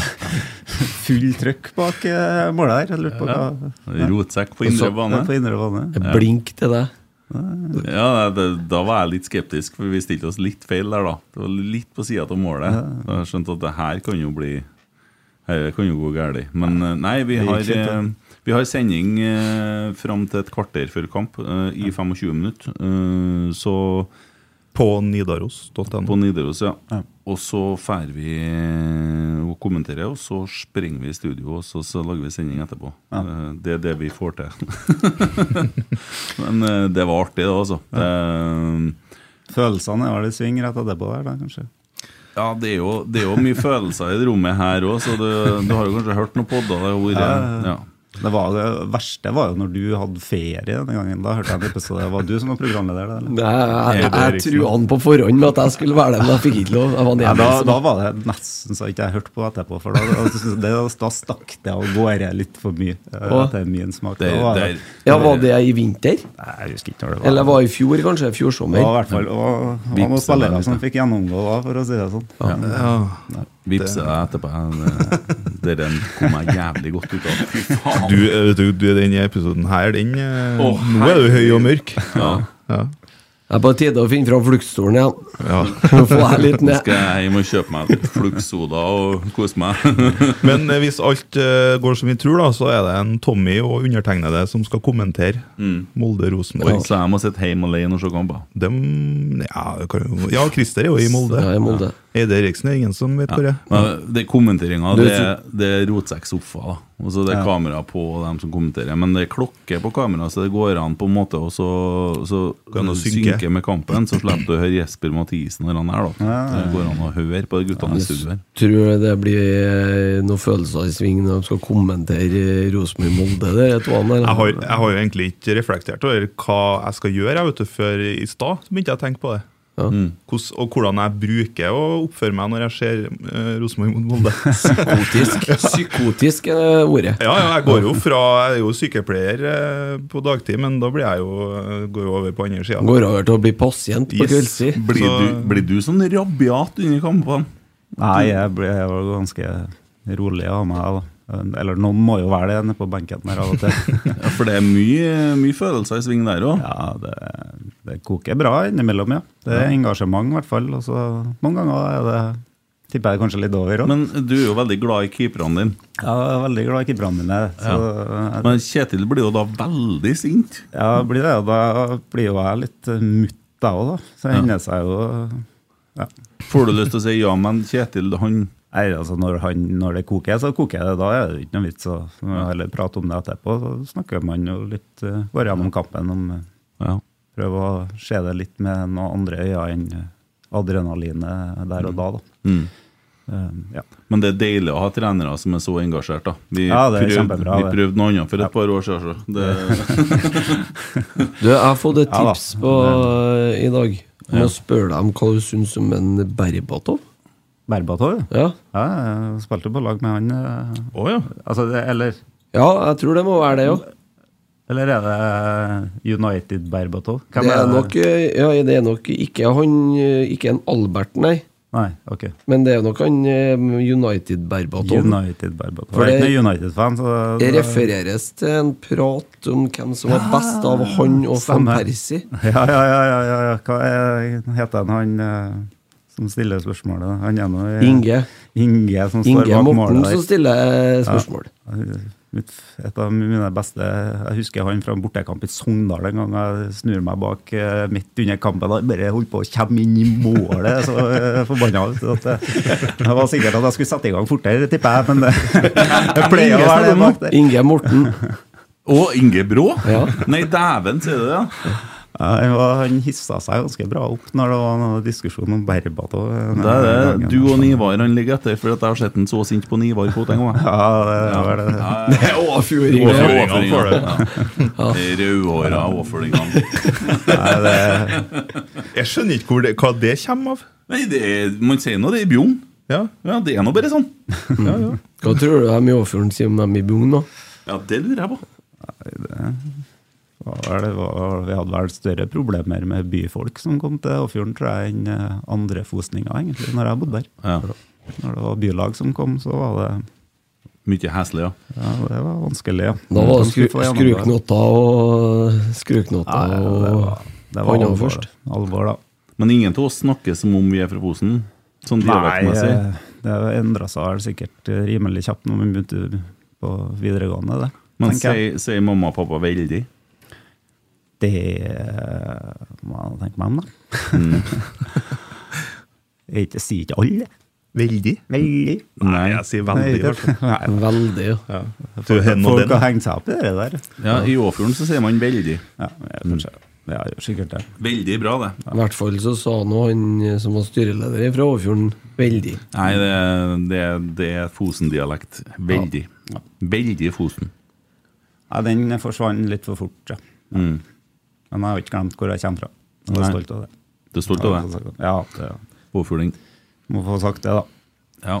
[LAUGHS] full trøkk bak eh, målet her. Jeg lurte på hva Rotsekk på indre bane. På indre bane. Det Ja. Blink til deg. Ja, det, Da var jeg litt skeptisk, for vi stilte oss litt feil der, da. Det var litt på sida av målet. Da har Jeg skjønte at det her kan jo bli Her kan jo gå galt. Men eh, nei, vi har, ja. eh, vi har sending eh, fram til et kvarter før kamp eh, i 25 minutter. Eh, så På nidaros.no. På Nidaros, ja. Ja. Og så drar vi eh, og kommenterer, og så springer vi i studio, og så, så lager vi sending etterpå. Ja. Eh, Det er det vi får til. [LAUGHS] Men eh, det var artig, det, altså. Eh, Følelsene er vel i sving rett etterpå der, da, kanskje. Ja, det er, jo, det er jo mye følelser i det rommet her òg, så du, du har jo kanskje hørt noen podder det har vært Ja. Det, var, det verste var jo når du hadde ferie denne gangen. Da hørte jeg en episode. Det var du som var programleder? eller? Nei, jeg, jeg, jeg trua han på forhånd med at jeg skulle være der, men jeg fikk ikke lov. Jeg var nede, da, da var det nesten så ikke jeg hørte på etterpå, for da, det, da stakk det av gårde litt for mye. eh, Å. Min smak. Det, var det, det- Ja, Var det i vinter? Nei, jeg husker ikke når det var. Eller var det i fjor, kanskje? Det Fjorsommer? var i hvert fall og, og noen Vipse spillere som fikk gjennomgå, da, for å si det sånn. Ja. Ja. Vipse deg etterpå. Det- Den kom jeg jævlig godt ut av. Faen. Du, eh, vet du, du, denne episoden her, den oh, Nå er du høy og mørk. Ja. Ja. Det er på tide å finne fram fluktstolen igjen. Ja. Få deg litt ned. skal jeg hjem og kjøpe meg litt fluggsoda og kose meg. [LAUGHS] Men eh, hvis alt eh, går som vi tror, da, så er det en Tommy og undertegnede som skal kommentere Mm. Molde-Rosenborg. Så jeg må sitte hjemme alene og se kamper. Ja, ja, Christer er jo i Molde. Ja, i Molde. Eide Eriksen er ingen som vet hvor er. Men det Kommenteringa det, det er rotsekk sofa. Og så det er Ja. kamera på dem som kommenterer. Men det er klokke på kamera, så det går an på en måte å så, så synke. synke med kampen. Så slipper du å høre Jesper Mathisen når han er der. da Ja, ja, Det går an å høre på de guttene i studio her. Tror det blir eh, noen følelser i sving når de skal kommentere eh, Rosenborg-Molde? Jeg har, jeg har jo egentlig ikke reflektert over hva jeg skal gjøre jeg vet du, før i stad. Så begynte jeg å tenke på det. Hvordan, og hvordan jeg bruker å oppføre meg når jeg ser uh, Rosenborg mot Molde. [LAUGHS] [LAUGHS] Psykotisk. Psykotisk er ordet. Ja, ja, jeg går jo fra Jeg er jo sykepleier uh, på dagtid, men da blir jeg jo, uh, går jo over på andre sida. Går over til å bli pasient på Yes. kveldstid. Blir, Så- du, blir du sånn rabiat under kampene? Nei, jeg ble jeg var ganske rolig av meg. da. Eller noen må jo være det nede på benken der av og til. [LAUGHS] Ja, for det er mye, mye følelser i sving der òg. Ja, det, det koker bra innimellom, ja. Det er engasjement, i hvert fall. Og så noen ganger er det tipper jeg kanskje litt over òg. Men du er jo veldig glad i keeperne dine. Ja, jeg er veldig glad i keeperne mine. Så, Men Kjetil blir jo da veldig sint. Ja, blir det. Da blir jo jeg litt eh, mutt, jeg òg, da. Så Ja. hender seg jo ja. Får du lyst til å si ja, men Kjetil, han Nei, altså når, han, når det koker, så koker det. Da er det ikke noe vits å heller prate om det etterpå. Så snakker man jo litt, eh, går gjennom kampen om eh, Ja. Prøver å se det litt med noen andre øyne enn eh, adrenalinet der og da. da. Mm. Eh, ja. Men det er deilig å ha trenere som er så engasjert. da Vi, Ja, det er prøvde, vi det. prøvde noe annet for et par år siden. Så. Det, [LAUGHS] Du, jeg har fått et Ja da. tips på, i dag om å spørre deg om hva du syns om en Berbatov. Berbatov? Ja. Ja, jeg spilte på lag med han. eh, Å ja. Altså, det, eller, ja, jeg tror det må være det, jo. eller er det United Berbatov? Hvem Det er nok, eh, ja, det er nok ikke han eh, Ikke en Albert, nei. Nei, ok. Men det er nok han eh, United Berbatov. United Berbatov. For Jeg er det- ikke noen United-fan. så Det det- refereres til en prat om hvem som var best av han og van Persie. Ja, ja, ja, ja, ja, ja. Hva er, heter han han eh, som stiller spørsmålet? Han er nå Inge. Inge som står Inge bak Morten målet som stiller eh, spørsmål. Ja, Et av mine beste Jeg husker han fra en bortekamp i Sogndal en gang. Jeg snur meg bak eh, midt under kampen og bare holdt på å komme inn i målet. Så forbanna ut. Det, var sikkert at jeg skulle sette i gang fortere, tipper jeg, men det, pleier å være det bak der. Inge Morten. og Inge Brå? Ja. Nei, dæven, sier du det? Ja, han, han hissa seg ganske bra opp når det var noen diskusjon om Berbatov. Det er det. gangen. Du og Nivar han ligger etter, for at jeg har sett han så sint på Nivar på en gang. [LAUGHS] Ja, det var det. Det er. Overføringene [LAUGHS] får det. Rødhåra overføringene. Nei, det, Jeg skjønner ikke hvor det, hva det kommer av. Nei, det er, man sier nå det i Bjugn. Ja. Ja, det er nå bare sånn. Ja, ja. Hva tror du de i Åfjorden sier om dem i Bjugn, da? Ja, det lurer jeg på. Var det var, vi hadde vel større problemer med byfolk som kom til Åfjorden, tror jeg, enn eh, andre fosninger, egentlig, når jeg bodde der. Ja. Når det var bylag som kom, så var det Mye heslig, ja. ja, det var vanskelig. Ja. Da var det De skru, skruknotter og Skruknotter Ja, ja, det og var, det var alvor, først. alvor, da. Men ingen av oss snakker som om vi er fra Fosen. Sånn dialektmessig. Nei, det endra seg vel sikkert eh, rimelig kjapt når vi begynte på videregående, det. Men tenker jeg. sier sier mamma og pappa veldig? Det eh, må jeg tenke meg om, da. Mm. [LAUGHS] Jeg ikke, sier ikke alle. Veldig. Veldig. Nei, jeg sier veldig. i hvert fall. Nei, Veldig, ja. Ja. Du, Folk har hengt seg opp i det der. Ja, I Åfjorden så sier man veldig. Ja, kanskje. kanskje, ja, sikkert det. Veldig bra, det. I hvert fall så sa nå han som var styreleder fra Åfjorden, veldig. Nei, det, det, det er Fosen-dialekt. Veldig. Veldig Fosen. Ja, den forsvant litt for fort, ja. Mm. Men jeg har ikke glemt hvor jeg kommer fra. Jeg er Nei. stolt av det. Du er stolt av det? Ja, det Påfugling. må få sagt det, da. Ja.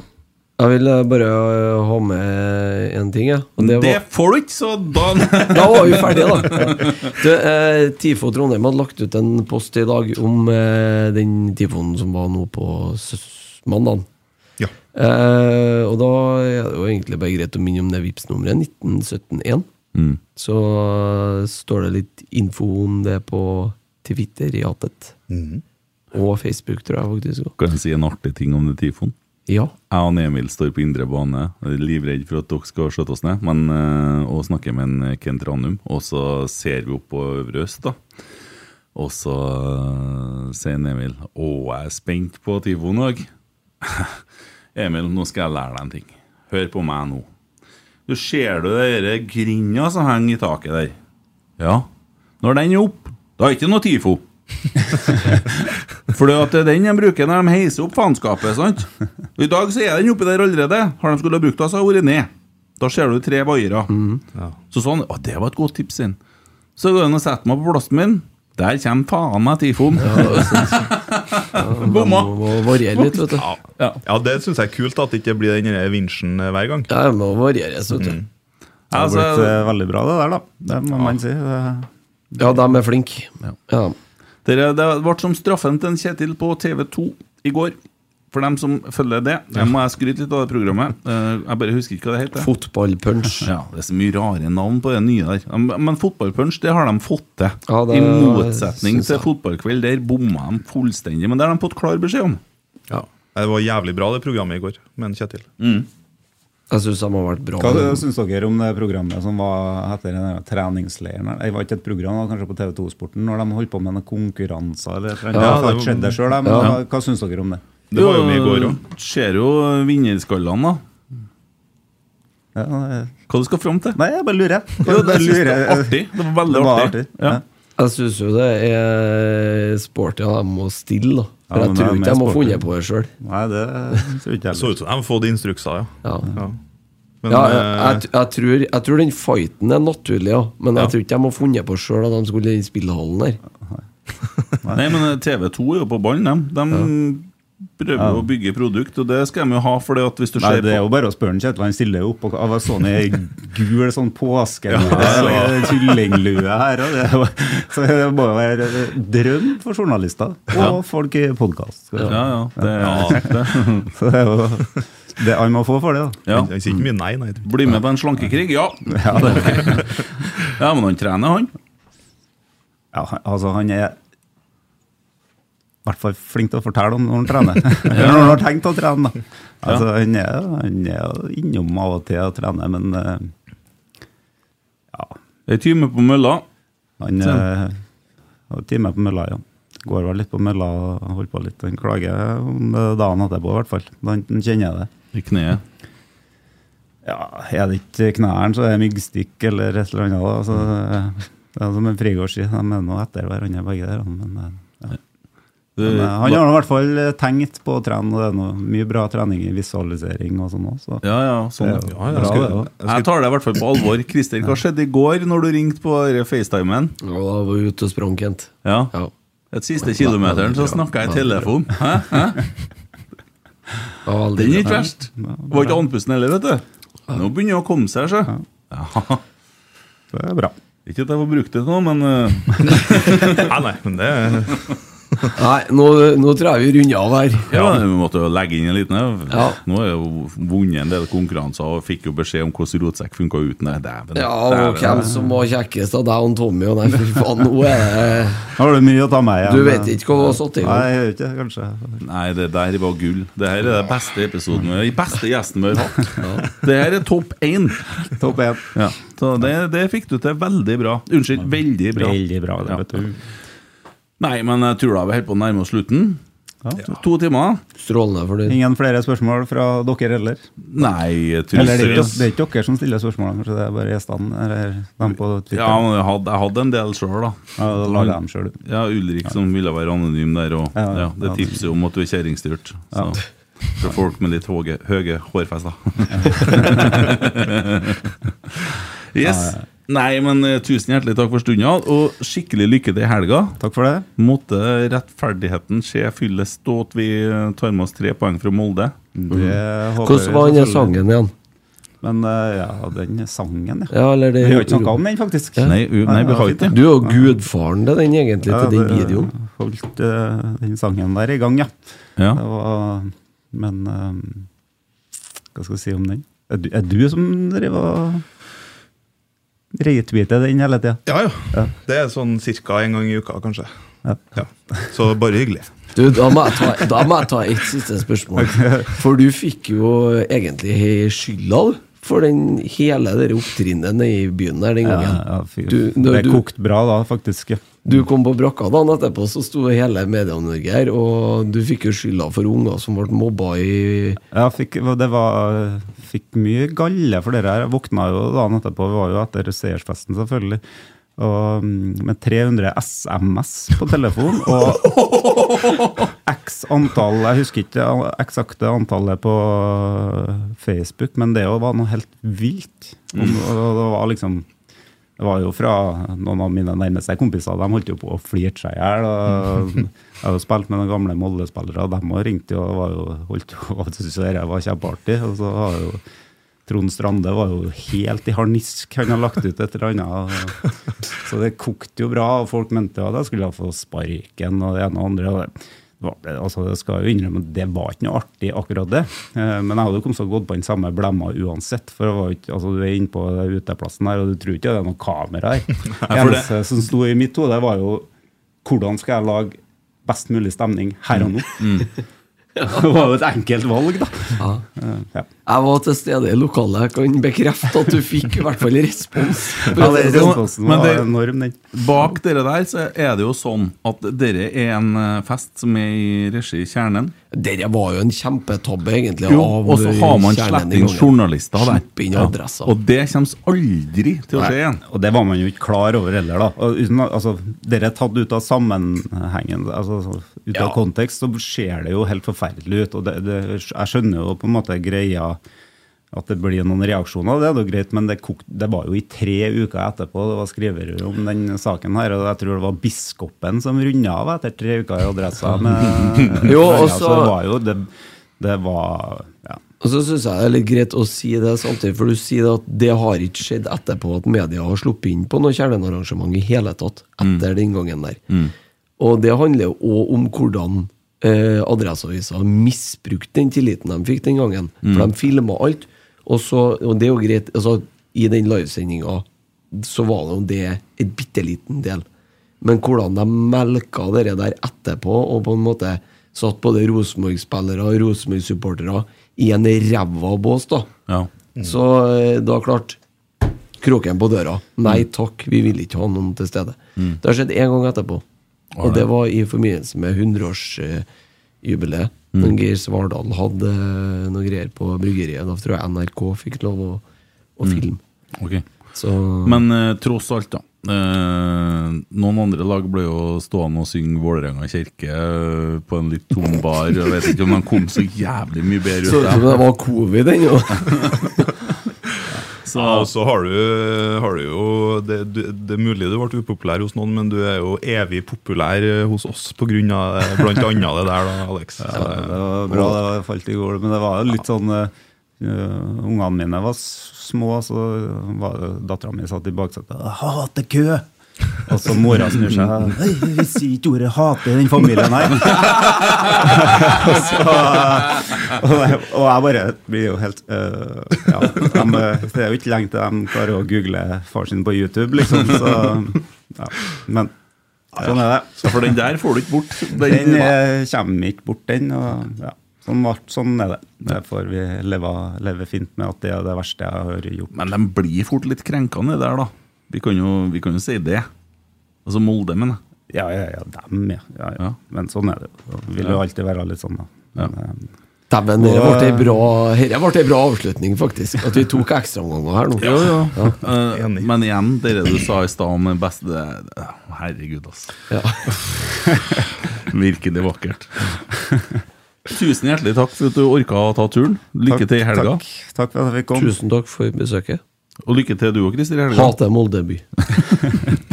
Jeg vil eh, bare eh, ha med en ting, Ja. og Det, det får du ikke, så da [LAUGHS] Da var vi ferdige, da. Du, eh, Tifo Trondheim hadde lagt ut en post i dag om eh, den tifoen som var nå på mandag. Ja. Eh, og da er det jo egentlig bare greit å minne om det Vipps-nummeret 19171. mm. Så eh, står det litt info om det på Twitter i Atet. Mm. Og Facebook, tror jeg faktisk. også. Kan jeg si en artig ting om det Tifon? Ja. Jeg og Emil står på indre bane, livredd for at dere skal skjøte oss ned, men, eh, og snakker med en Kent Ranum. Og så ser vi opp på Øvre Øst, da. Og så eh, sier Emil Å, jeg er spent på Tifon òg'. [LAUGHS] Emil, nå skal jeg lære deg en ting. Hør på meg nå. Du ser du den grinda som henger i taket der? Ja. Når den er opp, da er det ikke noe TIFO. [LAUGHS] For det er den de bruker når de heiser opp faenskapet. sant? I dag så er den oppi der allerede. Har de skulle ha brukt det, så har den vært ned. Da ser du tre vaiere. Så sånn, å, Det var et godt tips. Inn. Så går det og setter meg på plassen min, Der kommer faen meg Tifon! [LAUGHS] Bomma! Må variere litt, vet du. Ja, ja det syns jeg er kult at det ikke blir den vinsjen eh, hver gang. Ja, det må varieres, vet du. Mm. Det har Altså, blitt eh, veldig bra, det der, da. Det må man si. Det- Ja, de er flinke. Ja. Det ble som straffen til en Kjetil på TV2 i går. For dem som følger det, jeg må jeg skryte litt av det programmet. Eh, Jeg bare husker ikke hva det heter. Fotballpunch. Ja, Det er så mye rare navn på det nye der. Men- fotballpunch, det har de fått til. Ja, det I motsetning til fotballkveld, der bomma de fullstendig. Men det har de fått klar beskjed om. Ja. Det var jævlig bra, det programmet i går, med Kjetil. Mm. Jeg syns de har vært bra. Hva syns dere om det programmet som var etter den treningsleiren? Det var ikke et program, det var kanskje på TV2-sporten, når de holdt på med noen konkurranser eller eller. Ja, det, har det skjedde sjøl, men Ja. hva syns dere om det? Det var jo med i går òg. Ser jo vinnerskallene, da. Ja, det- Hva du skal fram til? Nei, jeg bare lurer. Jo, det jeg lurer. var artig. Det var veldig Det var artig. artig. Ja. Jeg syns jo det er sporty av dem å stille, da. For Ja, jeg tror ikke de har funnet på det sjøl. Nei, det tror ikke jeg Så ut som de har fått instrukser, ja. Ja. ja. Men, ja, jeg, eh, jeg, jeg, tror, jeg tror den fighten er naturlig, ja. men jeg Ja. tror ikke de har funnet på sjøl at de skulle i spillehallen der. Nei, men TV2 er jo på ballen, dem. De prøver Ja. å bygge produkt, og det skal de jo ha. For det at hvis du Nei, ser det er på jo bare å spørre Kjetil. Han stiller jo opp og av sånn ei gul sånn påskelue og kyllinglue her. Og det, er så det må jo være drøm for journalister og folk i podkast. Ja, ja. Det, det. [LAUGHS] Så det er jo det han må få for det, da. Ja. Jeg sier ikke mye nei, nei. Bli med på en slankekrig? Ja. Ja, det, [LAUGHS] Ja, men han trener, han. ja, altså, han er i hvert fall flink til å fortelle om når han trener. [LAUGHS] Eller når han har tenkt å trene. Da. Altså, han, er, han er jo innom av og til og trener, men uh, ja. Ei time på mølla. Han har uh, time på mølla, ja. Går vel litt på mølla og holder på litt. Han klager om det dagen etterpå, i hvert fall. Han, han kjenner det. I kneet. Ja, Er det ikke knærne, så er det myggstikk eller et eller annet. Da. Så, eh, det er som en Frigård sier, de er nå etter hverandre begge der. Men, Det- men eh, han har i hvert fall eh, tenkt på å trene, og det er noe, mye bra trening i visualisering og sånn òg. Ja, ja, sånn. Det er Ja, jeg bra, skulle- det også. Jeg tar det i hvert fall på alvor. Christer, hva skjedde i går når du ringte på FaceTimen? Ja, da var vi ute og sprang, Kent. Ja. Ja. Et siste kilometeren så snakka jeg i telefon. Hæ? Hæ? Ja, Den er ikke verst. Var ikke andpusten heller, vet du. Nå begynner det å komme seg, så. Ja. Det er bra. Ikke at jeg får brukt det nå, men eh, [LAUGHS] Nei, nei, men det Nei, nå, nå tror jeg vi runder av her. Ja, Vi måtte jo legge inn en liten Ja. Nå har jeg jo vunnet en del konkurranser og fikk jo beskjed om hvordan rotsekk funka uten det. Dæven. Ja, og hvem som var kjekkest av deg og Tommy. Og nei, fy faen, nå er det Har du mye å ta med igjen? Du vet ikke hva du har satt i gang. Nei, jeg vet ikke, kanskje. Nei, det der var gull. Det her er den beste episoden Den beste gjesten vi har hatt. Det her er topp én. Topp én. Ja. Så det, det fikk du til veldig bra. Unnskyld, veldig bra. Veldig bra, det, vet du. Nei, men jeg tror da vi holder på å nærme oss slutten. To, to timer. Strålende for det. Ingen flere spørsmål fra dere heller? Nei, Eller det er, ikke, det er ikke dere som stiller spørsmål, kanskje det er bare gjestene? Eller dem på Twitter? Ja, men jeg hadde, jeg hadde en del sjøl, da. Ja, da lagde dem selv. Ja, Ulrik som ville være anonym der. Og, Ja, ja, det ja. tipser jo om at du er kjerringstyrt. Så. For folk med litt høye, høye hårfester. [LAUGHS] [LAUGHS] yes. Nei, men eh, tusen hjertelig takk for stunda, og skikkelig lykke til i helga. Takk for det. Måtte rettferdigheten skje fyllest, og at vi eh, tar med oss tre poeng fra Molde. Det håper Hvordan var den sangen igjen? Men eh, ja, den sangen, ja. Ja, eller det Vi har ikke snakka om den, faktisk. Nei, u- nei, vi har ikke Du er jo gudfaren til den, egentlig, til den videoen. Holdt uh, den sangen der i gang, ja. Ja. Det var, men eh, hva skal jeg si om den? Er du, er du som driver og retweeter den hele tida? Ja, ja. Ja. Det er sånn ca. en gang i uka, kanskje. Ja. Ja. Så bare hyggelig. Du, da må, jeg ta, da må jeg ta et siste spørsmål. For du fikk jo egentlig skylda, du. For den hele opptrinnet i byen der den gangen. ja, fy- Du, det kokte kokt bra da, faktisk. Du kom på brakka dagen etterpå, så sto hele Media-Norge her, og du fikk jo skylda for unger som ble mobba i Ja, fikk, det var, fikk mye galle for dere her. Jeg våkna jo dagen etterpå, vi var jo etter seiersfesten selvfølgelig. Og, mm, med 300 SMS på telefon og x antall Jeg husker ikke det eksakte antallet på Facebook, men det var noe helt vilt. Og, og det var liksom Det var jo fra noen av mine nærmeste kompiser. De holdt jo på å flirte seg i hjel. [LAUGHS] Jeg har jo spilt med noen gamle Molde-spillere, og de ringte og var jo, holdt jo og syntes det var kjempeartig. Og så har jo Trond Strande var jo helt i harnisk. Han har lagt ut et eller annet. Så det kokte jo bra, og folk mente at jeg skulle få sparken og det ene og andre. det det- altså jeg skal jo innrømme at Det var ikke noe artig, akkurat det. Eh, Men jeg hadde jo kommet til å gått på den samme blemma uansett. For ikke, altså du er inne på uteplassen her, og du tror ikke det er noe kamera her. [LAUGHS] Det eneste som sto i mitt hode, var jo hvordan skal jeg lage best mulig stemning her og nå? Det var jo et enkelt valg, da. Ja. Jeg var til stede i lokalet. Jeg kan bekrefte at du fikk i hvert fall respons. Ja, det, responsen men var det- enorm, den. Bak dere der så er det jo sånn at dere er en eh, fest som er i regi Kjernen. Dette var jo en kjempetabbe, egentlig. Jo, av og så har man slett inn journalister der. Inn Ja. Og det kommer aldri til å skje igjen. Og det var man jo ikke klar over heller, da. Uten, altså, dere er tatt ut av sammenhengen, altså, ut av Ja. kontekst, så ser det jo helt forferdelig ut. Og det, det, jeg skjønner jo på en måte greia at det blir noen reaksjoner, det er jo greit, men det, kokt, det var jo i tre uker etterpå det var skrivere om den saken her, og jeg tror det var biskopen som runda av etter tre uker i adressa. [LAUGHS] Med, Jo, og så det var jo det, det var ja. Og så syns jeg det er litt greit å si det samtidig, for du sier at det har ikke skjedd etterpå at media har sluppet inn på noe kjernenarrangement i hele tatt, etter den gangen der. Og det handler jo òg om hvordan eh, Adresseavisa har misbrukt den tilliten de fikk den gangen. For de filma alt, og, så, og det er jo greit altså, I den livesendinga så var det jo det en bitte liten del. Men hvordan de melka det der etterpå, og på en måte satt både Rosenborg-spillere og Rosenborg-supportere i en ræva bås, da. Ja. Så eh, da klart Kroken på døra. Nei takk, vi vil ikke ha noen til stede. Det har skjedd én gang etterpå. Og det var i forbindelse med 100-årsjubileet. Mm. Geir Svardal hadde eh, noe greier på bryggeriet. Da tror jeg NRK fikk lov å, å filme. Ok. Så Men eh, tross alt, da. Eh, noen andre lag ble jo stående og synge Vålerenga kirke eh, på en litt tom bar. Jeg vet ikke om de kom så jævlig mye bedre så ut. ut som det var covid ennå. [LAUGHS] Så, Ja, og så har du, har du jo det, du, det er mulig du ble upopulær hos noen, men du er jo evig populær eh, hos oss pga. blant [LAUGHS] annet det der, da, Alex. Ja, det var bra det var falt i går, men det var jo litt sånn uh, Ungene mine var små, så var dattera mi satt i baksetet. 'Jeg hater kø!' Og så mora snur seg. [LAUGHS] Nei, Vi sier ikke ordet hater i den familien her. [LAUGHS] og, så, og, jeg, og jeg bare blir jo helt øh, ja, de, Det er jo ikke lenge til de klarer å google far sin på YouTube, liksom. Så, ja. Men sånn er det. Så for den der får du ikke bort. Den, Den eh, kommer ikke bort, den. Og, ja. sånn, var- sånn er det. Det får vi leve, leve fint med at det er det verste jeg har gjort. Men de blir fort litt krenkende der, da. Vi kan jo, vi kan jo si det. Altså Molde, men. Ja, ja, ja, dem, ja. ja, ja. Men sånn er det. jo. Vil jo alltid være litt sånn, da. Men, Dæven, det ble ei bra, ble ei bra avslutning, faktisk. At vi tok ekstraomganger her nå. Ja, ja. ja. Uh, men igjen, det du sa i stad om den beste Herregud, altså. Ja. [LAUGHS] Virkelig vakkert. Tusen hjertelig takk for at du orka å ta turen. Lykke til i helga. Takk, takk for at jeg fikk komme. Tusen takk for besøket. Og lykke til du òg, Christer, helga. Hater Molde by. [LAUGHS]